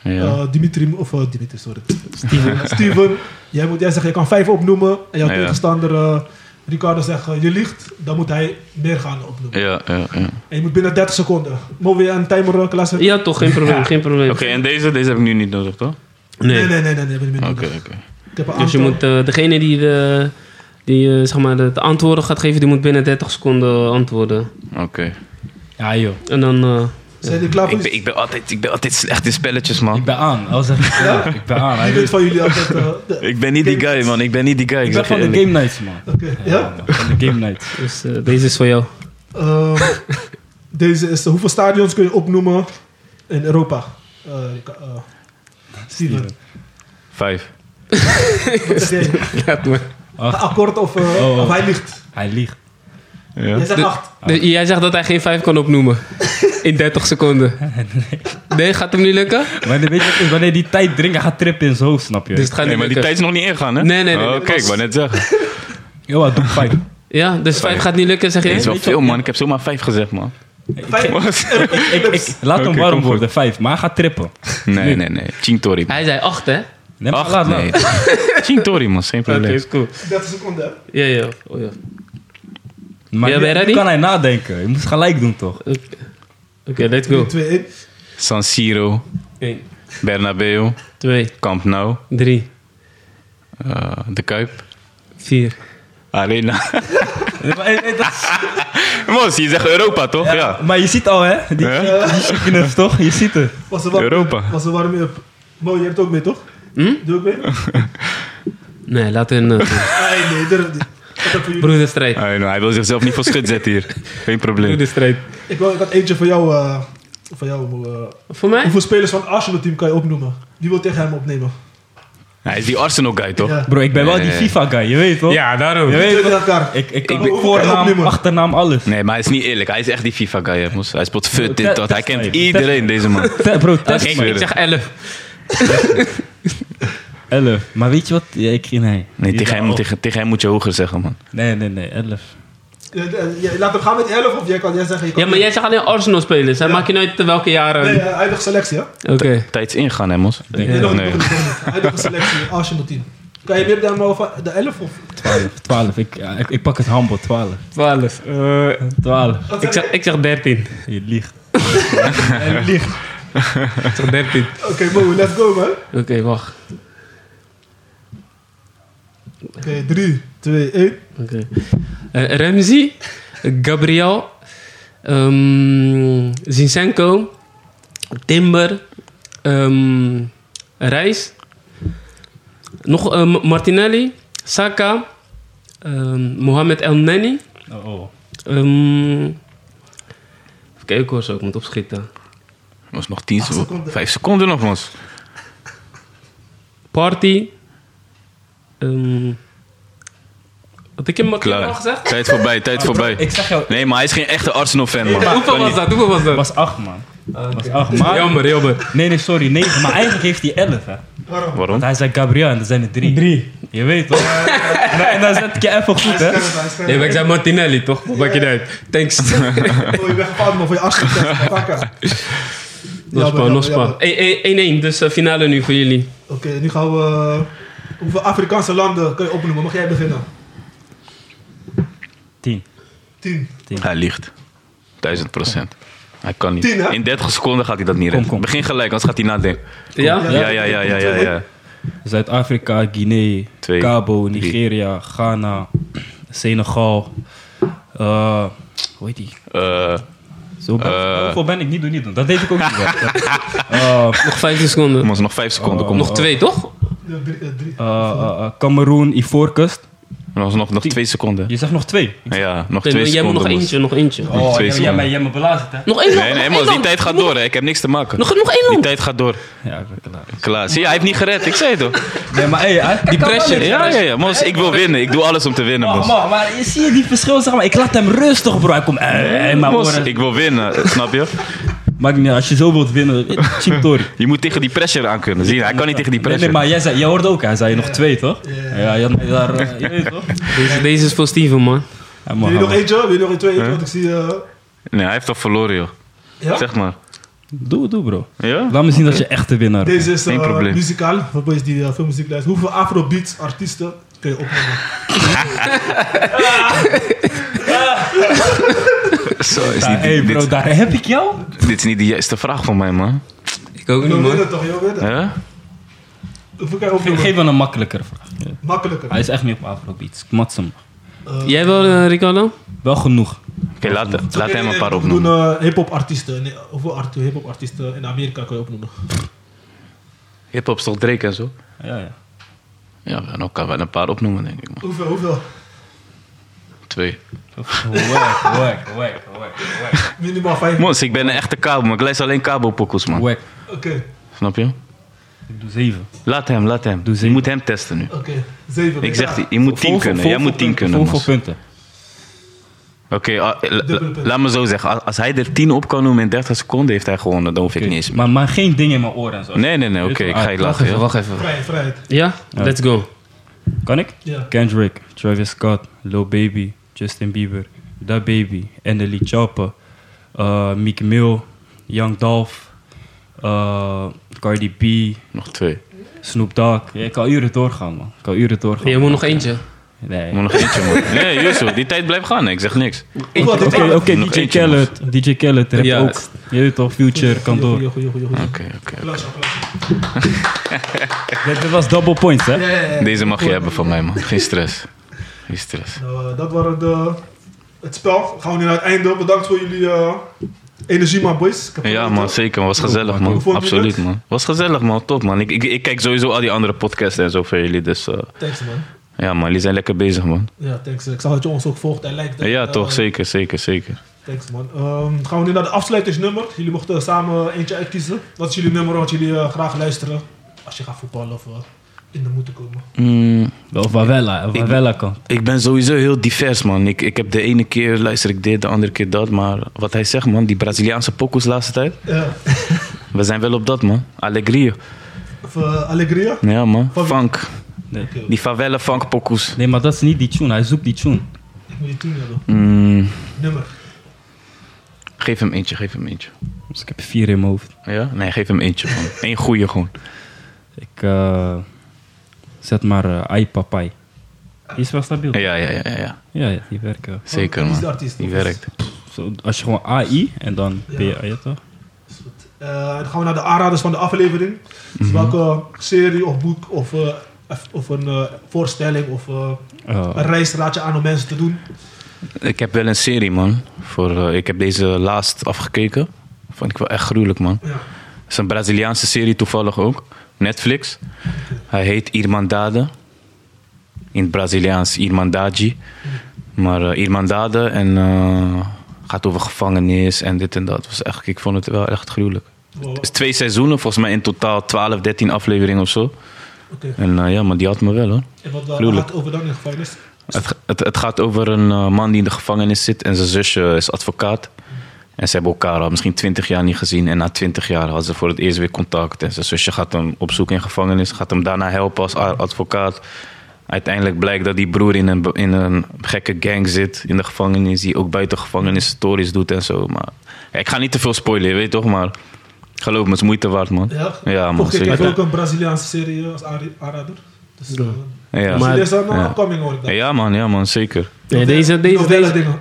Ja. Eh, Dimitri, of Dimitri, sorry. Steven. Steven. Jij, moet, jij zegt, je kan vijf opnoemen. En jouw Ja, tegenstander eh, Ricardo zegt, eh, je liegt. Dan moet hij meer gaan opnoemen. Ja, ja, ja. En je moet binnen 30 seconden. Mogen we een timer zetten? Ja, toch, geen probleem, geen probleem. Oké, en deze, deze heb ik nu niet nodig, toch? Nee. Nee, nee, nee, nee, nee, ben ik niet Oké, nodig. oké. Ik heb een Dus je moet, eh, degene die, de, die eh, zeg maar de, de antwoorden gaat geven, die moet binnen 30 seconden antwoorden. Oké. Ja, joh. En dan... eh, Zijn jullie klaar voor Ik ben, ik, ben altijd, ik ben altijd slecht in spelletjes, man. Ik ben aan. Al zeg ik, ja, ik ben aan. Weet- weet van jullie altijd... eh, de- Ik ben niet die guy, man. Ik ben niet die guy. Ik Ik ben je van de game nights, man. Oké, ja? man, Van de game nights. dus eh, deze is voor jou. Ehm, deze is... eh, hoeveel stadions kun je opnoemen in Europa? Eh, eh, Steven, Vijf. wat zeg jij? Laat. Acht. Akkoord of, Oh, oh. of hij ligt? Hij liegt. Ja. Jij zegt De- acht. De- jij zegt dat hij geen vijf kan opnoemen. In 30 seconden. Nee, gaat hem niet lukken? Maar weet je is? Wanneer die tijd drinkt, hij gaat trippen in zijn hoofd, snap je? Dus het gaat Nee, niet maar die tijd is nog niet ingaan, hè? Nee, nee, nee, Oh, nee, Oké, ik wou net zeggen. Joh, doe vijf. Ja, dus 5 gaat niet lukken, zeg Het is je? wel veel, man. Ik heb zomaar vijf gezegd, man. Vijf. ik, ik, laat hem Oké, warm worden, vijf. Maar hij gaat trippen. Nee, nee, nee. Chintori. Hij zei 8, hè? Nee, maar laat nee. Chintori, man. Geen Oké, probleem. is cool. 30 seconden, hè? Ja, ja. Oh, ja. Maar Ja, ben je nu ready? kan hij nadenken. Je moet gelijk doen, toch? Oké, Oké, let's go. 2, 1. San Siro, 1, Bernabeu, 2, Camp Nou, 3, eh, De Kuip, 4. Arena. Nee, maar, eh, eh, dat- Mos, je zegt Europa, toch? Ja. Maar je ziet al, hè? Die, Ja. die toch? Je ziet het. Was er warm Europa. Was er warm up. Mo, je hebt ook mee, toch? Hm? Doe ook mee? Nee, laten we een... Nee, nee, durf niet. Broederstrijd. Ah, nou, hij wil zichzelf niet voor schut zetten hier. Geen probleem. Broederstrijd. Ik, wou, ik had eentje voor jou. eh voor jou eh. Voor mij? hoeveel spelers van het Arsenal-team kan je opnoemen? Wie wil tegen hem opnemen? Hij is die Arsenal guy, toch? Ja. Bro, ik ben wel die Nee. FIFA-guy, je weet toch? Ja, daarom. Je weet elkaar. Ik, ik ben- ook voornaam, achternaam, alles. Nee, maar hij is niet eerlijk. Hij is echt die FIFA guy, hè. Hij speelt fut, dit, dat. Hij kent iedereen, deze man. Bro, test Ik, ik zeg 11. 11. Maar weet je wat? Ja, ik ging nee. Nee, tegen hem, tegen, tegen hem moet je hoger zeggen, man. Nee, nee, nee, 11. Eh, eh, jij- Laat hem gaan met 11 of jij kan jij zeggen. Je kan Ja, maar jij zegt alleen Arsenal spelers. Hij Ja. maakt je nooit te welke jaren. Nee, hij heeft selectie, hè? Oké. Tijds ingaan, hè, Mos? Denk Nee, Nee. heeft een selectie, Arsenal-team. Kan je meer dan over de 11 of? 12. 12. Ik, ja, ik, ik pak het handbal, 12. 12. 12. Wat ik, zeg ik zeg 13. Je liegt. Je liegt. Ik zeg 13. je? Oké, Mo, let's go, man. Oké, wacht. Oké, 3, 2, 1. Oké. Eh, Ramsey, Gabriel, ehm Zinchenko, Timber, ehm Reis, nog eh, Martinelli, Saka, ehm Mohamed El Neni. Oh, oh. ehm even kijken hoor, zo, ik moet opschieten. Mos, nog 10 Acht seconden. 5 seconden nog, Mos. Party. Ehm had ik hem wat al gezegd? Tijd voorbij, tijd voorbij. Ik zeg jou, Nee, maar hij is geen echte Arsenal-fan, man. Hoeveel was dat? Hoeveel was het dat? was 8, man. Ah, was. 8. Maar, Jammer, jammer. nee, nee, sorry, 9. Maar eigenlijk heeft hij 11, hè. Waarom? Waarom? Want hij zei Gabriel en er zijn er 3. 3. Je weet toch? en, dan- en dan zet ik je even goed, hè. Nee, maar ik zei Martinelli, toch? Wat maak je uit? Thanks. Oh, je bent gepaard, man, voor je Arsenal-test. Pakken. Nog span. 1-1, dus eh, finale nu voor jullie. Oké, nu gaan we... hoeveel Afrikaanse landen kun je opnoemen? Mag jij beginnen? 10. 10. Hij liegt. 1000 procent. Hij kan niet. Tien? In 30 seconden gaat hij dat niet redden. Begin gelijk, anders gaat hij nadenken. Ja? Ja. Ja, ja, ja, ja, ja. ja. Zuid-Afrika, Guinea, Twee. Cabo, Drie. Nigeria, Ghana, Senegal. eh hoe heet die? Eh, Zo ben, Eh. hoeveel ben ik? Niet doen, niet doen. Dat deed ik ook niet. Eh, Nog 15 seconden. Nog 5 seconden. Kom Nog nog. twee, toch? Eh, eh, eh, eh, Cameroen, Ivoorkust. Nog, nog, nog 2 seconden. Je zegt nog twee. Ja, nog 2 maar jij moet seconden. nog eentje, nog eentje. Nog twee jij, jij, seconden. bent- jij me belazerd, hè? Nog één Nee, nee, Mos, die tijd gaat door. Hè. Ik heb niks te maken. Nog, nog één Die land. tijd gaat door. Ja, ik ben klaar. Klaar. Zie je, hij heeft niet gered. Ik zei het toch? Nee, maar hey, Die pressure. Ja, ja, ja. Mos, ik wil winnen. Ik doe alles om te winnen, Mos. maar, maar je zie je die verschil, zeg maar. Ik laat hem rustig, bro. Hij komt, maar Mos, ik wil winnen. Snap je? Maakt niet uit, als je zo wilt winnen, cheap Tory. Je moet tegen die pressure aan kunnen. Zie je, hij kan niet tegen die Nee, nee, pressure. maar jij, zei, jij hoorde ook, hij zei nog twee, toch? Ja. Ja, ja, nee, daar, eh, je weet toch? Deze, deze is voor Steven, man. Ja, Wil je nog eentje? Wil je nog een twee? Want ik zie... eh, Nee, hij heeft toch verloren, joh. ja? Zeg maar. Doe, doe, bro. Ja? Laat me zien dat je echte winnaar bent. Deze is Geen probleem. muzikaal, voor boys die eh, veel muziek luisteren. Hoeveel Afrobeats artiesten kun je opnemen? Zo is niet, hey, bro, dit, daar heb ik jou. dit is niet de juiste vraag van mij, man. Ik ook niet, wil man. toch, winnen? Ja? Kan Geef, hem een makkelijkere vraag. Ja. Makkelijker. Hij is echt niet op Afrobeats. Ik mat hem. Eh, Jij wel, eh, Ricardo? Wel genoeg. Oké, laat, laat hem een paar We opnoemen. doen uh, hip-hop artiesten. Nee, hoeveel art- hip-hop artiesten in Amerika kun je opnoemen? Hip-hop is toch Drake en zo? Ja, ja. Ja, dan kan wel een paar opnoemen, denk ik, man. Hoeveel? Hoeveel? Twee. Wack, wack, wack, wack. Minimaal vijf. Mons, ik ben een echte kabel, maar ik luister alleen kabelpokkels, man. Wack. Oké, Snap je? Ik doe zeven. Laat hem, laat hem. Doe Je moet hem testen nu. oké. Zeven. Ik zeg, Ja. je moet tien Vol- kunnen. vol- Jij vol moet tien punten, kunnen, vol punten. Oké, ah, punt. laat me zo zeggen. Als- hij er 10 op kan noemen in 30 seconden, heeft hij gewonnen. Dan hoef ik niet eens meer. Maar, maar geen ding in mijn oren en zo. Nee, nee, nee. Oké, ik ga je Wacht lachen. even, ja. wacht even. Vrijheid, vrijheid. Ja? Let's go. Kan ik? Ja. Kendrick, Travis Scott, Lil Baby, Justin Bieber, Da Baby, Anneli Chopper, uh, Meek Mill, Young Dolph, uh, Cardi B, Nog twee. Snoop Dogg. Ja, ik kan uren doorgaan, man. Ik kan uren doorgaan. Je moet nog eentje. Nee. Ik moet nog eentje, man. Nee, Yusuf, die tijd blijft gaan. Ik zeg niks. Oké, oké, Nog DJ Khaled, DJ Khaled, Ja. ook. Je weet toch, Future, kan door. Goeie, goeie, goeie, goeie. Oké, oké. Applaus, applaus. Dit, was double points, hè? Deze mag je hebben van mij, man. Geen stress. Geen stress. Nou, eh, dat waren de, het spel. Gaan we nu naar het einde. Bedankt voor jullie eh, energie, man, boys. Ja, man, zeker. Was gezellig, man. Absoluut, het? man. Was gezellig, man. Top, man. Ik, ik, ik kijk sowieso al die andere podcasts en zo van jullie. Dus eh, Thanks, man. ja, man. Jullie zijn lekker bezig, man. Ja, thanks. Ik zag dat je ons ook volgt en lijkt. Ja, toch. Zeker, zeker, zeker. Thanks, man. Ehm, gaan we nu naar de afsluitingsnummer. Jullie mochten samen eentje uitkiezen. Wat is jullie nummer wat jullie graag luisteren als je gaat voetballen of in de moeten komen? Mm, Of Wawella kan. ik ben sowieso heel divers, man. Ik, ik heb de ene keer luister ik dit, de andere keer dat. Maar wat hij zegt, man. Die Braziliaanse pokoes de laatste tijd. Ja. We zijn wel op dat, man. Alegria. Of eh, Allegria? Ja, man. Van? Funk. Nee. Die favela funk pokoes. nee, maar dat is niet die tune. Hij zoekt die tune. Ik moet die toen hebben. Mm, Nummer. geef hem eentje, geef hem eentje. Dus ik heb vier in mijn hoofd. Ja? Nee, geef hem eentje gewoon. Eén goeie gewoon. Ik eh, zet maar eh Ai Papai. Die is wel stabiel. Ja, ja, ja, ja. ja. Ja, die werken. Zeker, man. Die werkt. Zo, als je gewoon AI en dan Ja. ben je, ja, toch? Eh, dan gaan we naar de aanraders van de aflevering. Dus welke serie of boek of, eh, of een voorstelling of eh, Eh, een reis raad je aan om mensen te doen? Ik heb wel een serie, man. Voor, ik heb deze laatst afgekeken. Vond ik wel echt gruwelijk, man. Ja. Het is een Braziliaanse serie toevallig ook. Netflix. Hij heet Irmandade. In het Braziliaans Irmandade. Maar eh, Irmandade en eh, gaat over gevangenis en dit en dat. Was echt, ik vond het wel echt gruwelijk. Wow. Het is twee seizoenen, volgens mij in totaal 12, 13 afleveringen of zo. En eh, ja, maar die had me wel hoor. En wat gaat over dan in de gevangenis? Het, het, het gaat over een man die in de gevangenis zit en zijn zusje is advocaat. En ze hebben elkaar al misschien twintig jaar niet gezien. En na twintig jaar hadden ze voor het eerst weer contact. En zijn zusje gaat hem opzoeken in gevangenis. Gaat hem daarna helpen als advocaat. Uiteindelijk blijkt dat die broer in een, in een gekke gang zit in de gevangenis. Die ook buiten gevangenis stories doet en zo. Maar ja, ik ga niet te veel spoilen, je weet toch? Maar geloof me, het is moeite waard, man. Ja, Ja, man. Mij heb zeker. ik ook een Braziliaanse serie als aanri- aanrader. Dus, eh, Ja. dus Maar- dit is dan een ja. upcoming hoor ik ja, man, ja, man, zeker. Nee, deze, deze, Novelle deze, dingen.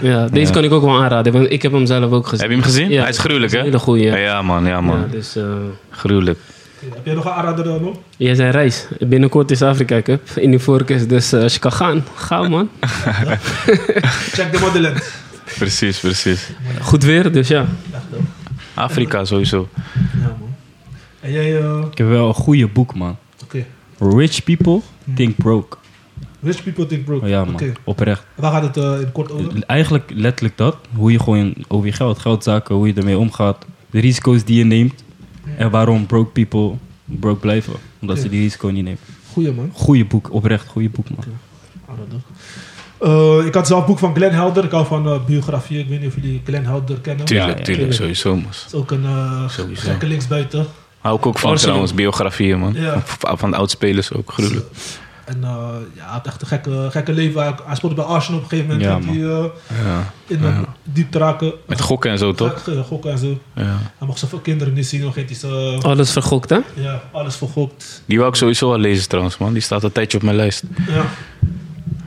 ja, deze Ja. kan ik ook wel aanraden, want ik heb hem zelf ook gezien. Heb je hem gezien? Ja, Hij is gruwelijk, hè? is een hele goeie. Ja, ja, man, ja, man. Ja, dus, eh, Gruwelijk. Heb jij nog een aanrader dan nog? jij zijn reis. Binnenkort is Afrika Cup in de voorkeurs, dus eh, als je kan gaan, ga man. Check de Madeleine. Precies, precies. Goed weer, dus ja. Afrika sowieso. Ja man. En jij, eh, ik heb wel een goede boek, man. Rich People Think Broke. Rich people think broke. Oh ja, man. Oké. Oprecht. Waar gaat het eh, in kort over? Eigenlijk letterlijk dat. Hoe je gewoon over je geld, geldzaken, hoe je ermee omgaat. De risico's die je neemt. En waarom broke people broke blijven. Omdat ze die risico niet nemen. Goeie man. Goeie boek, oprecht goede boek, man. Aanrader. Eh, ik had zelf een boek van Glenn Helder. Ik hou van eh, biografie. Ik weet niet of jullie Glenn Helder kennen. Tuurlijk, Ja, ja, tuurlijk, sowieso, man. Dat is ook een eh gekke linksbuiten. Hou ik ook van Arsenal. trouwens, biografieën, man. Ja. Van, van de oudspelers ook, gruwelijk. En eh, ja, hij had echt een gekke, gekke leven. Hij, hij speelde bij Arsenal op een gegeven moment. Ja, hij, eh, Ja. in de diep te raken. Met gokken en zo, toch? Eh, Gokken en zo. Ja. Hij mocht zoveel kinderen niet zien. Nog hij ze, Alles vergokt, hè? ja, alles vergokt. Die wou ik sowieso al lezen trouwens, man. Die staat een tijdje op mijn lijst. Ja.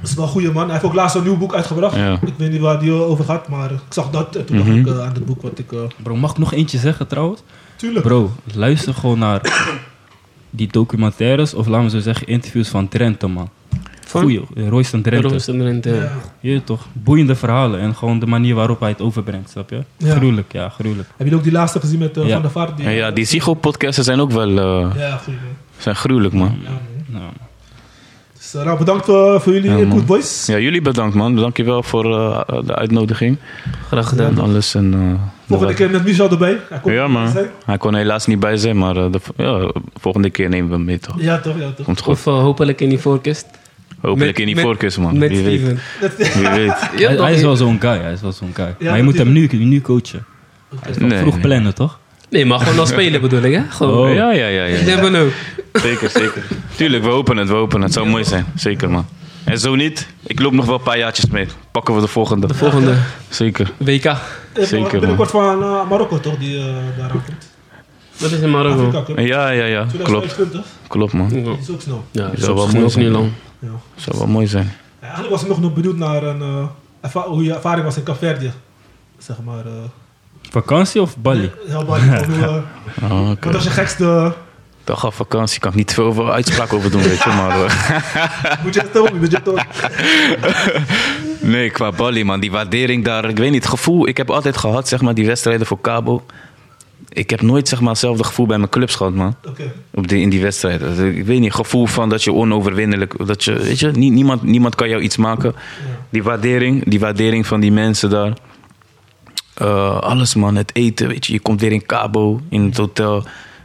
Dat is wel een goede man. Hij heeft ook laatst een nieuw boek uitgebracht. Ja. Ik weet niet waar die over gaat, maar ik zag dat en toen Mhm. dacht ik eh, aan het boek wat ik... eh, Bro, mag ik nog eentje zeggen trouwens? Tuurlijk. Bro, luister gewoon naar die documentaires, of laten we zo zeggen, interviews van Drenthe, man. Van? Goeie, Royston Drenthe. Ja. Ja. Je toch, boeiende verhalen en gewoon de manier waarop hij het overbrengt, snap je? Ja. Gruwelijk, ja, gruwelijk. Heb je ook die laatste gezien met eh, Ja. Van der Vaart? En ja, die Ziggo-podcasten zijn ook wel eh, Ja, goed zijn gruwelijk, man. Ja, man. Nou, eh, bedankt eh, voor jullie input, boys. Ja, jullie bedankt, man. Dankjewel voor eh, de uitnodiging. Graag gedaan. alles. En, eh, Volgende keer met Michel erbij. Hij komt Ja, er man. Hij kon helaas niet bij zijn, maar eh, de, ja, volgende keer nemen we hem mee, toch? Ja, toch? Ja, toch? Komt goed. Of eh, hopelijk in die voorkust. Hopelijk in die Met- voorkussen, man. Met Wie weet. Steven. Wie weet. Ja, hij, is wel zo'n guy, hij is wel zo'n guy. maar je moet hem nu, nu coachen. Hij is nog Nee, vroeg nee. plannen, toch? Nee, maar gewoon als spelen bedoel ik, hè? Gewoon. Oh. Ja, ja, ja. ja. Never know. Zeker, zeker. Tuurlijk, we hopen het, we hopen het. Het zou mooi zijn. Zeker, man. En zo niet, ik loop nog wel een paar jaartjes mee. Pakken we de volgende. De volgende Zeker. WK. Zeker, Binnenkort van eh, Marokko toch, die eh daar aan komt. Dat is in Marokko. Ja, ja, ja. Klopt. 2025. Klopt, man. Ja, Die is ook snel. ja zou wel dat mooi is zijn. niet lang. Ja. Zou wel mooi zijn. Ja, Eigenlijk was ik nog, benieuwd naar een, eh, hoe je ervaring was in Caverdië. Zeg maar. eh Vakantie of Bali? heel Bali. Ah, oké. Wat was je gekste... Dag af vakantie, kan ik niet veel over uitspraak over doen, weet je. Maar eh, Moet je het tonen? Moet je het nee, qua Bali, man. Die waardering daar, ik weet niet, het gevoel. Ik heb altijd gehad, zeg maar, die wedstrijden voor Cabo. Ik heb nooit, zeg maar, hetzelfde gevoel bij mijn clubs gehad, man. Oké. Op die, in die wedstrijden. Dus Ik weet niet, gevoel van dat je onoverwinnelijk... Dat je, weet je, nie- niemand, niemand kan jou iets maken. Die waardering, die waardering van die mensen daar. Eh, alles man, het eten, weet je. Je komt weer in Cabo, in het hotel.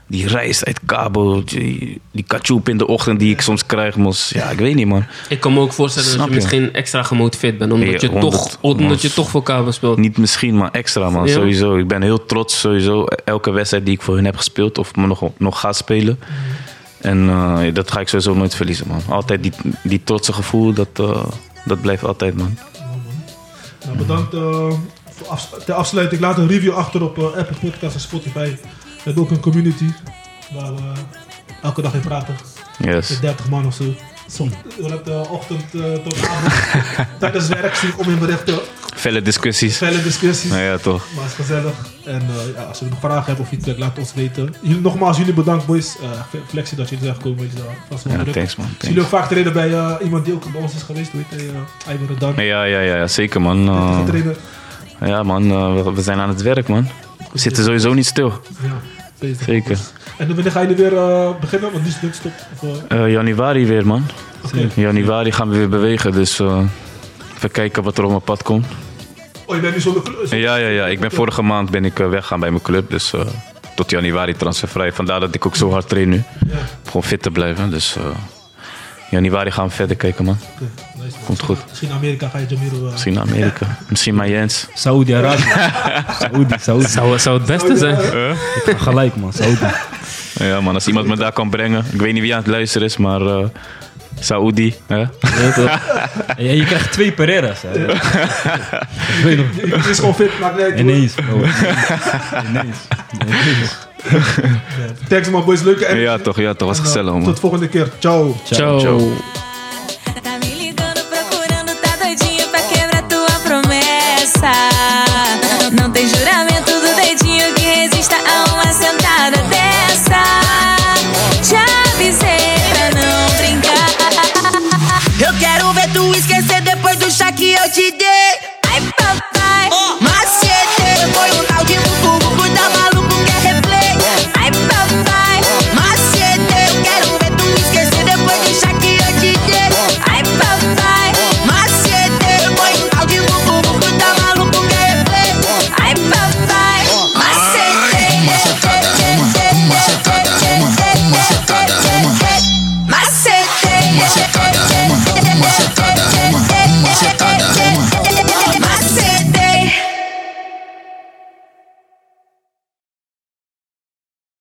Die reis uit Cabo. Die, die kachoep in de ochtend die ik soms krijg. Mos. Ja, ik weet niet man. Ik kan me ook voorstellen Snap dat je je? misschien extra gemotiveerd bent. Omdat, je, 100, toch, omdat je toch voor Cabo speelt. Niet misschien, maar extra man. Ja. Sowieso. Ik ben heel trots sowieso. Elke wedstrijd die ik voor hun heb gespeeld. Of me nog, nog ga spelen. En eh, dat ga ik sowieso nooit verliezen man. Altijd die, die trotse gevoel. Dat, eh, dat blijft altijd man. Nou, bedankt. Eh, afs- ter afsluiting, laat een review achter op eh, Apple Podcasts en Spotify. We hebben ook een community waar we elke dag in praten. Yes. Met 30 man of zo. Soms vanuit de ochtend eh, tot avond. Tijdens werk zie ik om in berichten. Felle discussies. Felle discussies. Nou ja, toch. Maar het is gezellig. En eh, ja, als jullie nog vragen hebben of feedback, laat ons weten. Jullie, nogmaals, jullie bedankt boys. Eh, flexie dat jullie zijn gekomen. Uh, was wel Ja, druk. thanks man. Zien Thanks. jullie ook vaak trainen bij eh, iemand die ook bij ons is geweest? Hoe heet hij? Uh, Ivan Redan. Ja, ja, ja, ja, zeker man. Uh, Eh, trainer. Ja man, eh, we, we zijn aan het werk man. We zitten sowieso niet stil. Ja. Zeker. En wanneer gaan jullie weer eh, beginnen? Want is het stopt. Of, eh, januari weer man. oké. Januari gaan we weer bewegen. Dus even kijken wat er op mijn pad komt. Oh, je bent nu zonder club? Ja, ja, ja. Ik ben vorige maand ben ik weggaan bij mijn club. Dus tot januari transfervrij. Vandaar dat ik ook zo hard train nu. Ja, Om gewoon fit te blijven. Dus januari gaan we verder kijken man. oké. Nice, man. Komt goed. Misschien Amerika ga je Jamiro... eh, Misschien naar Amerika. Misschien maar Jens. Saudi-Arabië. Saudi, Saudi. Zou, zou het beste zijn. Ik ga gelijk, man. Saudi. Ja man, als iemand me daar kan brengen. Ik weet niet wie aan het luisteren is, maar... eh Saoedi. Hè? Ja, toch? Ja, je krijgt twee Pereira's. Hè. Ik weet nog. Je is gewoon fit, maakt niet uit. hoor. Ineens, bro. Ineens. Ineens. Thanks man boys, leuke Ja toch, ja toch. Was En, eh, gezellig man. Tot volgende keer. Ciao. Ciao. Ciao.